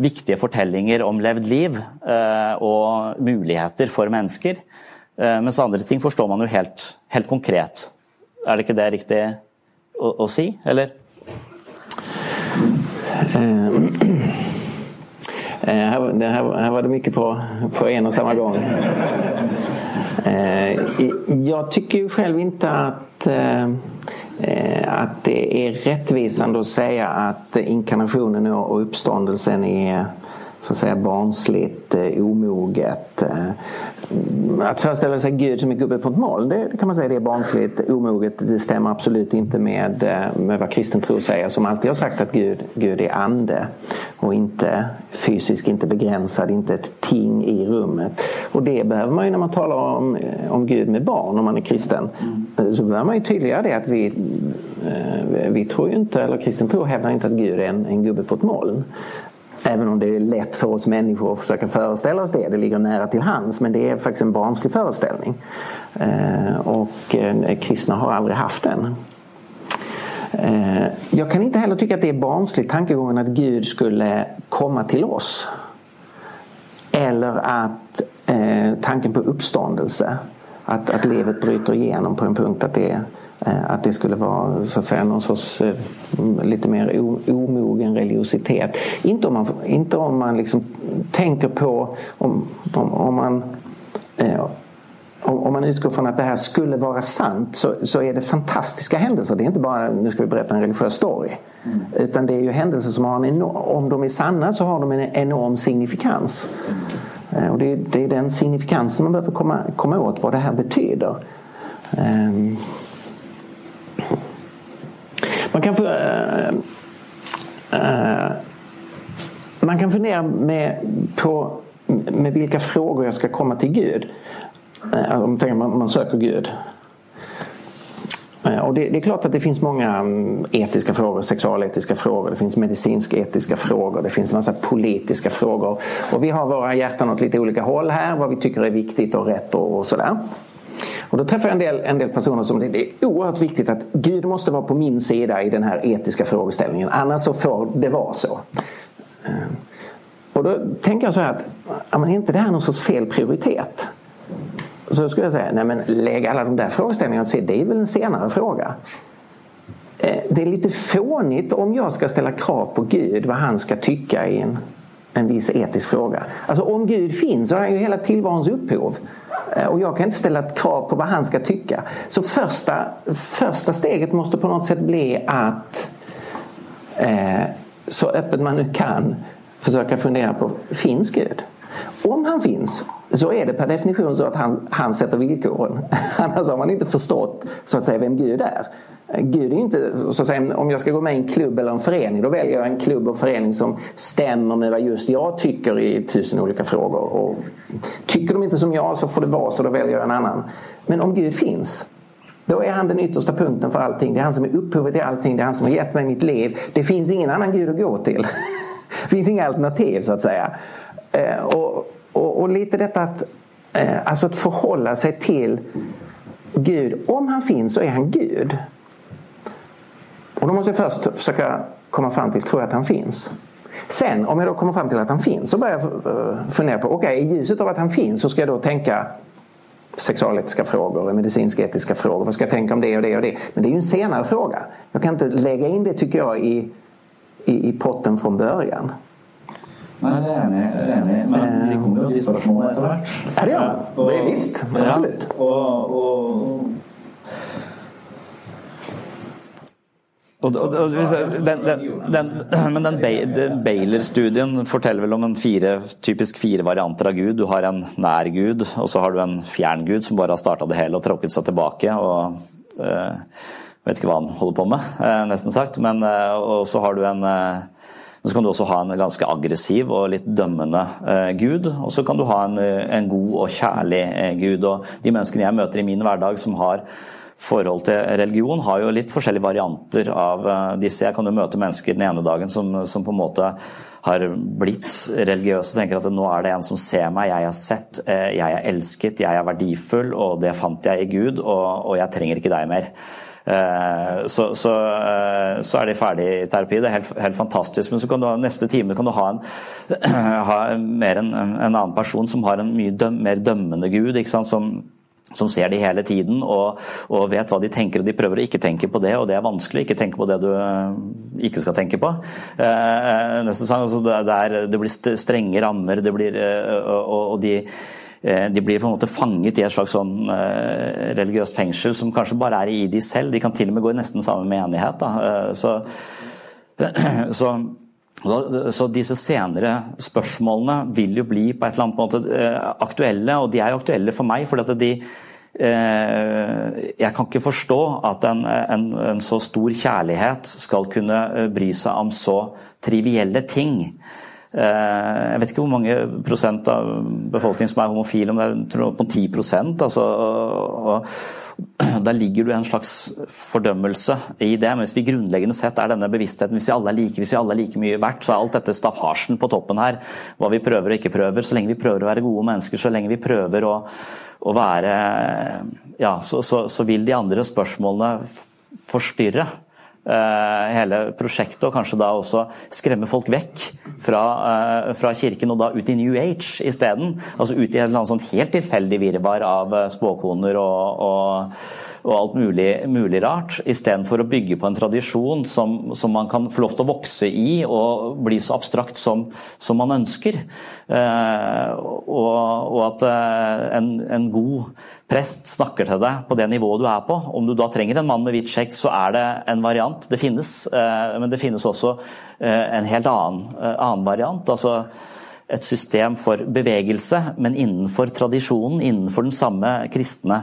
viktige fortellinger om levd liv og muligheter for mennesker. Mens andre ting forstår man jo helt, helt konkret. Er det ikke det riktig å, å si, eller? Her, her, här, var det mycket på, på en og samme gång. Eh, jag tycker ju själv inte att, att det är rättvisande att säga att inkarnationen och uppståndelsen är så att säga barnsligt, omoget. Att föreställa sig Gud som är gubbe på ett moln, det kan man säga det är barnsligt, omoget. Det stämmer absolut inte med, eh, med vad kristen tro säger som alltid har sagt att Gud, Gud är ande och inte fysisk, inte begränsad, inte ett ting i rummet. Och det behöver man ju när man talar om, om Gud med barn, om man är kristen. Mm. Så behöver man ju tydliggöra det att vi, eh, vi tror ju inte, eller kristen tro hävdar inte att Gud är en, en gubbe på ett moln. Även om det är lätt för oss människor att försöka föreställa oss det. Det ligger nära till hands men det är faktiskt en barnslig föreställning. Og och eh, kristna har aldrig haft den. Jeg jag kan inte heller tycka att det är barnsligt tankegången att Gud skulle komma till oss. Eller att tanken på uppståndelse. Att, att livet bryter igenom på en punkt att det Eh, att det skulle vara så att säga någon sorts eh, lite mer omogen religiositet. Inte om man, inte om man liksom tänker på om, om, om man eh, om man utgår från att det här skulle vara sant så, så är det fantastiska händelser. Det är inte bara nu ska vi berätta en religiös story. Mm. Utan det är ju händelser som har en enorm, om de är sanna så har de en enorm signifikans. Mm. Och det, är, det är den signifikansen man behöver komma, komma åt vad det här betyder. Um, man kan, få, äh, man kan fundera med, på med vilka frågor jag ska komma till Gud. Äh, om man, man söker Gud. Och det, det, är klart att det finns många mm, etiska frågor, sexualetiska frågor, det finns medicinsk-etiska frågor, det finns massa politiska frågor. Och vi har våra hjärtan åt lite olika håll här, vad vi tycker är viktigt och rätt och, och sådär. Och då träffar jag en del, en del personer som det är oerhört viktigt att Gud måste vara på min sida i den här etiska frågeställningen. Annars så får det vara så. Eh, och då tänker jag så här att, ja, men är inte det här någon sorts fel prioritet? Så skulle jag säga, nej men lägg alla de där frågeställningarna åt. Det är väl en senare fråga. Eh, det är lite fånigt om jag ska ställa krav på Gud vad han ska tycka i en, en viss etisk fråga. Alltså om Gud finns så är han ju hela tillvarons upphov. Eh, och jag kan inte ställa ett krav på vad han ska tycka. Så första, första steget måste på något sätt bli att eh, så öppet man nu kan försöka fundera på, finns Gud? Om han finns så är det per definition så att han, han sätter villkoren. Annars har man inte förstått så att säga vem Gud är. Gud är inte, så att säga, om jag ska gå med i en klubb eller en förening då väljer jag en klubb och förening som stämmer med vad just jag tycker i tusen olika frågor. Och tycker de inte som jag så får det vara så, då väljer jag en annan. Men om Gud finns då är han den yttersta punkten för allting. Det är han som är upphovet till allting. Det är han som har gett mig mitt liv. Det finns ingen annan Gud att gå till. Det finns inga alternativ så att säga. Eh, och, och, och lite detta att, eh, alltså att förhålla sig till Gud. Om han finns så är han Gud. Och då måste jag först försöka komma fram till, tror jag att han finns? Sen om jag då kommer fram till att han finns så börjar jag eh, fundera på, okej okay, i ljuset av att han finns så ska jag då tänka sexualetiska frågor, medicinska etiska frågor. Vad ska jag tänka om det och det och det? Men det är ju en senare fråga. Jag kan inte lägga in det tycker jag i, i, i potten från början. Nei, det er enig, enig. Men de kommer jo de spørsmålene etter hvert. Ja, det gjør de. Det visst. Absolutt. Ja, og, og Og, og, og, den, den, men den, Baylor-studien forteller vel om en fire, typisk fire varianter av Gud. Du har en nær Gud, og så har du en fjern Gud som bare har starta det hele og tråkket seg tilbake. og øh, vet ikke hva han holder på med, nesten sagt. Men, og så har du en men så kan du også ha en ganske aggressiv og litt dømmende eh, gud. Og så kan du ha en, en god og kjærlig eh, gud. Og de menneskene jeg møter i min hverdag som har forhold til religion, har jo litt forskjellige varianter av eh, disse. Jeg kan jo møte mennesker den ene dagen som, som på en måte har blitt religiøse og tenker at nå er det en som ser meg, jeg er sett, jeg er elsket, jeg er verdifull, og det fant jeg i Gud, og, og jeg trenger ikke deg mer. Eh, så, så, eh, så, er de ferdig i terapi. Det er helt, helt, fantastisk. Men så kan du neste time kan du ha, en, ha mer en, en, annen person som har en mye døm, mer dømmende gud. ikke sant, som som ser de hele tiden og, og, vet hva de tenker, og de prøver å ikke tenke på det, og det er vanskelig. Ikke tenke på det du eh, ikke skal tenke på. Eh, nesten sånn, altså det, er, det, blir strenge rammer, det blir, og, og de Eh, de blir på en måte fanget i et slags sånn eh, religiøst fengsel som kanskje bare er i de selv. De kan til og med gå i nesten samme menighet. Eh, så, så, så, disse senere spørsmålene vil jo bli på et eller annet måte aktuelle, og de er jo aktuelle for meg. fordi at de jeg kan ikke forstå at en, en, en, så stor kjærlighet skal kunne bry seg om så trivielle ting. Eh, jeg vet ikke hvor mange prosent av befolkningen som er homofile, om det er på 10 altså, og, Da ligger det en slags fordømmelse i det, mens vi grunnleggende sett er denne bevisstheten Hvis vi alle er like, hvis vi alle er like mye verdt, så er alt dette staffasjen på toppen her. Hva vi prøver og ikke prøver. Så lenge vi prøver å være gode mennesker, så lenge vi prøver å, å være Ja, så, så, så vil de andre spørsmålene forstyrre. Eh, hele prosjektet, og kanskje da også skremme folk vekk fra, eh, fra kirken og da ut i New Age isteden. Altså ut i et eller sånn helt tilfeldig virvar av eh, spåkoner og, og og alt mulig, mulig rart, istedenfor å bygge på en tradisjon som, som, man kan få lov til å vokse i og bli så abstrakt som, som man ønsker. Eh, og, og, at eh, en, en, god prest snakker til deg på det nivået du er på. Om du da trenger en mann med hvit skjegg, så er det en variant. Det finnes, eh, men det finnes også eh, en helt annen, eh, annen variant. altså et system for bevegelse, men innenfor tradisjonen, innenfor den samme kristne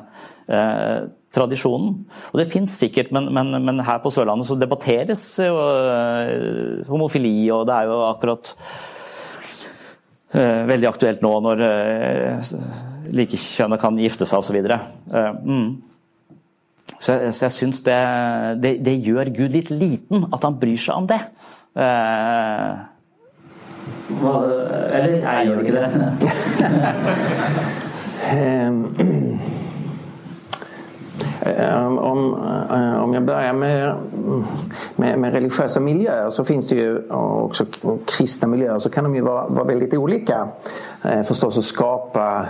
eh, tradisjonen. Og det fins sikkert, men, men, men, her på Sørlandet så debatteres jo uh, homofili, og det er jo akkurat uh, veldig aktuelt nå når uh, likekjønnet kan gifte seg osv. så mm. Så, så jeg syns det, det, det, gjør Gud litt liten, at han bryr seg om det. eller jeg gjør du ikke det? Eh, om, eh, om jag börjar med, med, med, religiösa miljöer så finns det ju också kristna miljöer så kan de ju vara, vara väldigt olika. Eh, förstås att skapa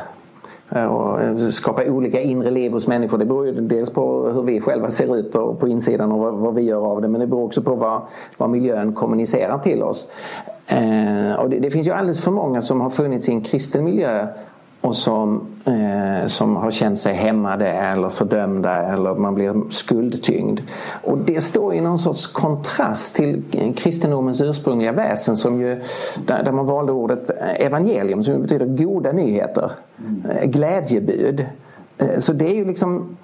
och skapa olika inre liv hos människor. Det beror ju dels på hur vi själva ser ut och på insidan och vad, vi gör av det men det beror också på vad, vad miljön kommunicerar till oss. och det, det, finns ju alldeles för många som har funnits i en kristen miljö och som, eh, som har känt sig hämmade eller fördömda eller man blir skuldtyngd. Och det står i någon sorts kontrast till kristendomens ursprungliga väsen som ju, där, där man valde ordet evangelium som betyder goda nyheter, mm. glädjebud. Eh, så det är ju liksom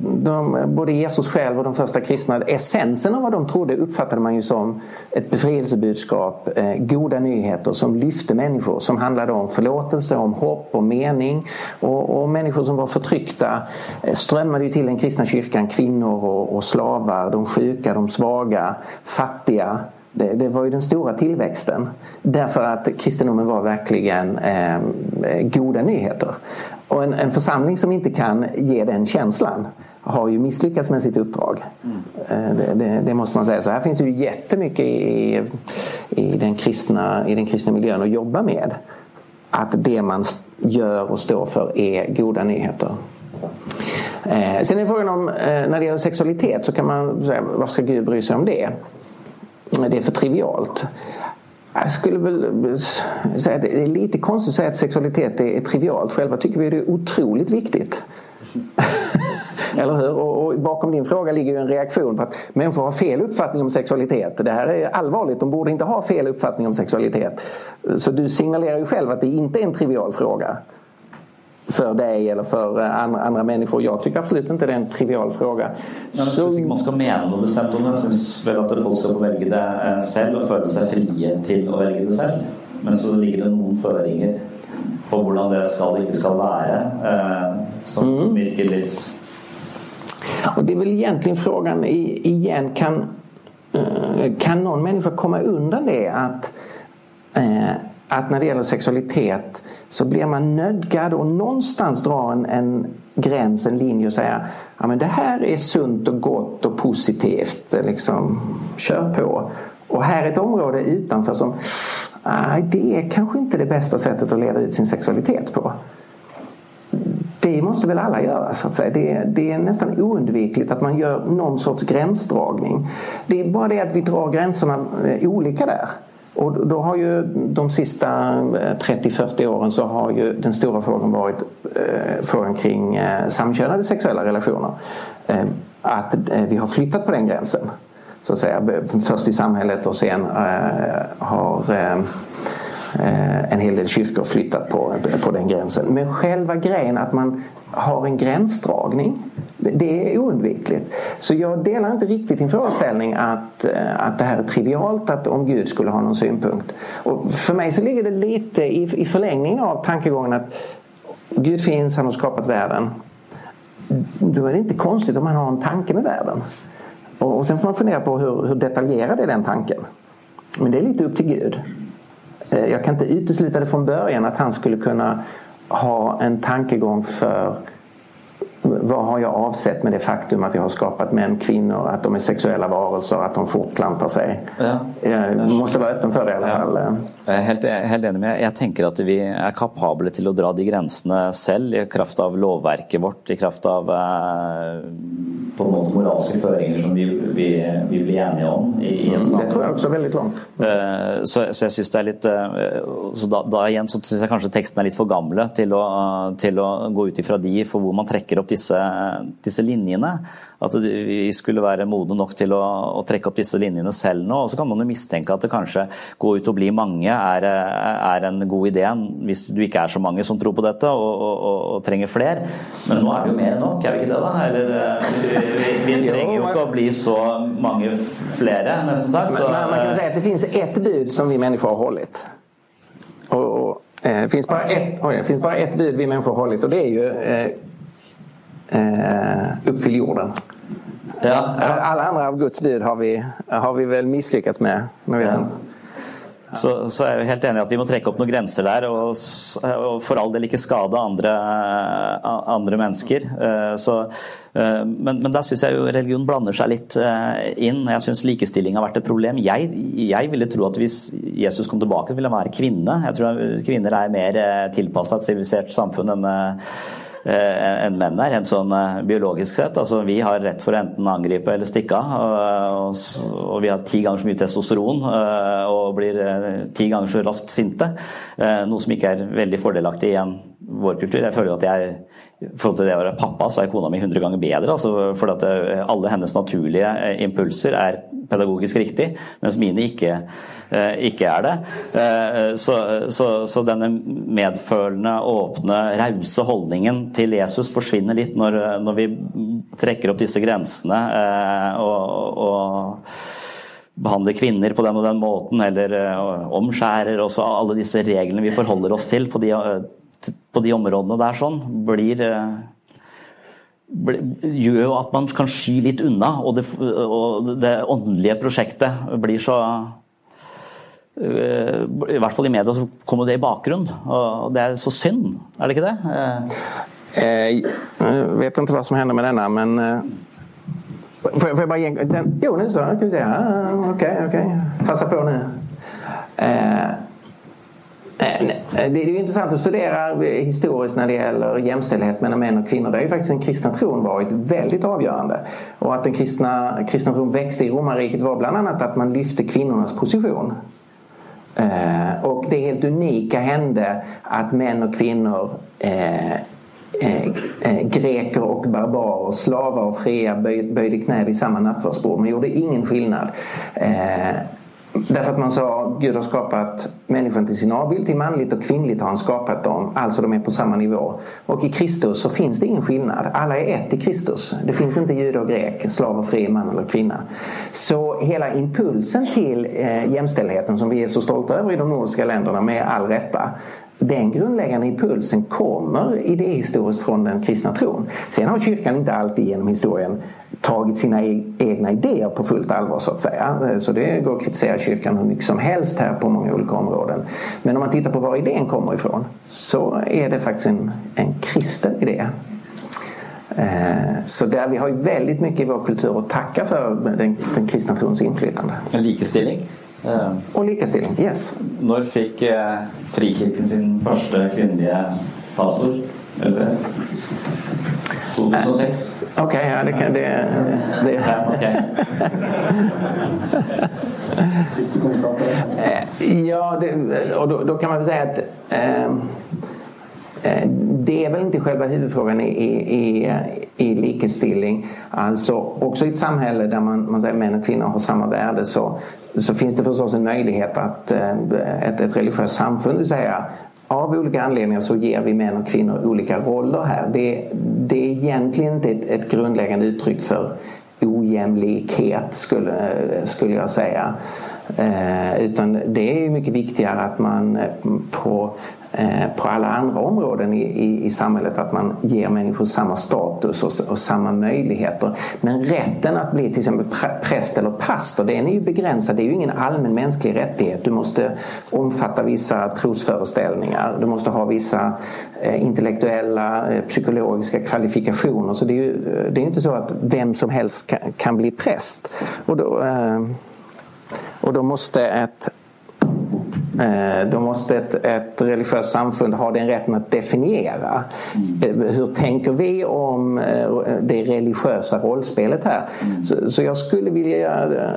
de, både Jesus själv och de första kristna, essensen av vad de trodde uppfattade man ju som ett befrielsebudskap, eh, goda nyheter som lyfte människor, som handlade om förlåtelse, om hopp, om mening. Och, och människor som var förtryckta strømmet strömmade ju till den kristna kyrkan, kvinnor och, och slavar, de sjuka, de svaga, fattiga. Det, det, var ju den stora tillväxten. Därför att kristendomen var verkligen eh, goda nyheter. Och en, en, församling som inte kan ge den känslan har ju misslyckats med sitt uppdrag. Mm. Det, det, det, måste man säga. Så här finns det ju jättemycket i, i, den kristna, i den kristna miljön att jobba med. Att det man gör och står för är goda nyheter. Eh, sen är frågan om, eh, när det gäller sexualitet så kan man säga, varför ska Gud bry sig om det? Det är för trivialt. Jag skulle väl säga att det är lite konstigt att säga att sexualitet är trivialt. Själva tycker vi det är otroligt viktigt. Eller hur? Och, bakom din fråga ligger ju en reaktion på att människor har fel uppfattning om sexualitet. Det här är allvarligt. De borde inte ha fel uppfattning om sexualitet. Så du signalerar ju själv att det inte är en trivial fråga. För dig eller för andra, andra människor. Jag tycker absolut inte det är en trivial fråga. Ja, så... Ikke man skal mene noe bestemt om det, syns vel at folk skal få velge det selv og føle seg frie til å velge det selv. Men så ligger det noen føringer på hvordan det skal og ikke skal være, eh, som, mm. som virker litt Och det är väl egentligen frågan igen, kan, eh, kan någon människa komma undan det att, eh, att när det gäller sexualitet så blir man nödgad och någonstans dra en, en gräns, en linje och säga ja, men det här är sunt och gott och positivt, liksom, kör på. Och här är ett område utanför som nej, det är kanske inte det bästa sättet att leva ut sin sexualitet på. Det måste väl alla göra så att säga. Det, det, är nästan oundvikligt att man gör någon sorts gränsdragning. Det är bara det att vi drar gränserna eh, olika där. Och då har ju de sista 30-40 årene åren så har ju den stora frågan varit eh, frågan kring eh, samkönade sexuella relationer. Eh, eh, vi har flyttat på den gränsen så att säga, först i samhället och sen eh, har eh, en hel del kyrkor flyttat på, på den gränsen. Men själva grejen att man har en gränsdragning, det är oundvikligt. Så jag delar inte riktigt din föreställning att, eh, att det här är trivialt, att om Gud skulle ha någon synpunkt. Och för mig så ligger det lite i, i förlängningen av tankegången att Gud finns, han har skapat världen. Då är det inte konstigt om han har en tanke med världen. Och sen får man fundera på hur, hur detaljerad är den tanken. Men det är lite upp till Gud. Eh, jag kan inte utesluta det från början att han skulle kunna ha en tankegång för vad har jag avsett med det faktum att jag har skapat män, kvinnor, att de är sexuella varelser, att de fortplantar sig? Ja. Jag måste vara öppen för det i alla fall. Jeg er helt, helt, enig med Jeg tenker at vi er kapable til å dra de grensene selv i kraft av lovverket vårt, i kraft av eh, på en måte moralske føringer som vi, vi, vi blir enige om. I, i en mm, det tror jeg også er veldig langt. Eh, så, så, jeg synes det er litt eh, så da, da igjen så syns jeg kanskje teksten er litt for gamle til å, til å gå ut ifra de for hvor man trekker opp disse, disse linjene. At vi skulle være modne nok til å, å, trekke opp disse linjene selv nå. Og så kan man jo mistenke at det kanskje gå ut og bli mange er, er, en god idé hvis du ikke er så mange som tror på dette og, og, og trenger flere. Men nå er det jo mer enn nok, er vi ikke det da? Eller, vi, vi, vi trenger jo ikke å bli så mange flere, nesten sagt. Så, man, man kan si at det finnes ett bud som vi mennesker har holdt. Og, og eh, finns bara ett, oj, det finns bara ett bud vi människor har hållit och det är ju eh, eh, uppfyll jorden. Ja, ja. Alla andra av Guds bud har vi, har vi väl misslyckats med. Men vet ja. Så, så, er jeg helt enig i at vi må trekke opp noen grenser der, og, og for all del ikke skade andre, andre mennesker. Eh, så, eh, men, men der syns jeg jo religion blander seg litt eh, inn. Jeg syns likestilling har vært et problem. Jeg, jeg, ville tro at hvis Jesus kom tilbake, ville han være kvinne. Jeg tror kvinner er mer tilpassa et sivilisert samfunn enn Eh, enn menn er, rent sånn eh, biologisk sett. Altså, vi har rett for å enten angripe eller stikke av. Og, og, vi har ti ganger så mye testosteron eh, og blir ti ganger så raskt sinte. Noe som ikke er veldig fordelaktig i en vår kultur. Jeg føler at jeg i forhold til det å være pappa, så er kona mi 100 ganger bedre. Altså, for at alle hennes naturlige impulser er pedagogisk riktig, mens mine ikke, eh, ikke er det. Eh, så, så, så, denne medfølende, åpne, rause holdningen til Jesus forsvinner litt når, når, vi trekker opp disse grensene eh, og, og behandler kvinner på den og den måten, eller omskjærer også alle disse reglene vi forholder oss til på de, på de områdene der sånn, blir gjør jo at man kan sky litt unna, og det, og det åndelige prosjektet blir så øh, I hvert fall i media så kommer det i bakgrunnen, og det er så synd, er det ikke det? Eh, jeg vet ikke hva som hender med denne, men Får jeg bara ge? Jo, nå så. Kan vi se. Ok, ok. okej. På. Eh, Eh, det är ju intressant att studera historiskt när det gäller jämställdhet mellan män och kvinnor. Där har ju faktiskt den kristna tron varit väldigt avgörande. Och att den kristna, kristna tron växte i romarriket var bland annat att man lyfte kvinnornas position. og det helt unika hände att män och kvinnor eh, greker och barbarer, slavar och fria böjde knä vid samma nattvardsbord. Man gjorde ingen skillnad. Därför att man sa Gud har skapat människan till sin avbild, till manligt och kvinnligt har han skapat dem. Alltså de är på samma nivå. Och i Kristus så finns det ingen skillnad. Alla är ett i Kristus. Det finns inte jude och grek, slav och fri, man eller kvinna. Så hela impulsen till eh, jämställdheten som vi är så stolta över i de nordiska länderna med all rätta den grundläggande impulsen kommer idéhistoriskt från den kristna tron. Sen har kyrkan inte alltid genom historien tagit sina e-, egna idéer på fullt allvar så att säga. Så det går att kritisera kyrkan hur mycket som helst här på många olika områden. Men om man tittar på var idén kommer ifrån så är det faktiskt en, en kristen idé. Eh, så där vi har ju väldigt mycket i vår kultur att tacka för den, den kristna trons inflytande. En likestilling? Eh, Och likestilling, yes. Når fikk eh, Frikirken sin første kvinnelige pastor eller prest? 2006? Ok, ja, det kan det... det. Ja, okay. Siste kommentar på det? Ja, det, og da, da kan man vel si at eh, det är väl inte själva huvudfrågan i, i, i likestilling. Alltså också i ett samhälle där man, man säger män och kvinnor har samma värde så, så finns det förstås en möjlighet att ett, ett religiöst samfund säga av olika anledningar så ger vi män och kvinnor olika roller här. Det, det är egentligen inte ett, ett grundläggande uttryck för ojämlikhet skulle, skulle jag säga. Eh, utan det är mycket viktigare att man på Eh, på alla andra områden i, i, i, samhället att man ger människor samma status och, och, samma möjligheter. Men rätten att bli till exempel präst eller pastor den är ju begränsad. Det är ju ingen allmän mänsklig rättighet. Du måste omfatta vissa trosföreställningar. Du måste ha vissa eh, intellektuella, eh, psykologiska kvalifikationer. Så det är ju det är inte så att vem som helst kan, kan bli präst. Och då, eh, och då måste ett Eh, då måste ett, ett religiöst samfund ha den rätten att definiera. Mm. Hur tänker vi om eh, det religiösa rollspelet? Mm. Så, så, jag skulle vilja göra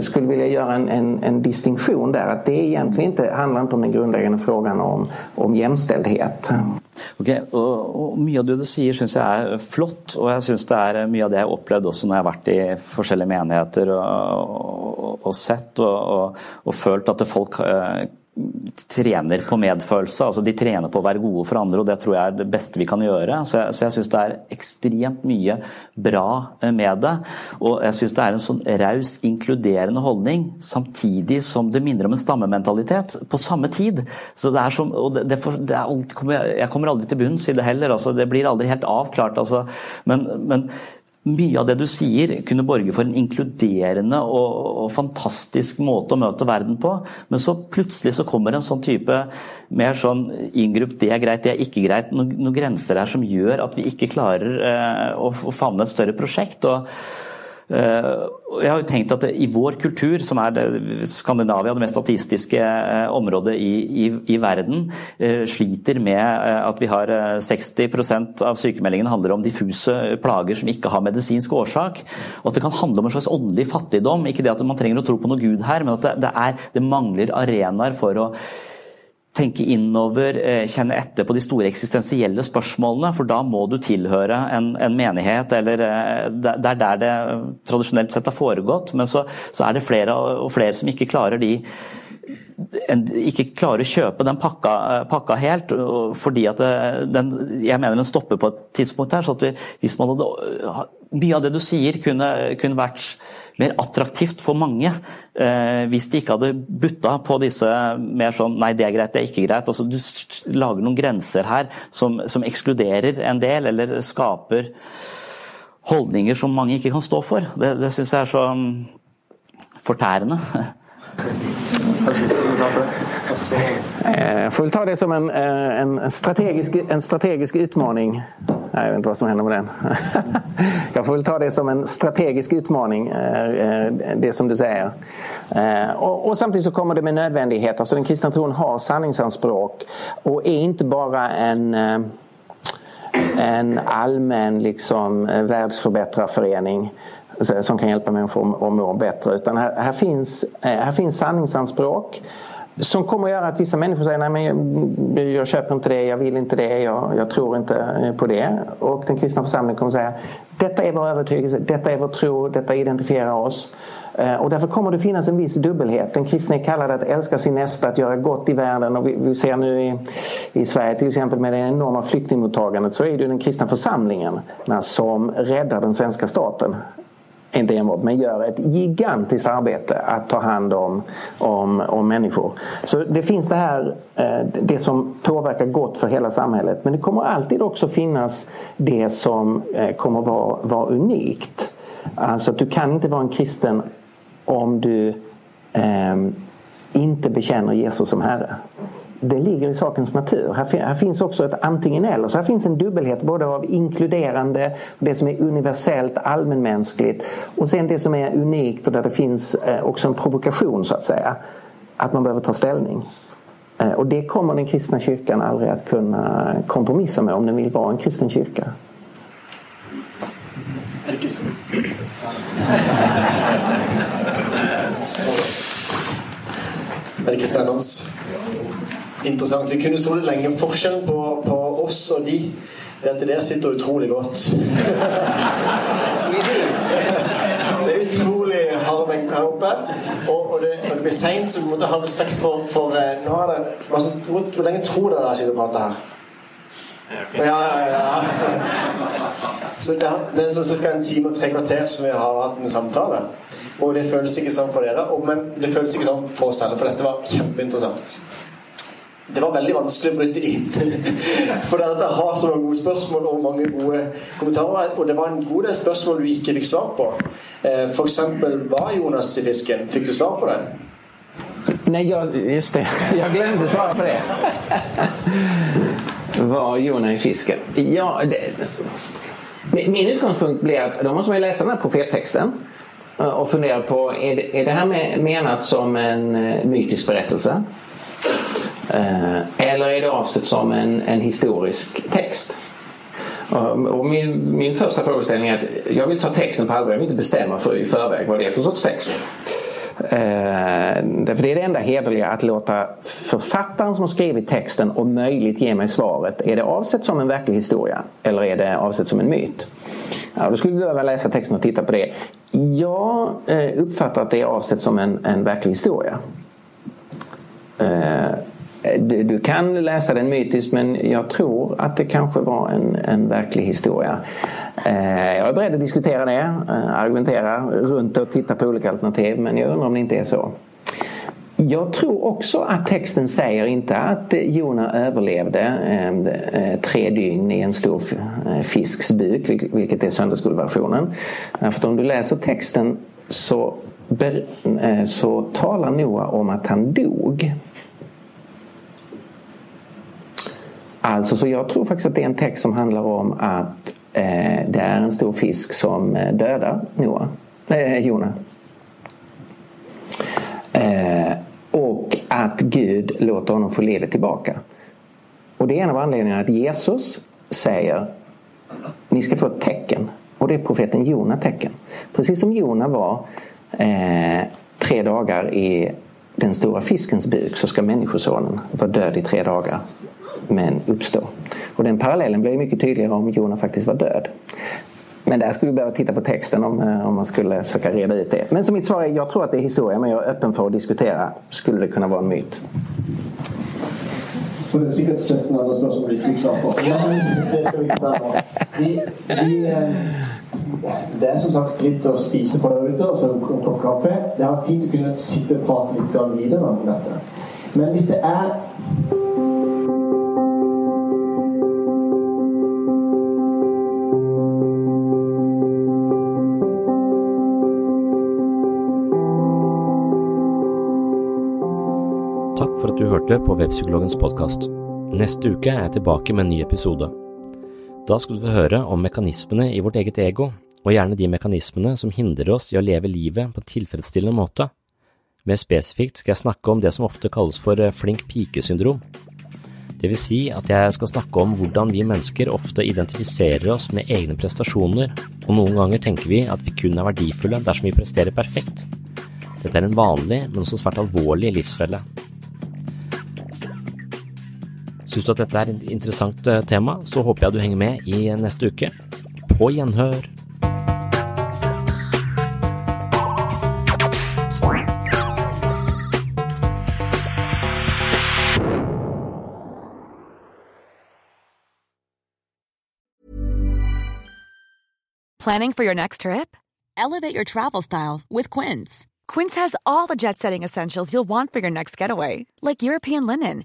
skulle vilja göra en, en, en, distinktion där att det egentligen inte handlar inte om den grundläggande frågan om, om jämställdhet. Ok, og, og Mye av det du sier syns jeg er flott, og jeg syns det er mye av det jeg har opplevd også når jeg har vært i forskjellige menigheter og, og, og sett og, følt at folk eh, trener på medfølelse. altså De trener på å være gode for andre, og det tror jeg er det beste vi kan gjøre. Så jeg, så jeg syns det er ekstremt mye bra eh, med det. Og jeg syns det er en sånn raus, inkluderende holdning, samtidig som det minner om en stammementalitet på samme tid. Så det er som, og det, det, det er alltid, Jeg kommer aldri til bunns i det heller, altså, det blir aldri helt avklart. Altså. Men, men mye av det du sier kunne borge for en inkluderende og, og, fantastisk måte å møte verden på, men så plutselig så kommer en sånn type mer sånn inngrupp det er greit, det er ikke greit, noen, noen grenser her som gjør at vi ikke klarer eh, å, å favne et større prosjekt. og jeg har jo tenkt at I vår kultur, som er Skandinavia, det mest ateistiske eh, området i, i, i, verden, eh, sliter med at vi har 60% av sykemeldingene handler om diffuse plager som ikke har medisinsk årsak. Og at det kan handle om en slags åndelig fattigdom. Ikke det at man trenger å tro på noe Gud her, men at det, det, er, det mangler arenaer for å tenke innover, eh, kjenne etter på de store eksistensielle spørsmålene. For da må du tilhøre en, en menighet, eller eh, det er der det tradisjonelt sett har foregått. Men så, så er det flere og flere som ikke klarer de ikke klarer å kjøpe den pakka, eh, pakka helt. fordi at den, Jeg mener den stopper på et tidspunkt her. så at hvis man hadde, Mye av det du sier kunne, kunne vært mer attraktivt for mange eh, hvis de ikke hadde butta på disse mer sånn nei, det er greit, det er ikke greit. Altså, du lager noen grenser her som, som ekskluderer en del, eller skaper holdninger som mange ikke kan stå for. Det, det syns jeg er så um, fortærende. Eh, jag får väl ta det som en, eh, en, strategisk, en strategisk utmaning. Jag vet inte vad som händer med den. Jag får väl ta det som en strategisk utmaning, eh, det som du säger. Och, och samtidigt så kommer det med nödvändighet. Alltså den kristna tron har sanningsanspråk och är inte bara en en allmän liksom, världsförbättrarförening som kan hjälpa människor att må bättre. Utan här, här, sanningsanspråk som kommer att göra att vissa människor säger nej men jag köper inte det, jag vill inte det, jag, jag, tror inte på det. Och den kristna församlingen kommer säga detta är vår övertygelse, detta är vår tro, detta identifierar oss. og och därför kommer det finnas en viss dubbelhet. Den kristne är kallad att älska sin nästa, att göra gott i världen. Och vi, vi ser nu i, i, Sverige till exempel med det enorma flyktingmottagandet så är det den kristna församlingen som räddar den svenska staten inte enbart, men gör ett gigantiskt arbete att ta hand om, om, om människor. Så det finns det här, eh, det som påverkar gott för hela samhället. Men det kommer alltid också finnas det som eh, kommer vara, vara unikt. Alltså att du kan inte vara en kristen om du eh, inte bekänner Jesus som Herre det ligger i sakens natur. Här, här, finns också ett antingen eller. Så här finns en dubbelhet både av inkluderande, det som är universellt allmänmänskligt och sen det som är unikt och där det finns eh, också en provokation så att säga. Att man behöver ta ställning. Eh, och det kommer den kristna kyrkan aldrig att kunna kompromissa med om den vill vara en kristen kyrka. Er det ikke spennende? Interessant. Vi kunne stått lenge. Forskjellen på, på, oss og de det er at der sitter utrolig godt. det er utrolig hard benker her oppe. Og, og, det, og, det, blir seint, så vi måtte ha respekt for, for eh, nå er det, altså, hvor, hvor, lenge tror dere dere sitter og prater her? Ja, ja, ja. Så det, det er sånn ca. en time og tre kvarter som vi har hatt en samtale. Og det føles ikke sånn for dere, og, men det føles ikke sånn for oss heller, for dette var kjempeinteressant. Det var veldig vanskelig å bryte inn. For dere har så mange gode spørsmål og mange gode kommentarer. Og det var en god del spørsmål du ikke fikk svar på. Eh, F.eks. Var Jonas i fisken? Fikk du svar på det? Jag, just det. Jeg glemte å svare på det. Var Jonas i fisken? Ja, det, min utgangspunkt blir at da må man lese denne profetteksten profettexten fundere och på er det, er det her menat som en eh, mytisk berättelse? Eh, eller är det avsett som en, en historisk text? Och min, min första frågeställning är att jag vill ta texten på allvar. Jag vill inte bestämma för i förväg vad det är för sorts text. Eh, därför det är det enda hederliga att låta författaren som har skrivit texten om möjligt ge mig svaret. Är det avsett som en verklig historia eller är det avsett som en myt? Ja, då skulle vi behöva läsa texten och titta på det. Jag eh, uppfattar att det är avsett som en, en verklig historia. Eh, du, du, kan läsa den mytiskt men jag tror att det kanske var en, en verklig historia. Eh, jag är beredd att diskutera det, eh, argumentera runt och titta på olika alternativ men jag undrar om det inte är så. Jag tror också att texten säger inte att Jona överlevde eh, tre dygn i en stor fisks buk, vilket är söndagsskolversionen. För om du läser texten så, så talar Noa om att han dog. Alltså, så jag tror faktiskt att det är en text som handlar om att eh, det är en stor fisk som eh, dödar Noah, eh, Jona. Eh, och att Gud låter honom få livet tillbaka. Och det är en av anledningarna att Jesus säger ni ska få ett tecken. Och det är profeten Jona tecken. Precis som Jona var eh, tre dagar i den stora fiskens buk så ska Människosonen vara död i tre dagar men uppstå. Och den parallellen blir mycket tydligare om Jona faktiskt var död. Men där skulle vi behöva titta på texten om, eh, om man skulle försöka reda ut det. Men som mitt svar är, jag tror att det är historia men jag är öppen för att diskutera. Skulle det kunna vara en myt? For det er sikkert 17 andre spørsmål du ikke fikk svar på. Men det er vi, vi, eh, Det er som sagt litt å spise på der ute, og så en kopp kaffe. Det har vært fint å kunne sitte og prate litt videre om dette. Men hvis det er hørte på Webpsykologens podkast. Neste uke er jeg tilbake med en ny episode. Da skal du få høre om mekanismene i vårt eget ego, og gjerne de mekanismene som hindrer oss i å leve livet på en tilfredsstillende måte. Mer spesifikt skal jeg snakke om det som ofte kalles for eh, flink pike-syndrom. Det vil si at jeg skal snakke om hvordan vi mennesker ofte identifiserer oss med egne prestasjoner, og noen ganger tenker vi at vi kun er verdifulle dersom vi presterer perfekt. Dette er en vanlig, men også svært alvorlig livsfelle. Syns du at dette er et interessant eh, tema, så håper jeg du henger med i neste uke. På gjenhør. Planning for your next trip? Elevate your travel style with Quince. Quince has all the jet setting essentials you'll want for your next getaway, like European linen